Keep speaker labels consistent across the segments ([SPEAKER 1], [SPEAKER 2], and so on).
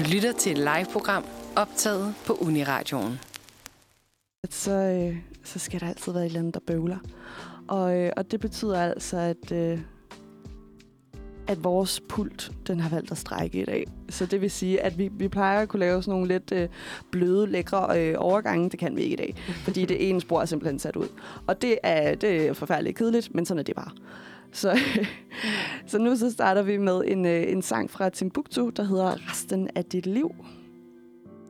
[SPEAKER 1] Du lytter til et live-program optaget på Uniradioen.
[SPEAKER 2] Så, øh, så skal der altid være et eller andet, der bøvler. Og, øh, og det betyder altså, at, øh, at vores pult, den har valgt at strække i dag. Så det vil sige, at vi, vi plejer at kunne lave sådan nogle lidt øh, bløde, lækre øh, overgange. Det kan vi ikke i dag, fordi det ene spor er simpelthen sat ud. Og det er, det er forfærdeligt kedeligt, men sådan er det bare. Så, så nu så starter vi med en, øh, en sang fra Timbuktu, der hedder Resten af dit liv.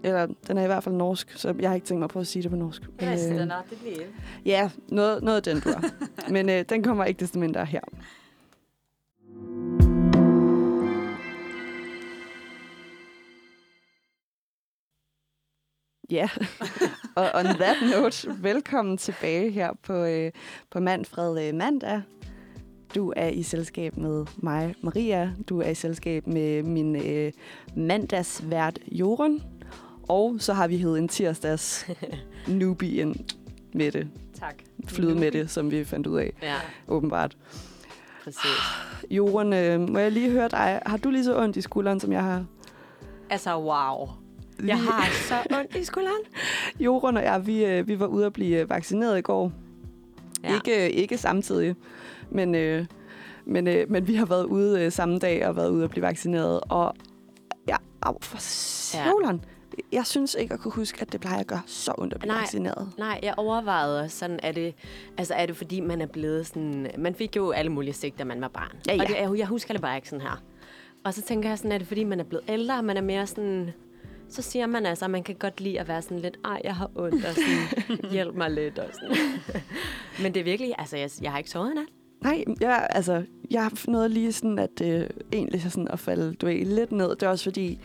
[SPEAKER 2] Eller, den er i hvert fald norsk, så jeg har ikke tænkt mig på at sige det på norsk. Men, øh,
[SPEAKER 3] Resten af dit liv.
[SPEAKER 2] Ja, noget, noget den dur. Men øh, den kommer ikke desto mindre her. Ja, og on that note, velkommen tilbage her på, øh, på Manfred øh, Mandag. Du er i selskab med mig, Maria. Du er i selskab med min øh, mandagsvært, Jorun. Og så har vi hed en tirsdags newbie ind med det.
[SPEAKER 3] Tak.
[SPEAKER 2] Flyde med det, som vi fandt ud af,
[SPEAKER 3] Ja,
[SPEAKER 2] åbenbart.
[SPEAKER 3] præcis.
[SPEAKER 2] Jorun, øh, må jeg lige høre dig? Har du lige så ondt i skulderen, som jeg har?
[SPEAKER 3] Altså, wow. Jeg har så ondt i skulderen.
[SPEAKER 2] Jorun og jeg, vi, øh, vi var ude at blive vaccineret i går. Ja. Ikke, øh, ikke samtidig, men, øh, men, øh, men vi har været ude øh, samme dag og været ude at blive vaccineret. Og ja, au, for søvleren. Jeg synes ikke at kunne huske, at det plejer at gøre så ondt at blive
[SPEAKER 3] Nej.
[SPEAKER 2] vaccineret.
[SPEAKER 3] Nej, jeg overvejede sådan, er det, altså er det fordi, man er blevet sådan... Man fik jo alle mulige stik, da man var barn.
[SPEAKER 2] Ja, ja.
[SPEAKER 3] Og det jo- jeg husker det bare ikke sådan her. Og så tænker jeg sådan, er det fordi, man er blevet ældre, og man er mere sådan... Så siger man altså, at man kan godt lide at være sådan lidt, ej, jeg har ondt, og sådan, hjælp mig lidt, og sådan. Men det er virkelig, altså, jeg, jeg har ikke sovet i nat.
[SPEAKER 2] Nej, jeg, altså, jeg har noget lige sådan, at øh, egentlig sådan at falde du ved, lidt ned. Det er også fordi,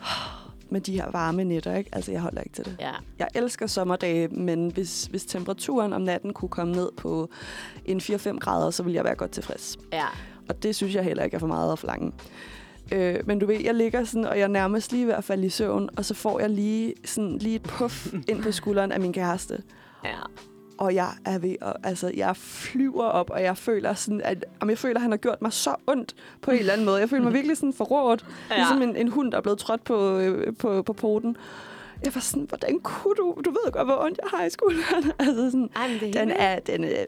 [SPEAKER 2] med de her varme nætter, ikke? Altså, jeg holder ikke til det.
[SPEAKER 3] Ja,
[SPEAKER 2] Jeg elsker sommerdage, men hvis, hvis temperaturen om natten kunne komme ned på en 4-5 grader, så ville jeg være godt tilfreds.
[SPEAKER 3] ja.
[SPEAKER 2] Og det synes jeg heller ikke er for meget at forlange. Øh, men du ved, jeg ligger sådan, og jeg er nærmest lige ved at falde i søvn, og så får jeg lige, sådan, lige et puff ind på skulderen af min kæreste.
[SPEAKER 3] Ja.
[SPEAKER 2] Og jeg er ved at, altså, jeg flyver op, og jeg føler sådan, at, om jeg føler, at han har gjort mig så ondt på en eller anden måde. Jeg føler mig virkelig sådan forrådt, ja. Ligesom en, en hund, der er blevet trådt på, øh, på, på poten. Jeg var sådan, hvordan kunne du? Du ved godt, hvor ondt jeg har i skulderen. altså sådan,
[SPEAKER 3] Ej, det er
[SPEAKER 2] den er, den er,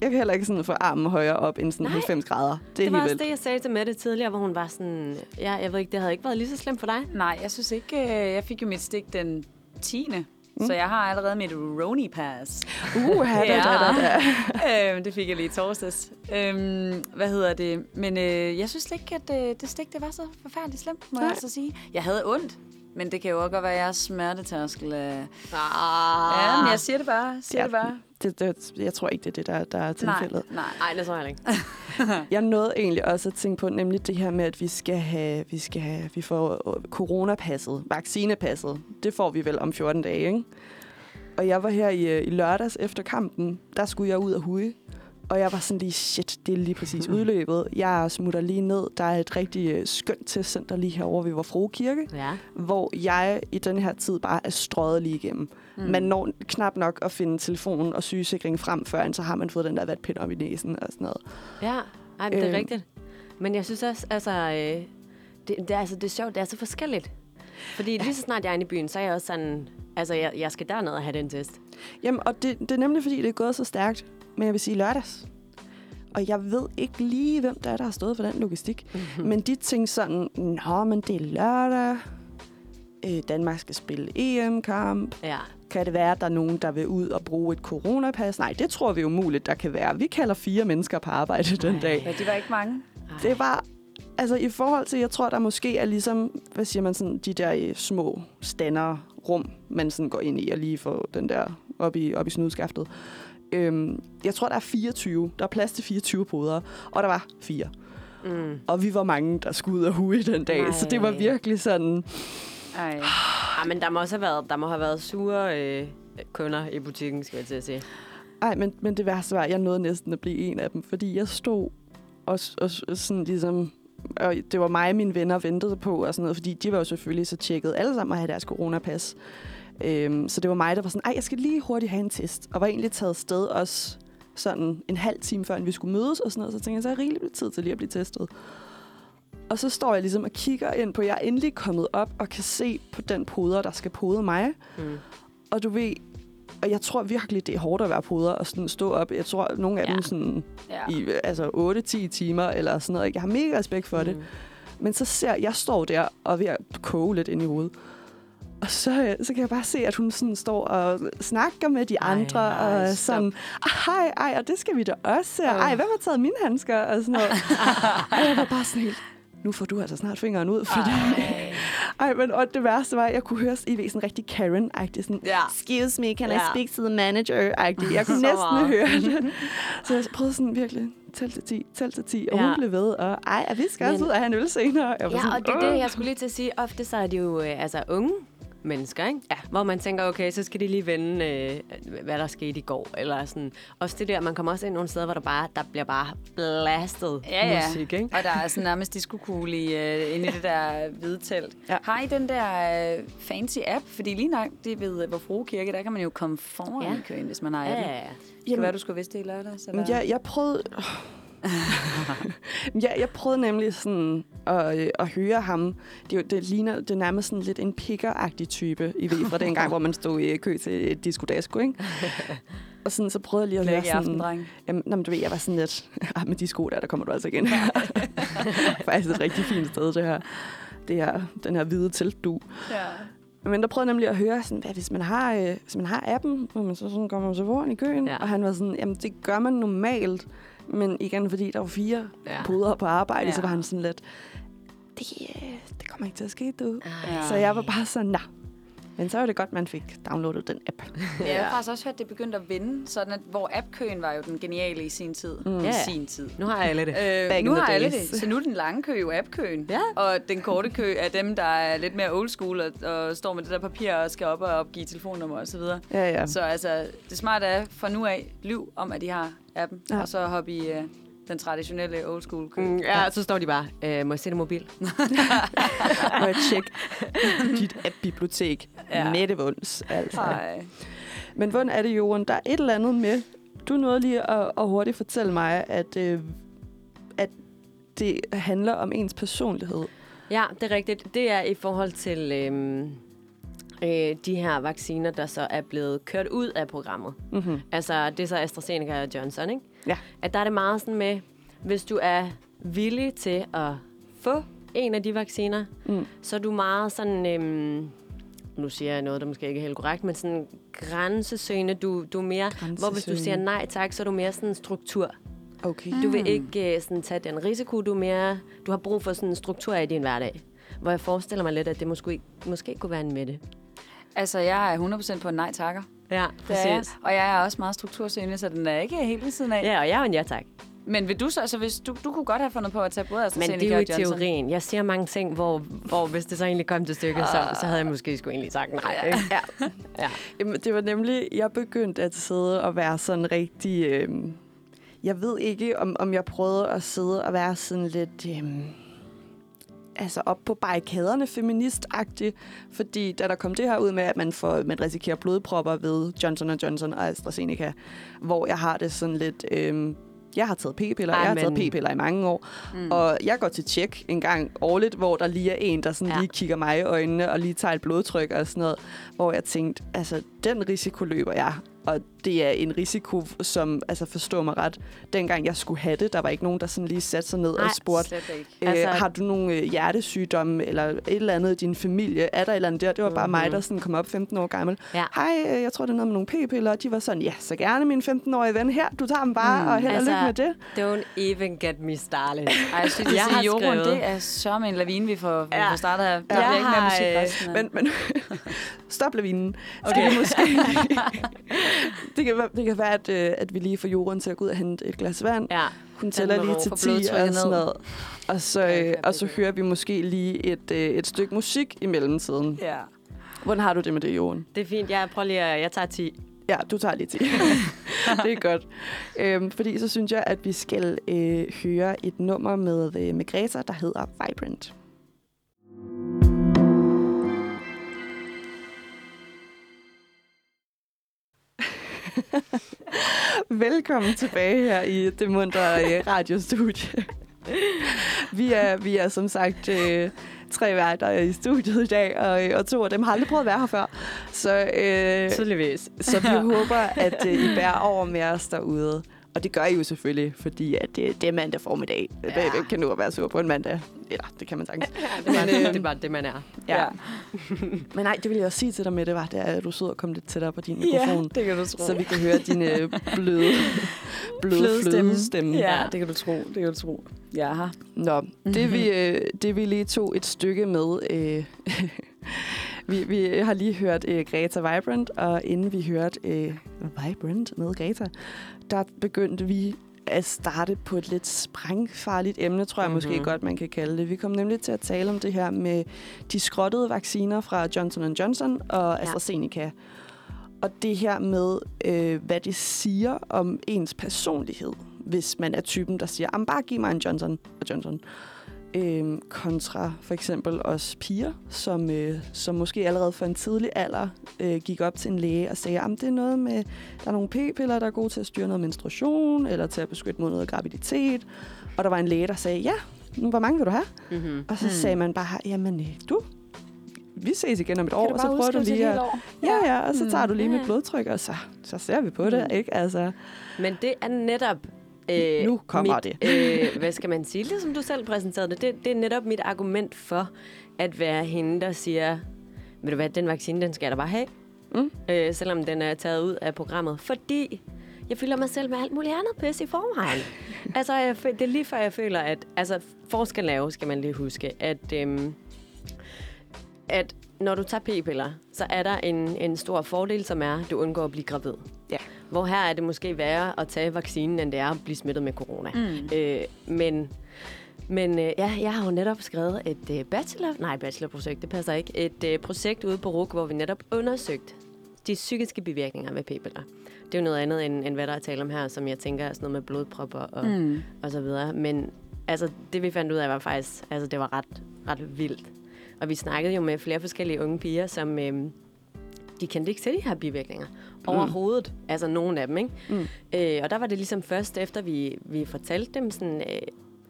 [SPEAKER 2] jeg kan heller ikke sådan få armen højere op end sådan
[SPEAKER 3] Nej.
[SPEAKER 2] 90 grader. Det er
[SPEAKER 3] Det var også
[SPEAKER 2] vildt.
[SPEAKER 3] det, jeg sagde til Mette tidligere, hvor hun var sådan... Ja, jeg ved ikke, det havde ikke været lige så slemt for dig.
[SPEAKER 4] Nej, jeg synes ikke, øh, jeg fik jo mit stik den 10. Mm. Så jeg har allerede mit Roni Pass.
[SPEAKER 2] Uh, da, da, da, da.
[SPEAKER 4] øhm, det fik jeg lige i torsdags. Øhm, hvad hedder det? Men øh, jeg synes slet ikke, at øh, det stik det var så forfærdeligt slemt, må
[SPEAKER 2] Nej.
[SPEAKER 4] jeg altså sige. Jeg havde ondt, men det kan jo også godt være, at jeg er smertetærskel.
[SPEAKER 3] Ah.
[SPEAKER 4] Ja, men jeg siger det bare. Siger
[SPEAKER 2] Ja.
[SPEAKER 4] det bare.
[SPEAKER 2] Det, det, jeg tror ikke, det er det, der, der er tilfældet.
[SPEAKER 4] Nej, nej.
[SPEAKER 3] Nej, det tror jeg ikke.
[SPEAKER 2] Jeg nåede egentlig også at tænke på nemlig det her med, at vi skal have, vi skal have, vi får coronapasset, vaccinepasset. Det får vi vel om 14 dage, ikke? Og jeg var her i, øh, i lørdags efter kampen, der skulle jeg ud og huge. Og jeg var sådan lige, shit, det er lige præcis udløbet. Jeg smutter lige ned. Der er et rigtig øh, skønt testcenter lige herovre ved vor frue kirke,
[SPEAKER 3] Ja.
[SPEAKER 2] hvor jeg i den her tid bare er strøget lige igennem. Mm. Man når knap nok at finde telefonen og sygesikring frem, før så har man fået den der vatpind op i næsen og sådan noget.
[SPEAKER 3] Ja, Ej, det er
[SPEAKER 2] Øhm.
[SPEAKER 3] rigtigt. Men jeg synes også, altså, øh, det, det, er, altså, det er sjovt, det er så forskelligt. Fordi lige så snart jeg er inde i byen, så er jeg også sådan, altså, jeg, jeg skal derned og have den test.
[SPEAKER 2] Jamen, og det, det er nemlig, fordi det er gået så stærkt. Men jeg vil sige lørdags. Og jeg ved ikke lige, hvem der er, der har stået for den logistik. Mm-hmm. Men de tænkte sådan, nå, men det er lørdag. Øh, Danmark skal spille EM-kamp.
[SPEAKER 3] Ja.
[SPEAKER 2] Kan det være, at der er nogen, der vil ud og bruge et coronapas? Nej, det tror vi jo muligt, der kan være. Vi kalder fire mennesker på arbejde den dag.
[SPEAKER 4] Ja, de var ikke mange.
[SPEAKER 3] Ej.
[SPEAKER 2] Det var, altså i forhold til, jeg tror, der måske er ligesom, hvad siger man sådan, de der øh, små stander rum, man sådan går ind i og lige får den der op i, op i snudskaftet. Øhm, jeg tror, der er 24. Der er plads til 24 poder, og der var fire.
[SPEAKER 3] Mm.
[SPEAKER 2] Og vi var mange, der skulle ud og huge den dag, Nej. så det var virkelig sådan...
[SPEAKER 4] Ej.
[SPEAKER 3] Ah, men der må også have været, der må have været sure øh, kunder i butikken, skal jeg til at sige.
[SPEAKER 2] Ej, men, men det værste var, at jeg nåede næsten at blive en af dem, fordi jeg stod og, og, og sådan ligesom... Og det var mig og mine venner ventede på og sådan noget, fordi de var jo selvfølgelig så tjekket alle sammen at have deres coronapas. Øhm, så det var mig, der var sådan, ej, jeg skal lige hurtigt have en test. Og var egentlig taget sted også sådan en halv time før, vi skulle mødes og sådan noget. Så tænkte jeg, så er rigeligt tid til lige at blive testet. Og så står jeg ligesom og kigger ind på, jeg er endelig kommet op og kan se på den poder, der skal pode mig.
[SPEAKER 3] Mm.
[SPEAKER 2] Og du ved, og jeg tror virkelig, det er hårdt at være poder og sådan stå op. Jeg tror, nogle af
[SPEAKER 3] Ja.
[SPEAKER 2] dem sådan
[SPEAKER 4] Ja.
[SPEAKER 2] i altså 8-10 timer eller sådan noget. Jeg har mega respekt for mm. det. Men så ser jeg står der og er ved at koge lidt ind i hovedet. Og så, øh, så kan jeg bare se, at hun sådan står og snakker med de
[SPEAKER 3] Ej,
[SPEAKER 2] andre.
[SPEAKER 3] nej,
[SPEAKER 2] og sådan, ej, ej, og det skal vi da også. Og, ej, hvem har taget mine handsker? Og sådan noget. og jeg var bare sådan helt, nu får du altså snart fingeren ud. Fordi, ej. ej, men og det værste var, at jeg kunne høre, I ved, sådan rigtig Karen-agtig. Sådan,
[SPEAKER 4] Ja.
[SPEAKER 2] excuse me, can I
[SPEAKER 3] Ja.
[SPEAKER 2] speak to the manager-agtig. Jeg kunne næsten
[SPEAKER 3] meget.
[SPEAKER 2] høre det. Så jeg prøvede sådan virkelig, tæl til 10, tæl til 10. Og
[SPEAKER 3] Ja.
[SPEAKER 2] hun blev ved, og ej, vi skal også
[SPEAKER 3] Men-
[SPEAKER 2] ud og have en øl senere. Jeg
[SPEAKER 3] Ja,
[SPEAKER 2] sådan,
[SPEAKER 3] og det er det, jeg skulle lige til at sige. Ofte så er de jo øh, altså unge mennesker, ikke?
[SPEAKER 2] Ja.
[SPEAKER 3] Hvor man tænker, okay, så skal de lige vende, øh, hvad der skete i går. Eller sådan. Også det der, man kommer også ind nogle steder, hvor der, bare, der bliver bare blastet
[SPEAKER 4] Ja, ja.
[SPEAKER 3] musik, ikke?
[SPEAKER 4] Og der er sådan nærmest disco-kugle i, uh, inde i det der hvide telt.
[SPEAKER 2] Ja.
[SPEAKER 4] Har I den der uh, fancy app? Fordi lige nok det ved hvor Frue Kirke, der kan man jo komme foran
[SPEAKER 3] Ja.
[SPEAKER 4] ja. i køen, hvis man har
[SPEAKER 3] Ja, ja, ja.
[SPEAKER 4] Det kan være, du skulle vidste det i lørdags. Eller?
[SPEAKER 2] Jeg, jeg prøvede... ja, jeg prøvede nemlig sådan at, øh, at høre ham. Det, det ligner det er nærmest sådan lidt en picker-agtig type, I ved, fra den gang, hvor man stod i kø til et disco dasko, ikke? Og sådan, så prøvede jeg lige at
[SPEAKER 4] Læg i
[SPEAKER 2] sådan...
[SPEAKER 4] aften.
[SPEAKER 2] Jamen, nå, men du ved, jeg var sådan lidt... Ah, med de sko der, der kommer du altså ind. Faktisk et rigtig fint sted, det her. Det her, den her hvide teltdu.
[SPEAKER 4] Ja.
[SPEAKER 2] Men der prøvede jeg nemlig at høre, sådan, hvad, hvis, man har, øh, hvis man har appen, hvor man så sådan kommer man så foran i køen.
[SPEAKER 3] Ja.
[SPEAKER 2] Og han var sådan, jamen det gør man normalt. Men igen, fordi der var fire
[SPEAKER 3] Ja.
[SPEAKER 2] poder på arbejde, ja. så var han sådan lidt, det, øh, det kommer ikke til at ske, du.
[SPEAKER 3] Ej.
[SPEAKER 2] Så jeg var bare sådan, nej. Men så var det godt, man fik downloadet den app.
[SPEAKER 4] Ja. Jeg har faktisk også hørt, at det begyndte at vinde, sådan at, hvor appkøen var jo den geniale i sin tid. Mm.
[SPEAKER 3] Ja.
[SPEAKER 4] I sin tid.
[SPEAKER 3] Nu har alle det.
[SPEAKER 4] Øh, nu har alle
[SPEAKER 2] days.
[SPEAKER 4] det. Så nu er den lange kø jo appkøen.
[SPEAKER 3] Ja.
[SPEAKER 4] Og den korte kø er dem, der er lidt mere old school og, og står med det der papir og skal op og opgive telefonnummer og så videre.
[SPEAKER 2] Ja, ja.
[SPEAKER 4] Så altså, det smarte er fra nu af lyv om, at de har appen, ja. Og så hoppe i uh, den traditionelle old school kø.
[SPEAKER 3] Mm, ja, så står de bare, øh, må jeg se det mobil?
[SPEAKER 2] Må jeg tjekke dit app-bibliotek
[SPEAKER 4] Ja.
[SPEAKER 2] ja. med det vunds, altså.
[SPEAKER 4] Ej.
[SPEAKER 2] Men hvordan er det, Johan? Der er et eller andet med... Du nåede lige at, at hurtigt fortælle mig, at, øh, at det handler om ens personlighed.
[SPEAKER 3] Ja, det er rigtigt. Det er i forhold til øhm, øh, de her vacciner, der så er blevet kørt ud af programmet.
[SPEAKER 2] Mm-hmm.
[SPEAKER 3] Altså, det er så AstraZeneca og Johnson, ikke?
[SPEAKER 2] Ja.
[SPEAKER 3] At der er det meget sådan med, hvis du er villig til at få en af de vacciner,
[SPEAKER 2] Mm.
[SPEAKER 3] så er du meget sådan... Øhm, nu siger jeg noget, der måske ikke er helt korrekt, men sådan grænsesøgende. Du, du er mere... Hvor hvis du siger nej tak, så er du mere sådan en struktur.
[SPEAKER 2] Okay.
[SPEAKER 3] Du vil ikke uh, sådan tage den risiko, du er mere... Du har brug for sådan en struktur i din hverdag. Hvor jeg forestiller mig lidt, at det måske, måske kunne være en med det.
[SPEAKER 4] Altså, jeg er 100% på en nej takker.
[SPEAKER 3] Ja,
[SPEAKER 4] jeg. Og jeg er også meget struktursøgende, så den er ikke helt ved siden af.
[SPEAKER 3] Ja, og jeg er jo en ja tak.
[SPEAKER 4] Men vil du så, altså hvis du, du kunne godt have fundet på at tage både
[SPEAKER 3] Men
[SPEAKER 4] AstraZeneca
[SPEAKER 3] det er jo i teorien. Jeg siger mange ting, hvor, hvor hvis det så egentlig kom til stykket, så, så havde jeg måske sgu egentlig sagt nej. Ikke?
[SPEAKER 2] Ja.
[SPEAKER 3] Ja.
[SPEAKER 2] Jamen, det var nemlig, jeg begyndte at sidde og være sådan rigtig... Øh, jeg ved ikke, om, om jeg prøvede at sidde og være sådan lidt... Øh, altså op på barrikaderne feministagtig, fordi da der kom det her ud med, at man, får, man risikerer blodpropper ved Johnson Johnson og AstraZeneca, hvor jeg har det sådan lidt... Øh, jeg har taget p-piller,
[SPEAKER 3] Ej,
[SPEAKER 2] jeg har taget p-piller i mange år, mm. og jeg går til tjek en gang årligt, hvor der lige er en, der sådan
[SPEAKER 3] ja.
[SPEAKER 2] lige kigger mig i øjnene og lige tager et blodtryk og sådan noget, hvor jeg tænkte, altså den risiko løber jeg, og det er en risiko, som, altså forstå mig ret, dengang jeg skulle have det, der var ikke nogen, der sådan lige satte sig ned
[SPEAKER 3] Nej,
[SPEAKER 2] og spurgte, øh,
[SPEAKER 3] Altså-
[SPEAKER 2] har du nogle øh, hjertesygdomme eller et eller andet i din familie? Er der et eller andet der? Det var bare
[SPEAKER 3] Mhm.
[SPEAKER 2] mig, der sådan kom op 15 år gammel.
[SPEAKER 3] Ja.
[SPEAKER 2] Hej, øh, jeg tror, det er noget med nogle p-piller. Og de var sådan, ja, så gerne min 15-årige ven her. Du tager dem bare,
[SPEAKER 4] Mm.
[SPEAKER 2] og held og
[SPEAKER 3] Altså,
[SPEAKER 2] lykke med det.
[SPEAKER 3] Don't even get me started.
[SPEAKER 4] Ej, jeg synes,
[SPEAKER 3] Jeg har skrevet-
[SPEAKER 4] det er så med en lavine, vi får, vi
[SPEAKER 3] Ja.
[SPEAKER 4] får startet her. Der
[SPEAKER 3] Jeg
[SPEAKER 4] bliver ikke mere musik resten af.
[SPEAKER 2] Men, men stop lavinen. Okay. Det, måske, det, kan, være- det kan være, at, øh, at vi lige får jorden til at gå ud og hente et glas vand.
[SPEAKER 3] Ja.
[SPEAKER 2] Hun tæller lige til
[SPEAKER 4] for
[SPEAKER 2] 10 og sådan noget. Og så, øh, og så hører vi måske lige et, øh, et stykke musik i mellemtiden.
[SPEAKER 4] Ja.
[SPEAKER 2] Hvordan har du det med det, Jorden?
[SPEAKER 3] Det er fint. Jeg prøver lige at... Jeg tager 10.
[SPEAKER 2] Ja, du tager lige 10. det er godt. Øhm, fordi så synes jeg, at vi skal øh, høre et nummer med, øh, med Greta, der hedder Vibrant. Velkommen tilbage her i det muntre øh, radiostudie. Vi er, vi er som sagt øh, tre værter i studiet i dag, og, øh, og to af dem har aldrig prøvet at være her før. Så, øh,
[SPEAKER 3] Tydeligvis.
[SPEAKER 2] så vi håber, at øh, I bærer over med os derude. Og det gør I jo selvfølgelig, fordi at det, det er mandag formiddag. Ja. Hvem kan nu at være sur på en mandag? Eller, det kan man sagtens.
[SPEAKER 3] Det er,
[SPEAKER 2] Men,
[SPEAKER 3] bare,
[SPEAKER 2] øh,
[SPEAKER 3] det er bare det, man er.
[SPEAKER 2] Ja. Men nej, det vil jeg også sige til dig med, det var, det er, at du sidder og kommer lidt tættere på din mikrofon.
[SPEAKER 4] det kan du tro.
[SPEAKER 2] så vi kan høre din øh, bløde, bløde
[SPEAKER 4] Fløde stemme.
[SPEAKER 2] flødestemme.
[SPEAKER 4] Ja, det kan du tro. Det kan du tro. Her.
[SPEAKER 2] Nå, det vi, øh, det vi lige tog et stykke med... Øh, vi, vi har lige hørt øh, Greta Vibrant, og inden vi hørte øh, Vibrant med Greta, der begyndte vi at starte på et lidt sprængfarligt emne, tror jeg mm-hmm. måske godt, man kan kalde det. Vi kom nemlig til at tale om det her med de skrottede vacciner fra Johnson Johnson og AstraZeneca. Og det her med, øh, hvad det siger om ens personlighed, hvis man er typen, der siger, "Jamen, bare giv mig en Johnson Johnson. Øh, kontra for eksempel os piger, som, øh, som måske allerede for en tidlig alder øh, gik op til en læge og sagde, at det er noget med, der er nogle p-piller, der er gode til at styre noget menstruation, eller til at beskytte mod noget graviditet. Og der var en læge, der sagde, ja, hvor mange vil du have?
[SPEAKER 3] Mm-hmm.
[SPEAKER 2] Og så
[SPEAKER 4] Hmm.
[SPEAKER 2] sagde man bare, jamen øh, du, vi ses igen om et år, og så prøver du lige at... Ja, ja, og så tager du lige mit blodtryk, og så, så ser vi på det,
[SPEAKER 3] Mm.
[SPEAKER 2] ikke? Altså,
[SPEAKER 3] Men det er netop... Øh,
[SPEAKER 2] Nu kommer
[SPEAKER 3] mit, Øh, hvad skal man sige? Ligesom du selv præsenterede det. det. Det er netop mit argument for at være hende, der siger, ved du hvad, den vaccine, den skal jeg da bare have.
[SPEAKER 2] Mm.
[SPEAKER 3] Øh, selvom den er taget ud af programmet. Fordi jeg fylder mig selv med alt muligt andet pis i forvejen. altså, jeg, det er lige før, jeg føler, at... Altså, forskellen er jo, skal man lige huske, at... Øhm, at når du tager p-piller, så er der en, en stor fordel, som er, at du undgår at blive gravid. Hvor her er det måske værre at tage vaccinen, end det er at blive smittet med corona.
[SPEAKER 4] Mm.
[SPEAKER 3] Øh, men men øh, ja, jeg har jo netop skrevet et øh, bachelor, nej, bachelorprojekt, det passer ikke, et øh, projekt ude på RUK, hvor vi netop undersøgt de psykiske bivirkninger ved p-piller. Det er jo noget andet, end, end hvad der er tale om her, som jeg tænker er sådan noget med blodpropper og. Mm. og så videre. Men altså, det vi fandt ud af var faktisk, altså det var ret, ret vildt. Og vi snakkede jo med flere forskellige unge piger, som øh, de kendte ikke til de her bivirkninger overhovedet. Altså nogle af dem, ikke?
[SPEAKER 2] Mm.
[SPEAKER 3] Øh, og der var det ligesom først efter, vi, vi fortalte dem sådan, øh,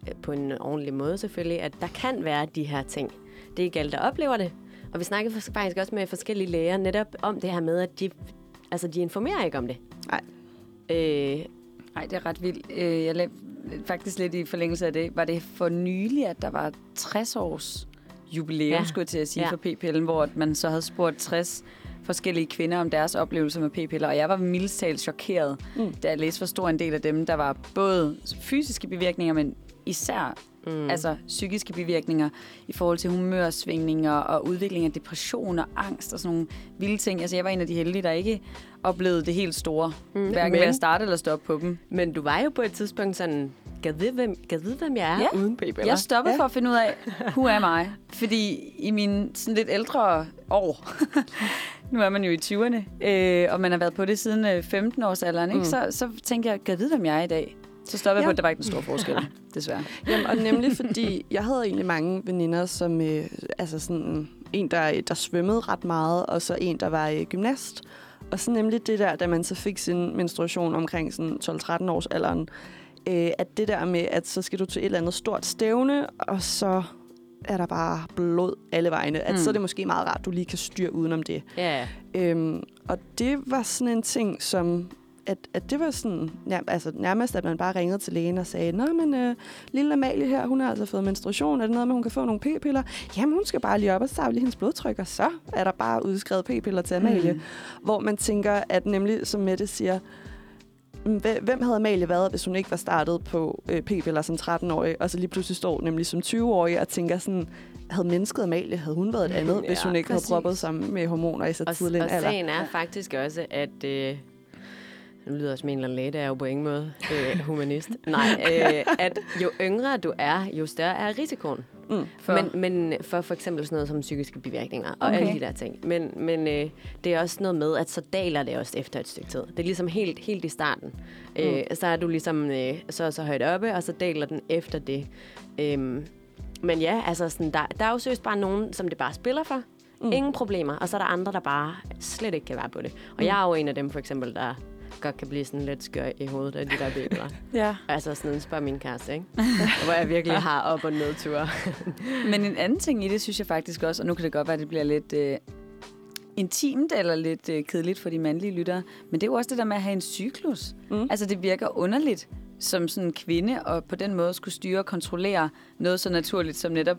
[SPEAKER 3] øh, på en ordentlig måde selvfølgelig, at der kan være de her ting. Det er ikke alle, der oplever det. Og vi snakkede faktisk også med forskellige læger netop om det her med, at de, altså, de informerer ikke om det.
[SPEAKER 2] Nej.
[SPEAKER 3] Øh,
[SPEAKER 4] Ej, det er ret vildt. Øh, Jeg lavede faktisk lidt i forlængelse af det. Var det for nylig, at der var 60 års jubilæum,
[SPEAKER 3] Ja.
[SPEAKER 4] skulle jeg til at sige,
[SPEAKER 3] Ja.
[SPEAKER 4] for p-pillen, hvor at man så havde spurgt 60 forskellige kvinder om deres oplevelser med p-piller, og jeg var mildest talt chokeret,
[SPEAKER 2] Mm.
[SPEAKER 4] da jeg læste, hvor stor en del af dem, der var både fysiske bivirkninger, men især
[SPEAKER 3] mm.
[SPEAKER 4] altså psykiske bivirkninger i forhold til humørsvingninger og udvikling af depression og angst og sådan nogle vilde ting. Altså jeg var en af de heldige, der ikke oplevede det helt store,
[SPEAKER 3] mm.
[SPEAKER 4] hverken
[SPEAKER 3] Men-
[SPEAKER 4] ved at starte eller stoppe på dem.
[SPEAKER 3] Men du var jo på et tidspunkt sådan, gad vide, hvem, gad vide, hvem jeg er
[SPEAKER 4] Ja.
[SPEAKER 3] uden p-piller?
[SPEAKER 4] Jeg stoppede
[SPEAKER 2] Ja.
[SPEAKER 4] for at finde ud af, who am I? Fordi i mine sådan lidt ældre år, nu er man jo i 20'erne, øh, og man har været på det siden øh, 15 års alderen, ikke?
[SPEAKER 2] Mm.
[SPEAKER 4] Så, så tænkte jeg, jeg vide, hvem jeg er i dag? Så stoppede jeg
[SPEAKER 2] Ja.
[SPEAKER 4] på, at der var ikke den store forskel, desværre.
[SPEAKER 2] Jamen, og nemlig fordi, jeg havde egentlig mange veninder, som øh, altså sådan, en, der, der svømmede ret meget, og så en, der var øh, gymnast. Og så nemlig det der, da man så fik sin menstruation omkring sådan 12-13 års alderen, øh, at det der med, at så skal du til et eller andet stort stævne, og så er der bare blod alle vegne. At
[SPEAKER 4] Mm.
[SPEAKER 2] så er det måske meget rart, at du lige kan styre udenom det.
[SPEAKER 3] Ja,
[SPEAKER 2] Øhm, og det var sådan en ting, som... At, at det var sådan, nær, altså nærmest, at man bare ringede til lægen og sagde, Nå, men øh, lille Amalie her, hun har altså fået menstruation. Er det noget med, hun kan få nogle p-piller? Jamen, hun skal bare lige op og lige hendes blodtryk, og så er der bare udskrevet p-piller til Amalie. Mm. Hvor man tænker, at nemlig, som Mette siger, "Mm, hvem havde Amalie været, hvis hun ikke var startet på øh, p-piller som 13-årig, og så lige pludselig står nemlig som 20-årig og tænker sådan, havde mennesket Amalie, havde hun været et andet, ja, hvis hun ikke
[SPEAKER 4] præcis.
[SPEAKER 2] havde proppet sammen med hormoner i så
[SPEAKER 3] og,
[SPEAKER 2] tidlig en
[SPEAKER 3] og
[SPEAKER 2] alder?
[SPEAKER 3] sagen er faktisk også, at... Øh, nu lyder jeg som en eller anden læge, det er jo på ingen måde øh, humanist. Nej, øh, at jo yngre du er, jo større er risikoen.
[SPEAKER 2] Mm.
[SPEAKER 4] For,
[SPEAKER 3] Men, men for for eksempel sådan noget som psykiske bivirkninger og
[SPEAKER 4] Okay.
[SPEAKER 3] alle de der ting. Men, men øh, det er også noget med, at så daler det også efter et stykke tid. Det er ligesom helt, helt i starten. Mm. Øh, så er du ligesom øh, så så højt oppe, og så daler den efter det. Øhm, men ja, altså sådan, der, der er jo seriøst bare nogen, som det bare spiller for. Mm. Ingen problemer. Og så er der andre, der bare slet ikke kan være på det. Og mm. jeg er jo en af dem for eksempel, der godt kan blive sådan lidt skør i hovedet af de der billeder.
[SPEAKER 4] Ja.
[SPEAKER 3] altså sådan, spørg min kæreste, ikke? Hvor jeg virkelig har op- og nedture.
[SPEAKER 4] Men en anden ting i det, synes jeg faktisk også, og nu kan det godt være, at det bliver lidt øh, intimt eller lidt øh, kedeligt for de mandlige lyttere, men det er jo også det der med at have en cyklus.
[SPEAKER 2] Mm.
[SPEAKER 4] Altså, det virker underligt som sådan en kvinde, og på den måde skulle styre og kontrollere noget så naturligt som netop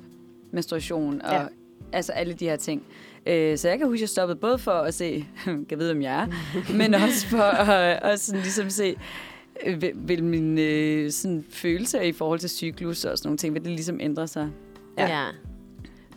[SPEAKER 4] menstruation og
[SPEAKER 2] Ja.
[SPEAKER 4] altså alle de her ting. Øh, så jeg kan huske, at jeg stoppede både for at se, kan vide, om jeg er, men også for at, at sådan ligesom se, øh, vil, min øh, sådan følelse i forhold til cyklus og sådan nogle ting, vil det ligesom ændre sig?
[SPEAKER 3] Ja. ja.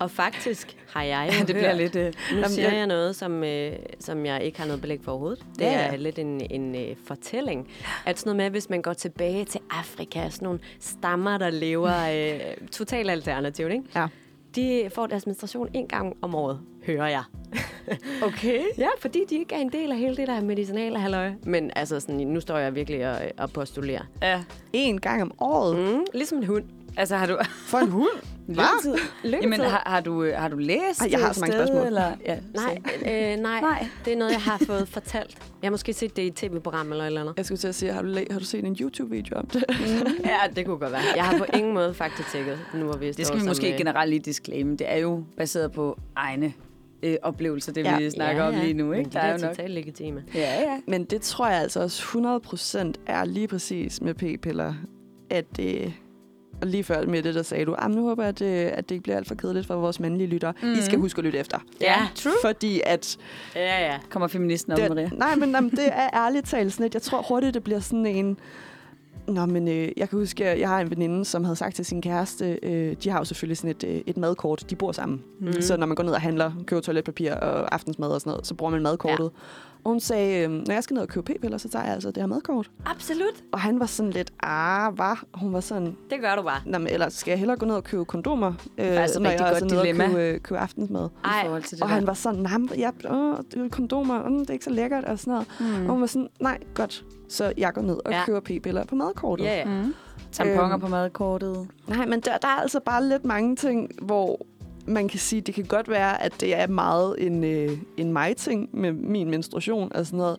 [SPEAKER 3] Og faktisk har jeg jo
[SPEAKER 4] det bliver
[SPEAKER 3] hørt,
[SPEAKER 4] lidt... Øh,
[SPEAKER 3] Nu
[SPEAKER 2] Jamen,
[SPEAKER 3] siger
[SPEAKER 2] jeg-
[SPEAKER 3] noget, som, øh, som jeg ikke har noget belæg for overhovedet. Det
[SPEAKER 2] Ja,
[SPEAKER 3] ja,
[SPEAKER 2] ja.
[SPEAKER 3] er lidt en, en øh, fortælling. At sådan noget med, hvis man går tilbage til Afrika, sådan nogle stammer, der lever øh, totalt alternativt, ikke?
[SPEAKER 2] Ja.
[SPEAKER 3] De får deres menstruation en gang om året, hører jeg.
[SPEAKER 2] Okay.
[SPEAKER 3] Ja, fordi de ikke er en del af hele det der medicinale halløj. Men altså, sådan, nu står jeg virkelig og, og postulerer.
[SPEAKER 4] ja.
[SPEAKER 2] En gang om året.
[SPEAKER 3] Mm, ligesom en hund.
[SPEAKER 4] Altså, har du...
[SPEAKER 2] For en hund?
[SPEAKER 4] Løbetid?
[SPEAKER 3] Løbetid.
[SPEAKER 4] Jamen, har, har, du, øh, har du læst
[SPEAKER 2] Ej, jeg har
[SPEAKER 4] et
[SPEAKER 2] så mange
[SPEAKER 4] sted,
[SPEAKER 2] spørgsmål.
[SPEAKER 4] Eller? Ja,
[SPEAKER 3] Nej,
[SPEAKER 4] så-
[SPEAKER 3] øh, nej,
[SPEAKER 4] Nej.
[SPEAKER 3] det er noget, jeg har fået fortalt. Jeg har måske set det i et tv-program eller et eller andet.
[SPEAKER 2] Jeg skulle til at sige, har du, læ- har du set en YouTube-video om det?
[SPEAKER 3] Ja, det kunne godt være. Jeg har på ingen måde faktisk tjekket, nu hvor vi
[SPEAKER 4] Det skal vi måske
[SPEAKER 3] øh,
[SPEAKER 4] generelt lige disclaime. Det er jo baseret på egne øh, oplevelser, det
[SPEAKER 2] Ja.
[SPEAKER 4] vi snakker om lige nu.
[SPEAKER 3] Men
[SPEAKER 4] Ikke?
[SPEAKER 3] de er, er totalt legitime.
[SPEAKER 4] Ja, ja.
[SPEAKER 2] Men det tror jeg altså også 100% er lige præcis med p-piller, at det... Og lige før med det, der sagde du, "Ej, men nu håber jeg, at det, at det ikke bliver alt for kedeligt for vores mandlige lyttere. Mm. I skal huske at lytte efter.
[SPEAKER 3] Ja,
[SPEAKER 4] true.
[SPEAKER 2] Fordi at...
[SPEAKER 3] Ja, ja.
[SPEAKER 4] Kommer feministen op, Maria?
[SPEAKER 2] Det, nej, men jamen, det er ærligt talt sådan et. Jeg tror hurtigt, det bliver sådan en... Nå, men øh, jeg kan huske, at jeg har en veninde, som havde sagt til sin kæreste, øh, de har jo selvfølgelig sådan et, øh, et madkort, de bor sammen.
[SPEAKER 3] Mhm.
[SPEAKER 2] Mm. Så når man går ned og handler, køber toiletpapir og aftensmad og sådan noget, så bruger man madkortet. Ja. Og hun sagde, øh, når jeg skal ned og købe p-piller, så tager jeg altså det her madkort.
[SPEAKER 3] Absolut.
[SPEAKER 2] Og han var sådan lidt, ah, hvad? Hun var sådan,
[SPEAKER 3] Det gør du bare.
[SPEAKER 2] Nå, men ellers skal jeg hellere gå ned og købe kondomer, øh, når jeg
[SPEAKER 4] rigtig
[SPEAKER 2] er
[SPEAKER 4] godt
[SPEAKER 2] nede og købe, øh, købe aftensmad.
[SPEAKER 3] Ej,
[SPEAKER 4] I forhold til det
[SPEAKER 2] Og
[SPEAKER 4] der.
[SPEAKER 2] han var sådan, nej, men jeg, åh, det er kondomer, mm, det er ikke så lækkert og sådan noget.
[SPEAKER 4] Mm.
[SPEAKER 2] Og hun var sådan, nej, godt. Så jeg går ned og ja.
[SPEAKER 3] Ja.
[SPEAKER 2] køber p-piller på madkortet.
[SPEAKER 3] Ja, ja.
[SPEAKER 4] Mm. Tamponer
[SPEAKER 2] Øhm.
[SPEAKER 4] på madkortet.
[SPEAKER 2] Nej, men der, der er altså bare lidt mange ting, hvor man kan sige, det kan godt være, at det er meget en, øh, en mig-ting med min menstruation og sådan noget.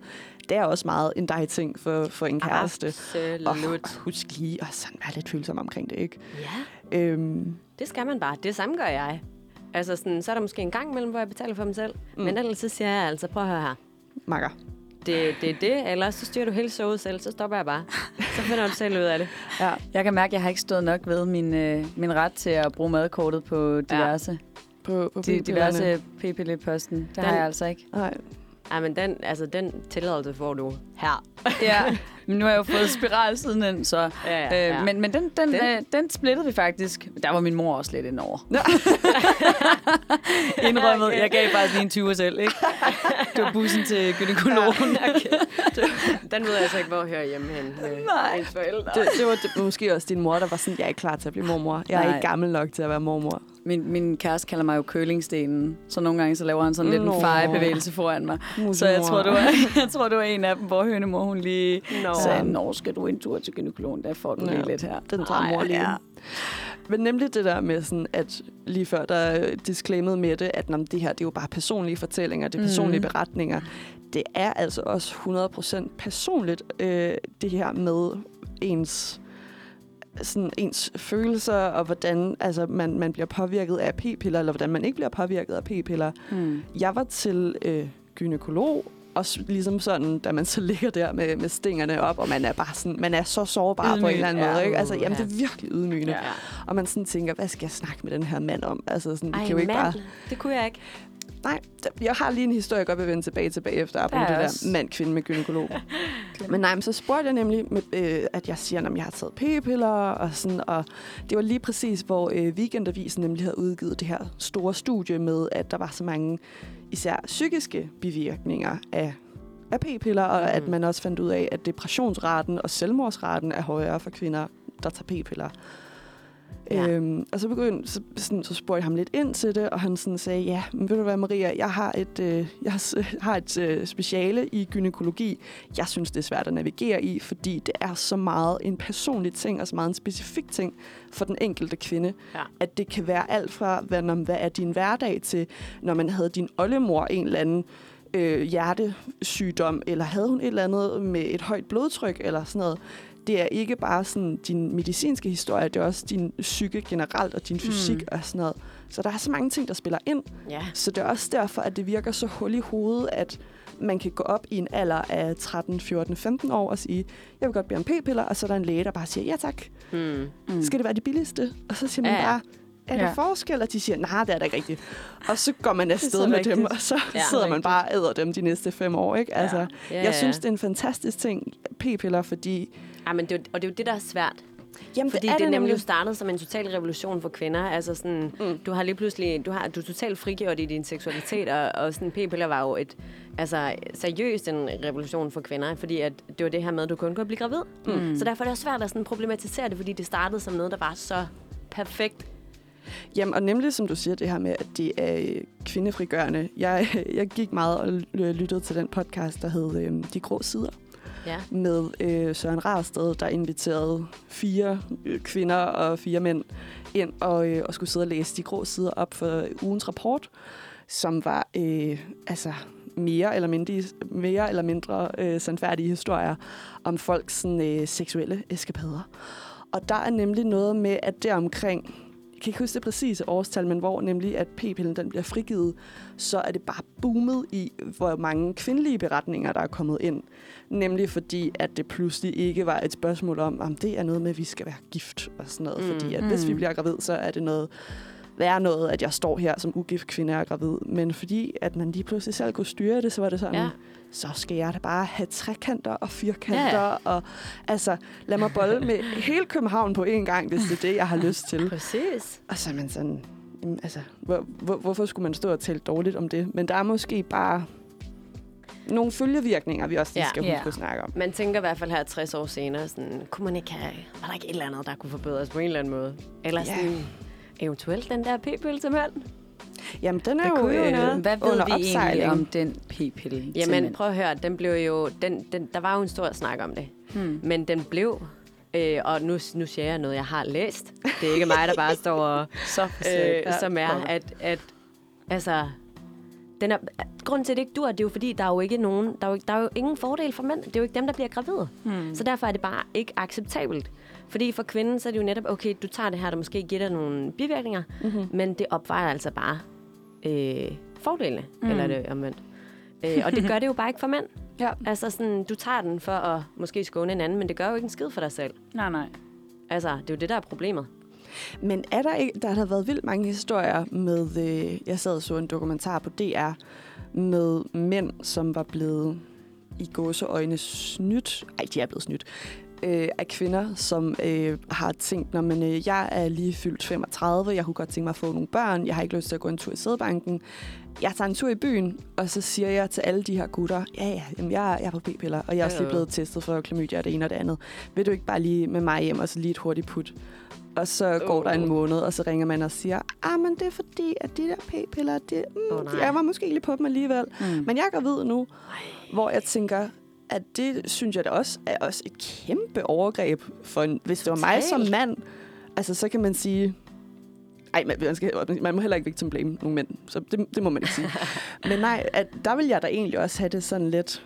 [SPEAKER 2] Det er også meget en dig-ting for, for en kæreste. Og
[SPEAKER 3] Absolut.
[SPEAKER 2] husk lige at sådan være lidt følsom omkring det, ikke?
[SPEAKER 3] Ja,
[SPEAKER 2] Øhm,
[SPEAKER 3] det skal man bare. Det samme gør jeg. Altså sådan, så er der måske en gang imellem, hvor jeg betaler for dem selv. Mm. Men ellers så siger jeg altså, prøv at høre her.
[SPEAKER 2] makker.
[SPEAKER 3] Det, det er det, ellers så styrer du hele showet selv, så stopper jeg bare. Så finder du selv ud af det.
[SPEAKER 2] Ja.
[SPEAKER 4] Jeg kan mærke, at jeg har ikke stået nok ved min, øh, min ret til at bruge madkortet på diverse,
[SPEAKER 2] På, på
[SPEAKER 4] ja. de, diverse p-pille-posten. Det har jeg altså ikke.
[SPEAKER 2] Nej.
[SPEAKER 3] Ej, men den, altså, den tilladelse får du her.
[SPEAKER 4] Ja, men nu har jeg jo fået spiral siden den, så...
[SPEAKER 3] Ja, ja, ja.
[SPEAKER 4] Øh, men men den, den,
[SPEAKER 3] Den-?
[SPEAKER 4] Øh, den splittede vi faktisk. Der var min mor også lidt indover. Indrømmet.
[SPEAKER 3] Okay.
[SPEAKER 4] Jeg gav faktisk lige en 20 selv, ikke? Det var bussen til gynekologen.
[SPEAKER 3] okay. Den ved jeg altså ikke, hvor jeg hører hjemme hen med
[SPEAKER 4] Nej.
[SPEAKER 3] ens forældre.
[SPEAKER 2] Det, det var måske også din mor, der var sådan, jeg er ikke klar til at blive mormor. Jeg er
[SPEAKER 4] Nej.
[SPEAKER 2] ikke gammel nok til at være mormor.
[SPEAKER 4] Min, min kæreste kalder mig jo curlingstenen, så nogle gange så laver han sådan lidt en
[SPEAKER 2] Nå.
[SPEAKER 4] fejebevægelse foran mig. Så jeg tror, det var, jeg tror, det var en af dem, hvor hønemor hun lige
[SPEAKER 3] Nå.
[SPEAKER 4] sagde, når skal du en tur til gynekologen, der får du lige
[SPEAKER 2] Ja.
[SPEAKER 4] lidt her.
[SPEAKER 2] Den tager mor lige.
[SPEAKER 4] ja.
[SPEAKER 2] Men nemlig det der med sådan, at lige før der disclaimede med det, at "Nå, det her det er jo bare personlige fortællinger, det er personlige
[SPEAKER 4] Mhm.
[SPEAKER 2] beretninger. Det er altså også 100% personligt, øh, det her med ens sådan ens følelser, og hvordan altså, man, man bliver påvirket af p-piller, eller hvordan man ikke bliver påvirket af p-piller.
[SPEAKER 4] Hmm.
[SPEAKER 2] Jeg var til øh, gynekolog, også ligesom sådan, da man så ligger der med, med stingerne op, og man er bare sådan, man er så sårbar på en
[SPEAKER 4] Ydmyg,
[SPEAKER 2] eller anden
[SPEAKER 4] ja.
[SPEAKER 2] måde. Ikke? Altså,
[SPEAKER 3] Uh,
[SPEAKER 2] jamen,
[SPEAKER 3] ja.
[SPEAKER 2] det er virkelig ydmygende.
[SPEAKER 3] Ja.
[SPEAKER 2] Og man sådan tænker, hvad skal jeg snakke med den her mand om? Altså, sådan,
[SPEAKER 3] Ej,
[SPEAKER 2] kan jo ikke
[SPEAKER 3] mand,
[SPEAKER 2] bare...
[SPEAKER 3] det kunne jeg ikke.
[SPEAKER 2] Nej, jeg har lige en historie, jeg godt vil vende tilbage til bagefter,
[SPEAKER 4] er
[SPEAKER 2] det der mand-kvinde med gynekolog. men nej, men så spurgte jeg nemlig, med, øh, at jeg siger, at jeg har taget p-piller, og sådan, og det var lige præcis, hvor øh, Weekendavisen nemlig havde udgivet det her store studie med, at der var så mange især psykiske bivirkninger af af p-piller, og
[SPEAKER 3] Mm.
[SPEAKER 2] at man også fandt ud af, at depressionsraten og selvmordsraten er højere for kvinder, der tager p-piller.
[SPEAKER 3] Ja.
[SPEAKER 2] Øhm, og så begyndte, så, sådan, så spurgte jeg ham lidt ind til det, og han sådan sagde, ja, men ved du hvad, Maria, jeg har et, øh, jeg har, et øh, speciale i gynækologi. Jeg synes, det er svært at navigere i, fordi det er så meget en personlig ting, og så meget en specifik ting for den enkelte kvinde,
[SPEAKER 3] Ja.
[SPEAKER 2] at det kan være alt fra, hvad, når, hvad er din hverdag til, når man havde din oldemor en eller anden øh, hjertesygdom, eller havde hun et eller andet med et højt blodtryk, eller sådan noget. Det er ikke bare sådan din medicinske historie, det er også din psyke generelt, og din fysik
[SPEAKER 4] Mm.
[SPEAKER 2] og sådan noget. Så der er så mange ting, der spiller ind.
[SPEAKER 3] Ja.
[SPEAKER 2] Så det er også derfor, at det virker så hul i hovedet, at man kan gå op i en alder af 13, 14, 15 år og sige, jeg vil godt bede om p-piller, og så er der en læge, der bare siger, ja tak,
[SPEAKER 3] Mm.
[SPEAKER 2] mm. skal det være de billigste? Og så siger man
[SPEAKER 3] Ja, ja.
[SPEAKER 2] bare, er der
[SPEAKER 4] Ja.
[SPEAKER 2] ja. forskel? Og de siger, nej, det er der ikke rigtigt. Og så går man afsted med
[SPEAKER 4] rigtigt.
[SPEAKER 2] dem, og så
[SPEAKER 3] Ja,
[SPEAKER 2] ja, sidder man
[SPEAKER 4] rigtigt.
[SPEAKER 2] bare og æder dem de næste fem år. Ikke? Altså,
[SPEAKER 4] Ja.
[SPEAKER 3] Ja,
[SPEAKER 2] jeg synes, det er en fantastisk ting, p-piller, fordi...
[SPEAKER 3] Ja, men det, er og det er jo det, der er svært.
[SPEAKER 2] Jamen,
[SPEAKER 3] Fordi det, det er nemlig jo startet som en total revolution for kvinder. Altså sådan, mm. du har lige pludselig, du, har, du er totalt frigjort i din seksualitet, og, og sådan p-piller var jo et, altså seriøst en revolution for kvinder, fordi at det var det her med, at du kun kunne blive gravid. Mm. Så derfor er det også svært at sådan problematisere det, fordi det startede som noget, der var så perfekt.
[SPEAKER 2] Jamen, og nemlig som du siger, det her med, at det er øh, kvindefrigørende. Jeg, jeg gik meget og ly- lyttede til den podcast, der hed øh, De Grå Sider,
[SPEAKER 3] Ja.
[SPEAKER 2] med øh, Søren Rarsted, der inviterede fire øh, kvinder og fire mænd ind og, øh, og skulle sidde og læse De Grå Sider op for øh, ugens rapport, som var øh, altså mere eller mindre, mere eller mindre øh, sandfærdige historier om folks sådan, øh, seksuelle eskapader. Og der er nemlig noget med, at deromkring omkring jeg kan ikke huske det præcise årstal, men hvor nemlig, at p-pillen den bliver frigivet, så er det bare boomet i, hvor mange kvindelige beretninger, der er kommet ind. Nemlig fordi, at det pludselig ikke var et spørgsmål om, om det er noget med, at vi skal være gift og sådan noget.
[SPEAKER 3] Mm.
[SPEAKER 2] Fordi at hvis vi
[SPEAKER 4] Mm.
[SPEAKER 2] bliver gravid, så er det noget værre noget, at jeg står her som ugift kvinde og er gravid. Men fordi, at man lige pludselig selv kunne styre det, så var det sådan,
[SPEAKER 3] Ja.
[SPEAKER 2] Ja. så skal jeg da bare have trekanter og firkanter.
[SPEAKER 3] Ja.
[SPEAKER 2] Ja. Og altså, lad mig bolle med hele København på én gang, hvis det er det, jeg har lyst til.
[SPEAKER 3] Præcis.
[SPEAKER 2] Og så er man sådan, jamen, altså, hvor, hvor, hvorfor skulle man stå og tale dårligt om det? Men der er måske bare nogle følgevirkninger, vi også lige
[SPEAKER 3] Ja.
[SPEAKER 2] skal
[SPEAKER 4] Ja.
[SPEAKER 2] huske at snakke om.
[SPEAKER 3] Man tænker i hvert fald her 60 år senere, sådan, kunne man ikke have, var der ikke et eller andet, der kunne forbedres på en eller anden måde? Eller
[SPEAKER 2] Ja.
[SPEAKER 3] sådan, eventuelt den der p-pille til mænd?
[SPEAKER 2] Jamen, den er
[SPEAKER 3] Det
[SPEAKER 2] jo
[SPEAKER 3] jo
[SPEAKER 2] øh,
[SPEAKER 3] noget.
[SPEAKER 4] Hvad ved
[SPEAKER 2] under
[SPEAKER 4] vi egentlig
[SPEAKER 2] opsejling.
[SPEAKER 4] om den p-pille?
[SPEAKER 3] Jamen, prøv at høre, den blev jo, den, den, der var jo en stor snak om det,
[SPEAKER 4] Hmm.
[SPEAKER 3] men den blev, øh, og nu, nu siger jeg noget, jeg har læst. Det er ikke mig, der bare står og,
[SPEAKER 4] Så
[SPEAKER 3] øh,
[SPEAKER 4] ja.
[SPEAKER 3] som er, at, at altså, den er, grunden til, at det ikke dur, det er jo fordi, der er jo ikke nogen, der er jo, der er jo ingen fordel for mænd. Det er jo ikke dem, der bliver gravide.
[SPEAKER 4] Hmm.
[SPEAKER 3] Så derfor er det bare ikke acceptabelt. Fordi for kvinden, så er det jo netop, okay, du tager det her, der måske giver dig nogle bivirkninger,
[SPEAKER 2] Mm-hmm.
[SPEAKER 3] men det opvejer altså bare øh, fordelene,
[SPEAKER 4] Mm.
[SPEAKER 3] eller er det omvendt. Øh, og det gør det jo bare ikke for mænd.
[SPEAKER 2] Ja.
[SPEAKER 3] Altså sådan, du tager den for at måske skåne en anden, men det gør jo ikke en skid for dig selv.
[SPEAKER 4] Nej, nej.
[SPEAKER 3] Altså, det er jo det, der er problemet.
[SPEAKER 2] Men er der ikke, der har været vildt mange historier med, øh, jeg sad og så en dokumentar på DR, med mænd, som var blevet i gåseøjne snydt, ej, de er blevet snydt, øh, af kvinder, som øh, har tænkt, når man, øh, jeg er lige fyldt 35, jeg kunne godt tænke mig at få nogle børn, jeg har ikke lyst til at gå en tur i sædebanken, jeg tager en tur i byen, og så siger jeg til alle de her gutter, ja, ja, jamen, jeg, er- jeg er på p-piller, og jeg er også lige blevet testet for klamydia og det ene og det andet. Vil du ikke bare lige med mig hjem, og så lige et hurtigt put? Og så går der en måned, og så ringer man og siger, ah, men det er fordi, at de der p-piller, det, mm, oh,
[SPEAKER 3] nej.
[SPEAKER 2] jeg var måske lige på dem alligevel.
[SPEAKER 4] Hmm.
[SPEAKER 2] Men jeg er gravid nu, hvor jeg tænker, at det synes jeg da også er også et kæmpe overgreb. For en, hvis det var mig som mand, altså så kan man sige... Ej, man, man, skal, man må heller ikke victim blame nogle mænd, så det, det må man ikke sige. Men nej, at der vil jeg da egentlig også have det sådan lidt...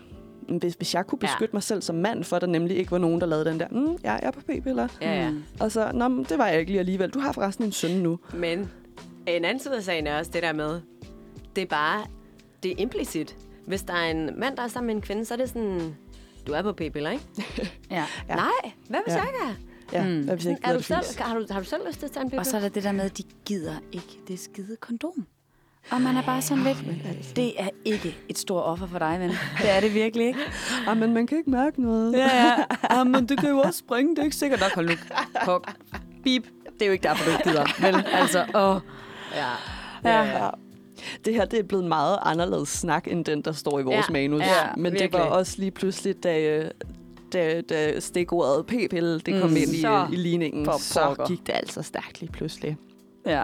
[SPEAKER 2] Hvis, hvis jeg kunne beskytte ja. mig selv som mand, for at der nemlig ikke var nogen, der lavede den der, mm, ja, jeg er på p-piller.
[SPEAKER 3] Ja, ja.
[SPEAKER 4] Hmm.
[SPEAKER 2] Og så, nå, det var jeg ikke lige alligevel. Du har forresten en søn nu.
[SPEAKER 3] Men en anden side af sagen er også det der med, det er bare, det er implicit. Hvis der er en mand, der er sammen med en kvinde, så er det sådan, du er på p-piller, ikke?
[SPEAKER 4] Ja.
[SPEAKER 2] Ja.
[SPEAKER 3] Nej, hvad hvis
[SPEAKER 2] Ja.
[SPEAKER 3] jeg ikke er?
[SPEAKER 2] Ja,
[SPEAKER 4] Mm.
[SPEAKER 2] hvad hvis jeg ikke
[SPEAKER 3] er du selv, har, du, har du selv lyst til at tage en p-pille?
[SPEAKER 4] Og så er der det der med, at de gider ikke det skide kondom. Og man er bare sådan lidt, det er ikke et stort offer for dig, ven. Det er det virkelig ikke.
[SPEAKER 2] Ah, men man kan ikke mærke noget.
[SPEAKER 4] Ja, ja. ja men du kan jo også springe, det er ikke sikkert nok. Hold nu. Pok. Bip. Det er jo ikke derfor, du ikke gider. Vel, altså, åh.
[SPEAKER 3] Ja.
[SPEAKER 2] Ja. ja. Det her det er blevet meget anderledes snak, end den, der står i vores
[SPEAKER 3] Ja,
[SPEAKER 2] manus.
[SPEAKER 3] ja,
[SPEAKER 2] Men det
[SPEAKER 3] virkelig.
[SPEAKER 2] var også lige pludselig, da, da, da stikordet p-pille det kom
[SPEAKER 4] Mm,
[SPEAKER 2] ind i,
[SPEAKER 4] så
[SPEAKER 2] i ligningen,
[SPEAKER 4] for
[SPEAKER 2] så gik det altså stærkt lige pludselig.
[SPEAKER 4] Ja.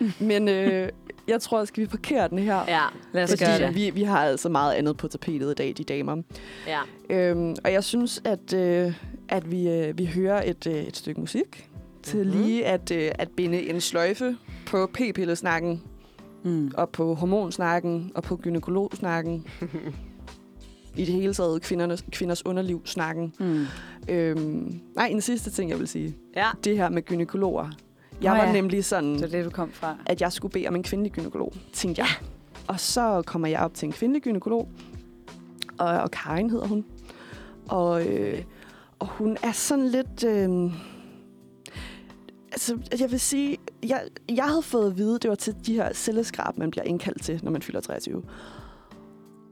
[SPEAKER 2] Men øh, jeg tror, skal vi parkere den her?
[SPEAKER 3] Ja,
[SPEAKER 4] Lad os gøre
[SPEAKER 2] Fordi
[SPEAKER 4] det.
[SPEAKER 2] vi, vi har altså meget andet på tapetet i dag, de damer.
[SPEAKER 3] ja.
[SPEAKER 2] Øhm, og jeg synes, at, øh, at vi, øh, vi hører et, øh, et stykke musik til
[SPEAKER 3] Mhm.
[SPEAKER 2] lige at, øh, at binde en sløjfe på p-pillesnakken.
[SPEAKER 4] Mm.
[SPEAKER 2] og på hormonsnakken, og på gynekologsnakken. I det hele taget kvindernes, kvinders underliv-snakken.
[SPEAKER 4] Mm.
[SPEAKER 2] Øhm, nej, en sidste ting, jeg vil sige.
[SPEAKER 3] Ja.
[SPEAKER 2] Det her med gynekologer. Jeg
[SPEAKER 4] Nå
[SPEAKER 2] var
[SPEAKER 4] ja.
[SPEAKER 2] nemlig sådan,
[SPEAKER 4] Så det det, du kom fra.
[SPEAKER 2] at jeg skulle bede om en kvindelig gynekolog, tænkte jeg. Og så kommer jeg op til en kvindelig gynekolog, og, og Karin hedder hun. Og, øh, og hun er sådan lidt... Øh, altså, jeg vil sige, jeg, jeg havde fået at vide, det var til de her celleskrab, man bliver indkaldt til, når man fylder 23.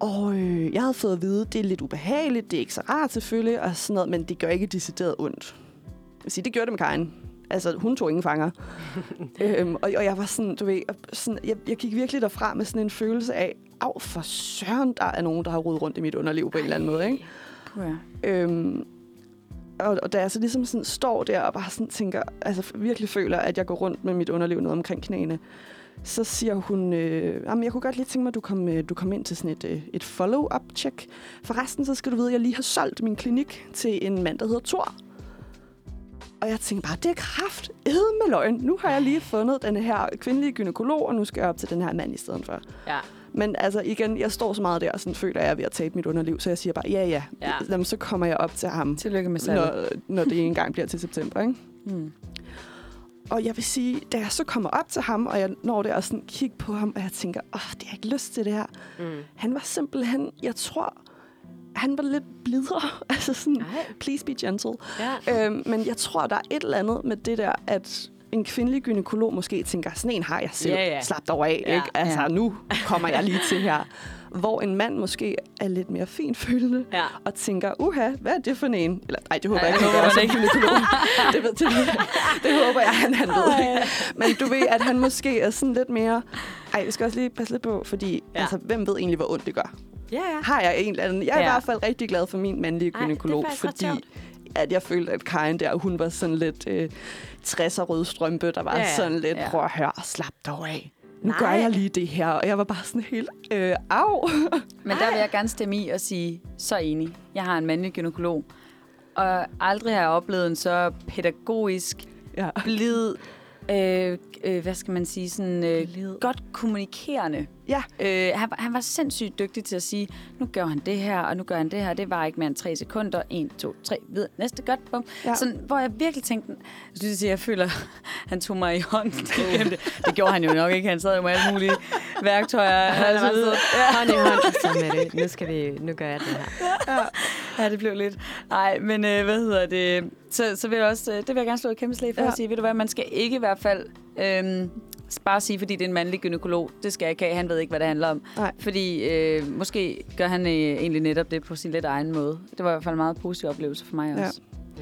[SPEAKER 2] Og øh, jeg havde fået at vide, det er lidt ubehageligt, det er ikke så rart selvfølgelig, og sådan noget, men det gør ikke decideret ondt. Jeg vil sige, det gjorde det med Karin. Altså, hun tog ingen fanger. øhm, og, og jeg var sådan, du ved, sådan, jeg, jeg gik virkelig derfra med sådan en følelse af, af for søren, der er nogen, der har rodet rundt i mit underliv på en eller anden måde, ikke?
[SPEAKER 4] Ja.
[SPEAKER 2] Øhm, og, og da jeg så ligesom sådan står der og bare sådan tænker, altså virkelig føler, at jeg går rundt med mit underliv noget omkring knæene, så siger hun, øh, jamen, jeg kunne godt lige tænke mig, at du kom, øh, du kom ind til sådan et, øh, et follow-up-check. Forresten, så skal du vide, at jeg lige har solgt min klinik til en mand, der hedder Thor. Og jeg tænkte bare, det er kraft med løgn. Nu har jeg lige fundet den her kvindelige gynekolog, og nu skal jeg op til den her mand i stedet for.
[SPEAKER 3] Ja.
[SPEAKER 2] Men altså igen, jeg står så meget der, og sådan føler jeg, at jeg er ved at tabe mit underliv, så jeg siger bare, ja ja,
[SPEAKER 3] Ja.
[SPEAKER 2] Jamen, så kommer jeg op til ham,
[SPEAKER 4] Tillykke med salget.
[SPEAKER 2] når, når det engang bliver til september. Ikke?
[SPEAKER 4] Mm.
[SPEAKER 2] Og jeg vil sige, da jeg så kommer op til ham, og jeg når der og sådan kigger på ham, og jeg tænker, åh, det har jeg ikke lyst til det her.
[SPEAKER 3] Mm.
[SPEAKER 2] Han var simpelthen, jeg tror, han var lidt blidere. altså sådan,
[SPEAKER 3] Nej.
[SPEAKER 2] please be gentle.
[SPEAKER 3] Ja.
[SPEAKER 2] Øhm, men jeg tror, der er et eller andet med det der, at en kvindelig gynekolog måske tænker, sådan en har jeg selv.
[SPEAKER 3] Ja, ja.
[SPEAKER 2] Slap dog af,
[SPEAKER 3] Ja.
[SPEAKER 2] ikke? Altså,
[SPEAKER 4] Ja.
[SPEAKER 2] nu kommer jeg lige til her. Hvor en mand måske er lidt mere finfølende
[SPEAKER 3] Ja.
[SPEAKER 2] og tænker, uha, hvad er det for en? Eller, nej, det håber
[SPEAKER 4] Ej,
[SPEAKER 2] jeg ikke,
[SPEAKER 4] håber
[SPEAKER 2] er som gynekolog. det, ved, det, det, håber jeg, han, han ved. Men du ved, at han måske er sådan lidt mere... Ej, vi skal også lige passe lidt på, fordi
[SPEAKER 3] Ja.
[SPEAKER 2] altså, hvem ved egentlig, hvor ondt det gør?
[SPEAKER 3] Ja, ja.
[SPEAKER 2] Har jeg en eller anden... Jeg er ja. i hvert fald rigtig glad for min mandlige
[SPEAKER 3] Ej,
[SPEAKER 2] gynekolog, fordi at jeg følte, at Karin der, hun var sådan lidt øh, 60'er rød strømpe, der var
[SPEAKER 3] ja.
[SPEAKER 2] sådan lidt,
[SPEAKER 4] Ja.
[SPEAKER 2] prøv at høre, slap dog af. Nu
[SPEAKER 3] Nej.
[SPEAKER 2] gør jeg lige det her, og jeg var bare sådan helt, øh, au.
[SPEAKER 4] Men der vil jeg gerne stemme i og sige, så enig. Jeg har en mandlig gynekolog, og aldrig har jeg oplevet en så pædagogisk,
[SPEAKER 2] ja.
[SPEAKER 4] blid, øh, øh, hvad skal man sige, sådan øh, godt kommunikerende.
[SPEAKER 2] Ja.
[SPEAKER 4] Øh, han, var- han var sindssygt dygtig til at sige, nu gør han det her, og nu gør han det her. Det var ikke mere end tre sekunder. En, to, tre, videre. Næste, godt, bum. Ja.
[SPEAKER 2] Ja.
[SPEAKER 4] Sådan, hvor jeg virkelig tænkte, jeg synes, jeg føler, han tog mig i hånden. det. det gjorde han jo nok ikke. Han sad jo med alle mulige værktøjer.
[SPEAKER 3] Han
[SPEAKER 4] og så
[SPEAKER 3] var sådan, hånd i hånd, så med det. Nu, skal vi, nu gør jeg det her.
[SPEAKER 4] Ja, det blev lidt. Nej, men øh, hvad hedder det? Så, så vil jeg også, øh, det vil jeg gerne slå et kæmpe slag for ja.
[SPEAKER 2] Ja.
[SPEAKER 4] at sige, ved du hvad, man skal ikke i hvert fald øh, bare sige, fordi det er en mandlig gynekolog. Det skal jeg ikke have. Han ved ikke, hvad det handler om.
[SPEAKER 2] Nej.
[SPEAKER 4] Fordi øh, måske gør han øh, egentlig netop det på sin lidt egen måde. Det var i hvert fald en meget positiv oplevelse for mig
[SPEAKER 2] Ja.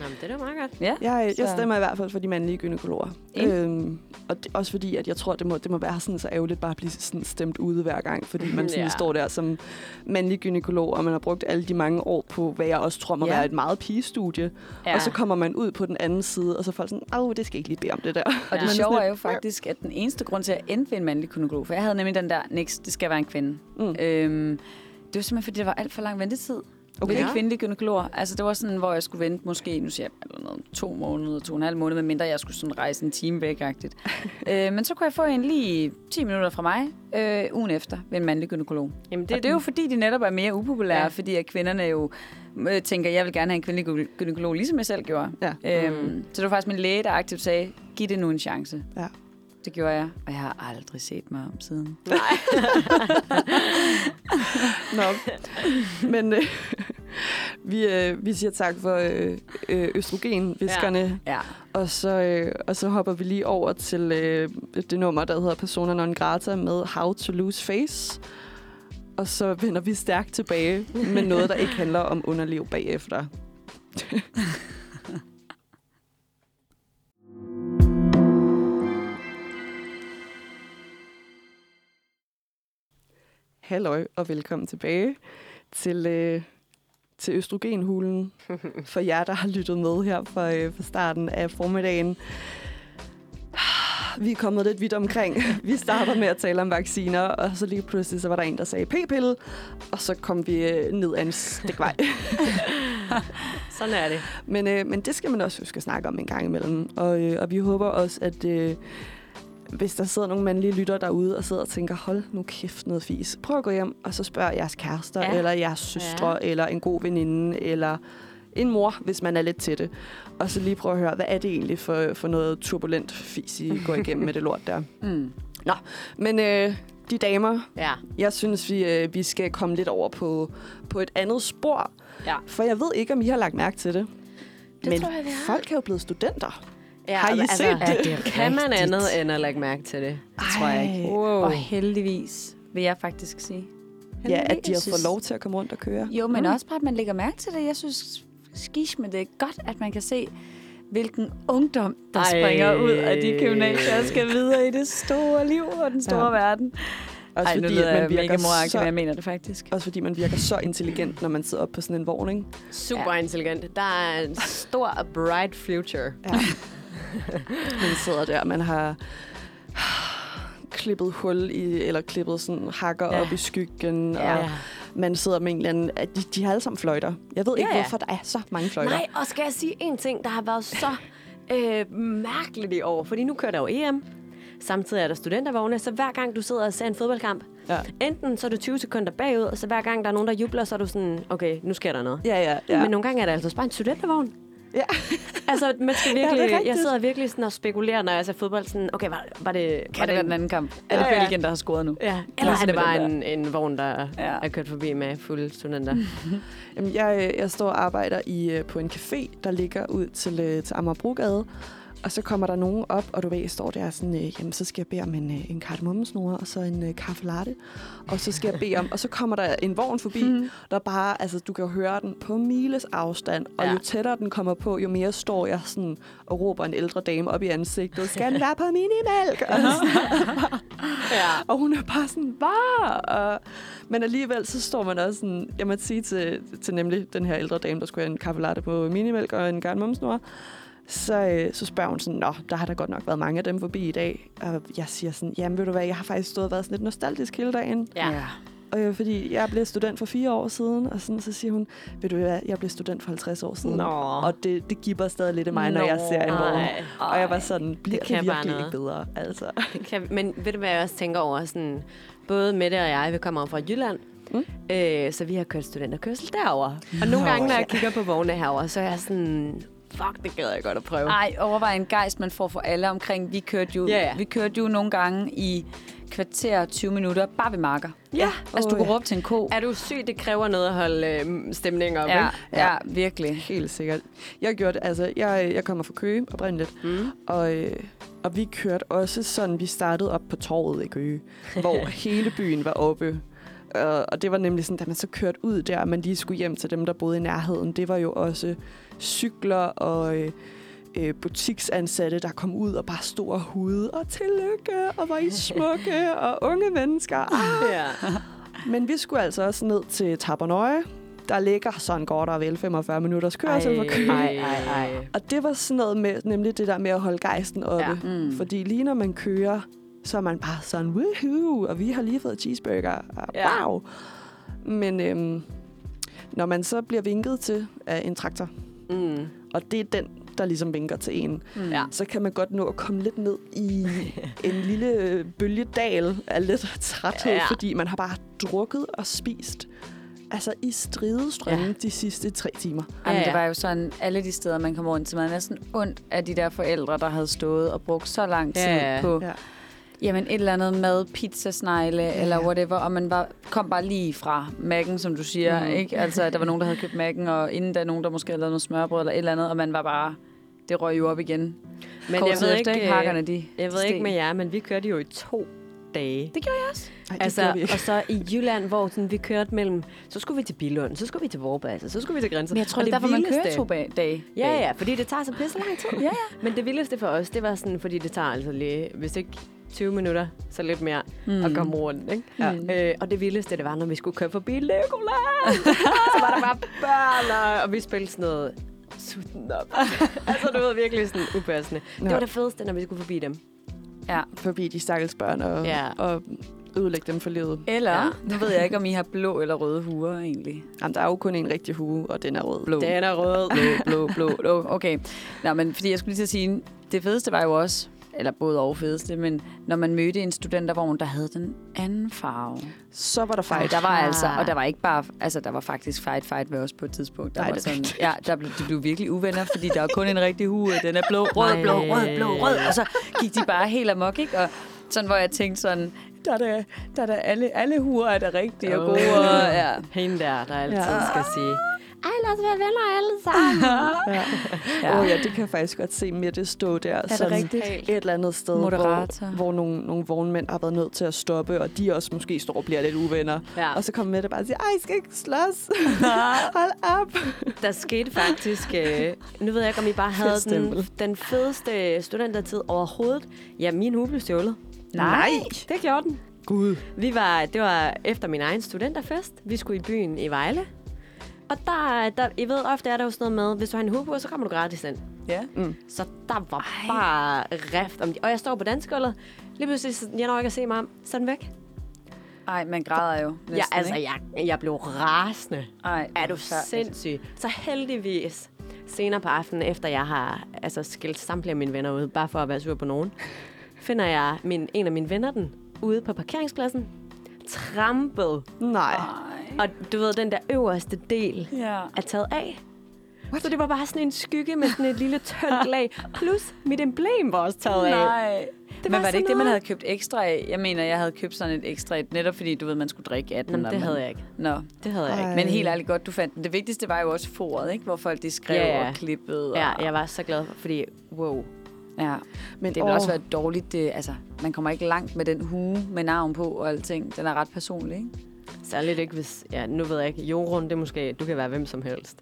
[SPEAKER 3] Nå, men det er da meget godt.
[SPEAKER 4] Ja.
[SPEAKER 2] Jeg, jeg
[SPEAKER 4] Så-
[SPEAKER 2] stemmer i hvert fald for de mandlige gynekologer.
[SPEAKER 4] Enig.
[SPEAKER 2] Øhm, og det, også fordi, at jeg tror, det må, det må være sådan så ærgerligt bare at blive sådan stemt ude hver gang, fordi man sådan
[SPEAKER 3] Ja.
[SPEAKER 2] står der som mandlig gynekolog, og man har brugt alle de mange år på, hvad jeg også tror må
[SPEAKER 4] Ja.
[SPEAKER 2] være et meget pigestudie.
[SPEAKER 4] Ja.
[SPEAKER 2] Og så kommer man ud på den anden side, og så er folk sådan, åh, det skal jeg ikke lige bede om det der.
[SPEAKER 4] Og
[SPEAKER 3] Ja.
[SPEAKER 4] det sjove er jo faktisk, at den eneste grund til at ende ved en mandlig gynekolog, for jeg havde nemlig den der, next, det skal være en kvinde.
[SPEAKER 2] Mm.
[SPEAKER 4] Øhm, det var simpelthen, fordi der var alt for lang ventetid. Okay. Ved kvindelige gynekologer. Altså, det var sådan, hvor jeg skulle vente måske, nu siger jeg, eller noget, to måneder, to og en halv måned, medmindre jeg skulle sådan rejse en time væk -agtigt. øh, men så kunne jeg få en lige 10 minutter fra mig, øh, ugen efter, ved en mandlig gynekolog.
[SPEAKER 3] Jamen,
[SPEAKER 4] Det, og det er jo fordi, de netop er mere upopulære, ja. Fordi at kvinderne jo øh, tænker, jeg vil gerne have en kvindelig gy- gynækolog, ligesom jeg selv gjorde.
[SPEAKER 2] Ja.
[SPEAKER 4] Øhm,
[SPEAKER 3] Mm.
[SPEAKER 4] Så det var faktisk min læge, der aktivt sagde, giv det nu en chance.
[SPEAKER 2] Ja.
[SPEAKER 4] Det gjorde jeg, og jeg har aldrig set mig om siden.
[SPEAKER 2] Nå. Men øh, vi, øh, vi siger tak for øh, øh, østrogenviskerne,
[SPEAKER 4] Ja.
[SPEAKER 2] og, så, øh, og så hopper vi lige over til øh, det nummer, der hedder Persona non grata med How to Lose Face. Og så vender vi stærkt tilbage med noget, der ikke handler om underliv bagefter. Halløj og velkommen tilbage til, øh, til Østrogenhulen. For jer, der har lyttet med her fra, øh, fra starten af formiddagen. Vi er kommet lidt vidt omkring. Vi starter med at tale om vacciner, og så lige pludselig så var der en, der sagde p-pille, og så kom vi øh, ned ad en stikvej.
[SPEAKER 3] Sådan er det.
[SPEAKER 2] Men, øh, men det skal man også huske at snakke om en gang imellem. Og, øh, og vi håber også, at, øh, hvis der sidder nogle mandlige lytter derude og sidder og tænker, hold nu kæft noget fis. Prøv at gå hjem, og så spørg jeres kærester,
[SPEAKER 3] Ja.
[SPEAKER 2] eller jeres søstre,
[SPEAKER 3] Ja.
[SPEAKER 2] eller en god veninde, eller en mor, hvis man er lidt til det. Og så lige prøve at høre, hvad er det egentlig for, for noget turbulent fis, I går igennem med det lort der.
[SPEAKER 4] Mm.
[SPEAKER 2] Men øh, de damer,
[SPEAKER 3] Ja.
[SPEAKER 2] jeg synes, vi, øh, vi skal komme lidt over på, på et andet spor.
[SPEAKER 3] Ja.
[SPEAKER 2] For jeg ved ikke, om I har lagt mærke til det.
[SPEAKER 3] Det
[SPEAKER 2] Men
[SPEAKER 3] tror jeg,
[SPEAKER 2] folk er jo blevet studenter.
[SPEAKER 3] Ja
[SPEAKER 2] Har I set det?
[SPEAKER 3] Ja, det er kan man
[SPEAKER 4] rigtigt?
[SPEAKER 3] andet end at lægge mærke til det?
[SPEAKER 4] Det tror jeg ikke.
[SPEAKER 2] Ej.
[SPEAKER 3] Wow.
[SPEAKER 4] Og heldigvis, vil jeg faktisk sige.
[SPEAKER 2] Ja, at de har
[SPEAKER 4] Heldigvis.
[SPEAKER 2] fået lov til at komme rundt og køre.
[SPEAKER 4] Jo, men
[SPEAKER 3] Mm.
[SPEAKER 4] også bare, at man lægger mærke til det. Jeg synes, skish med det er godt, at man kan se, hvilken ungdom, der
[SPEAKER 3] Ej.
[SPEAKER 4] Ej. springer ud af de gymnasier og skal videre i det store liv og den store
[SPEAKER 2] Ja.
[SPEAKER 4] ja. verden.
[SPEAKER 2] Også
[SPEAKER 4] Ej, nu
[SPEAKER 2] fordi,
[SPEAKER 4] lyder
[SPEAKER 2] at man
[SPEAKER 4] mega
[SPEAKER 2] virker
[SPEAKER 4] moragtig,
[SPEAKER 2] så,
[SPEAKER 4] jeg mener det faktisk.
[SPEAKER 2] også fordi man virker så intelligent, når man sidder oppe på sådan en vogn, ikke?
[SPEAKER 3] Super intelligent. Der er en stor, bright future.
[SPEAKER 2] Ja. man sidder der, man har klippet hul i, eller klippet sådan hakker
[SPEAKER 3] Ja.
[SPEAKER 2] ja. op i skyggen,
[SPEAKER 4] Ja.
[SPEAKER 2] og man sidder med en eller anden... At de, de har alle sammen fløjter. Jeg ved ikke,
[SPEAKER 3] Ja, ja.
[SPEAKER 2] hvorfor der er så mange fløjter.
[SPEAKER 3] Nej, og skal jeg sige en ting, der har været så øh, mærkeligt i år? Fordi nu kører der jo EM. Samtidig er der studentervogne, så hver gang du sidder og ser en fodboldkamp,
[SPEAKER 2] Ja.
[SPEAKER 3] enten så er du 20 sekunder bagud, og så hver gang der er nogen, der jubler, så er du sådan, okay, nu sker der noget.
[SPEAKER 2] Ja, ja,
[SPEAKER 3] Ja.
[SPEAKER 2] ja.
[SPEAKER 3] Men nogle gange er det altså bare en studentervogn.
[SPEAKER 2] Ja.
[SPEAKER 3] altså, man skal
[SPEAKER 2] Ja,
[SPEAKER 3] virkelig,
[SPEAKER 2] rigtigt.
[SPEAKER 3] jeg sidder virkelig sådan og spekulerer, når jeg ser fodbold, sådan, okay, var, var det...
[SPEAKER 4] Kan
[SPEAKER 3] var
[SPEAKER 4] det være den anden kamp? Er det
[SPEAKER 3] Ja, ja.
[SPEAKER 4] Belgien, der har scoret nu?
[SPEAKER 3] Ja, eller er det bare en, en vogn, der
[SPEAKER 4] Ja.
[SPEAKER 3] ja. er kørt forbi med fulde studenter?
[SPEAKER 2] Jamen, jeg, jeg står og arbejder i, øh, på en café, der ligger ud til, øh, til Amagerbrogade. Og så kommer der nogen op, og du ved, jeg står der sådan, øh, jamen så skal jeg bede om en, øh, en kardemommesnore, og så en øh, kaffe latte. Og så skal jeg bede om, og så kommer der en vogn forbi,
[SPEAKER 3] Mhm.
[SPEAKER 2] der bare, altså du kan jo høre den på miles afstand. Og
[SPEAKER 3] Ja.
[SPEAKER 2] jo tættere den kommer på, jo mere står jeg sådan og råber en ældre dame op i ansigtet, skal den være på minimælk? Og, sådan,
[SPEAKER 3] ja.
[SPEAKER 2] og hun er bare sådan, var. Og, men alligevel, så står man også sådan, jeg må sige til, til nemlig den her ældre dame, der skulle have en kaffe latte på minimælk og en garnmomsnor, så, øh, så spørger hun sådan, nå, der har der godt nok været mange af dem forbi i dag. Og jeg siger sådan, jamen ved du hvad, jeg har faktisk stået og været sådan lidt nostalgisk hele dagen.
[SPEAKER 3] ja.
[SPEAKER 2] Øh, fordi jeg blev student for fire år siden, og sådan, så siger hun, ved du hvad, jeg blev student for 50 år siden.
[SPEAKER 3] Nå.
[SPEAKER 2] Og det, det giver stadig lidt af mig, når
[SPEAKER 4] Nå.
[SPEAKER 2] jeg ser en vogn.
[SPEAKER 3] Ej.
[SPEAKER 2] Og jeg var sådan, bliver det,
[SPEAKER 3] kan
[SPEAKER 2] det
[SPEAKER 3] bare
[SPEAKER 2] virkelig ikke bedre? Altså.
[SPEAKER 3] Det kan, men ved du, hvad jeg også tænker over? Sådan, både Mette og jeg, vi kommer fra Jylland,
[SPEAKER 2] mm.
[SPEAKER 3] øh, så vi har kørt studenterkørsel derover. Og nogle gange, når jeg kigger på vogne herover, så er jeg sådan, fuck, det gad jeg godt at prøve.
[SPEAKER 4] Ej, overvej en gejst, man får for alle omkring. Vi kørte jo,
[SPEAKER 3] Ja, ja.
[SPEAKER 4] vi kørte jo nogle gange i kvarter 20 minutter, bare ved marker.
[SPEAKER 3] Ja.
[SPEAKER 4] Altså, du
[SPEAKER 2] ja.
[SPEAKER 4] råbe til en ko.
[SPEAKER 3] Er du syg? Det kræver noget at holde øh, stemningen op,
[SPEAKER 4] Ja,
[SPEAKER 3] ikke?
[SPEAKER 4] ja, virkelig.
[SPEAKER 2] Helt sikkert. Jeg gjorde det, altså, jeg, jeg kommer fra Køge oprindeligt,
[SPEAKER 3] Mm.
[SPEAKER 2] og, øh, og vi kørte også sådan, vi startede op på torvet i Køge, hvor hele byen var oppe. Og, og det var nemlig sådan, da man så kørte ud der, man lige skulle hjem til dem, der boede i nærheden, det var jo også cykler og øh, øh, butiksansatte, der kom ud og bare stod og hude, og tillykke, og var I smukke, og unge mennesker. Ah.
[SPEAKER 3] Ja.
[SPEAKER 2] Men vi skulle altså også ned til Tabernøje. Der ligger sådan godt og vel 45 minutters kørsel fra Køge.
[SPEAKER 3] ej, ej, ej.
[SPEAKER 2] Og det var sådan noget med, nemlig det der med at holde gejsten oppe.
[SPEAKER 3] Ja.
[SPEAKER 2] Ja.
[SPEAKER 4] Mm.
[SPEAKER 2] Fordi lige når man kører, så er man bare sådan, woohoo, og vi har lige fået cheeseburger. Og
[SPEAKER 3] Ja.
[SPEAKER 2] Wow. Men øhm, når man så bliver vinket til af en traktor,
[SPEAKER 3] Mm.
[SPEAKER 2] og det er den, der ligesom vinker til en,
[SPEAKER 4] Mm.
[SPEAKER 3] Ja.
[SPEAKER 2] så kan man godt nå at komme lidt ned i en lille bølgedal af lidt træthed,
[SPEAKER 3] Ja.
[SPEAKER 2] ja. fordi man har bare drukket og spist altså i stridestrømme
[SPEAKER 3] Ja.
[SPEAKER 2] ja. de sidste tre timer.
[SPEAKER 4] Jamen,
[SPEAKER 3] Ja,
[SPEAKER 4] det var jo sådan, alle de steder, man kom rundt til, man er næsten ondt af de der forældre, der havde stået og brugt så lang tid
[SPEAKER 3] Ja, ja.
[SPEAKER 4] på
[SPEAKER 2] Ja.
[SPEAKER 4] Jamen, et eller andet mad, pizza, snegle
[SPEAKER 2] Ja.
[SPEAKER 4] eller whatever, og man var, kom bare lige fra Mac'en, som du siger, mm. ikke? Altså, der var nogen, der havde købt Mac'en, og inden der nogen, der måske havde lavet noget smørbrød eller et eller andet, og man var bare, det røg jo op igen.
[SPEAKER 3] Men
[SPEAKER 4] Kort
[SPEAKER 3] jeg ved
[SPEAKER 4] efter,
[SPEAKER 3] ikke,
[SPEAKER 4] hakkerne, de
[SPEAKER 3] jeg ved
[SPEAKER 4] steg.
[SPEAKER 3] ikke med jer, men vi kørte jo i to dage.
[SPEAKER 4] Det gjorde jeg også.
[SPEAKER 2] Ej,
[SPEAKER 3] Altså, og så i Jylland, hvor sådan, vi kørte mellem, så skulle vi til Billund, så skulle vi til Vorbasse, så skulle vi til Grænsen.
[SPEAKER 4] Men jeg tror,
[SPEAKER 3] Og
[SPEAKER 4] det er derfor, man kører to ba- dage.
[SPEAKER 3] Ja, ja, fordi det tager så pisse lang tid.
[SPEAKER 4] Ja, ja.
[SPEAKER 3] Men det vildeste for os, det var sådan, fordi det tager altså lige, hvis ikke 20 minutter, så lidt mere mm. at komme rundt. Ikke?
[SPEAKER 2] Ja.
[SPEAKER 3] Øh, og det vildeste, det var, når vi skulle køre forbi Legoland. så var der bare børn, og, og vi spillede sådan noget sutten op. altså, du ved, virkelig sådan upassende. Det
[SPEAKER 2] Ja.
[SPEAKER 3] var det fedeste, når vi skulle forbi dem.
[SPEAKER 4] ja.
[SPEAKER 2] Forbi de stakkels børn og,
[SPEAKER 3] Ja.
[SPEAKER 2] og ødelægge dem for livet.
[SPEAKER 4] Eller,
[SPEAKER 3] ja.
[SPEAKER 4] nu ved jeg ikke, om I har blå eller røde huer egentlig.
[SPEAKER 2] Jamen, der er jo kun en rigtig hue, og den er rød.
[SPEAKER 4] Blå.
[SPEAKER 3] Den er rød.
[SPEAKER 4] blå, blå, blå, blå. Okay. Nå, men fordi jeg skulle lige til at sige, det fedeste var jo også, eller både og fedeste, men når man mødte en studentervogn, der havde den anden farve.
[SPEAKER 2] Så var der
[SPEAKER 4] Ej,
[SPEAKER 2] fight.
[SPEAKER 4] der var
[SPEAKER 3] Aha.
[SPEAKER 4] altså, og der var ikke bare, altså der var faktisk fight fight ved os på et tidspunkt. Der
[SPEAKER 2] Nej,
[SPEAKER 4] var sådan, ja, der blev, de blev virkelig uvenner, fordi der var kun en rigtig hue, den er blå, rød, blå, rød, blå, rød, og så gik de bare helt amok, ikke? Og sådan, hvor jeg tænkte sådan, der er der, der er der alle, alle huer er der rigtige og
[SPEAKER 3] Åh.
[SPEAKER 4] gode, og ja.
[SPEAKER 3] Hende der, der altid
[SPEAKER 2] ja.
[SPEAKER 3] skal sige, ej, lad os være venner alle sammen.
[SPEAKER 2] Ja.
[SPEAKER 4] Ja.
[SPEAKER 2] Åh ja, det kan jeg faktisk godt se med det stå der.
[SPEAKER 4] det
[SPEAKER 2] sådan
[SPEAKER 4] rigtigt?
[SPEAKER 2] Et eller andet sted,
[SPEAKER 4] Moderator.
[SPEAKER 2] hvor, hvor nogle, nogle vognmænd har været nødt til at stoppe, og de også måske står og bliver lidt uvenner.
[SPEAKER 3] Ja.
[SPEAKER 2] Og så kommer med det bare og siger, ej, I skal ikke slås. Hold op.
[SPEAKER 3] Der skete faktisk, øh, nu ved jeg ikke, om I bare havde den, den fedeste studentertid overhovedet. Ja, min hue blev stjålet.
[SPEAKER 4] Nej.
[SPEAKER 3] Det gjorde den.
[SPEAKER 2] Gud.
[SPEAKER 3] Vi var, det var efter min egen studenterfest. Vi skulle i byen i Vejle. Og der, der, I ved, ofte er der jo sådan noget med, hvis du har en på, så kommer du gratis ind.
[SPEAKER 4] Ja.
[SPEAKER 3] Så der var Ej. bare rift om de. Og jeg står på dansegulvet. Lige pludselig, så jeg når ikke at se mig om, så den væk.
[SPEAKER 4] Ej, man græder jo næsten,
[SPEAKER 3] Ja, altså,
[SPEAKER 4] ikke?
[SPEAKER 3] jeg, jeg blev rasende.
[SPEAKER 4] Ej,
[SPEAKER 3] Er du
[SPEAKER 4] forfærdeligt.
[SPEAKER 3] sindssyg? Så heldigvis, senere på aftenen, efter jeg har altså, skilt samtlige af mine venner ud, bare for at være sur på nogen, finder jeg min, en af mine venner den ude på parkeringspladsen, trampet.
[SPEAKER 2] Nej.
[SPEAKER 4] Ej.
[SPEAKER 3] Og du ved, den der øverste del
[SPEAKER 4] Ja.
[SPEAKER 3] er taget af. What? Så det var bare sådan en skygge med sådan et lille tyndt lag. Plus mit emblem var også taget af.
[SPEAKER 4] Nej.
[SPEAKER 3] Det
[SPEAKER 4] Men var det ikke det, man
[SPEAKER 3] noget-
[SPEAKER 4] havde købt ekstra af? Jeg mener, jeg havde købt sådan et ekstra et, netop fordi, du ved, man skulle drikke af den.
[SPEAKER 3] Nå, men
[SPEAKER 4] og
[SPEAKER 3] det
[SPEAKER 4] man-
[SPEAKER 3] havde jeg ikke.
[SPEAKER 4] Nå,
[SPEAKER 3] Det havde jeg ikke.
[SPEAKER 2] Ej.
[SPEAKER 4] men helt ærligt godt, du fandt den. Det vigtigste var jo også foret, ikke? Hvor folk de skrev
[SPEAKER 3] Ja, ja.
[SPEAKER 4] og klippede. Og,
[SPEAKER 3] Ja, jeg var så glad, fordi wow.
[SPEAKER 4] Ja.
[SPEAKER 2] Men
[SPEAKER 4] Det vil
[SPEAKER 2] åh,
[SPEAKER 4] også være dårligt. Det, altså, man kommer ikke langt med den hue med navn på og alting. Den er ret personlig, ikke?
[SPEAKER 3] Særligt ikke, hvis... Ja, nu ved jeg ikke. Jorun, det er måske... Du kan være hvem som helst.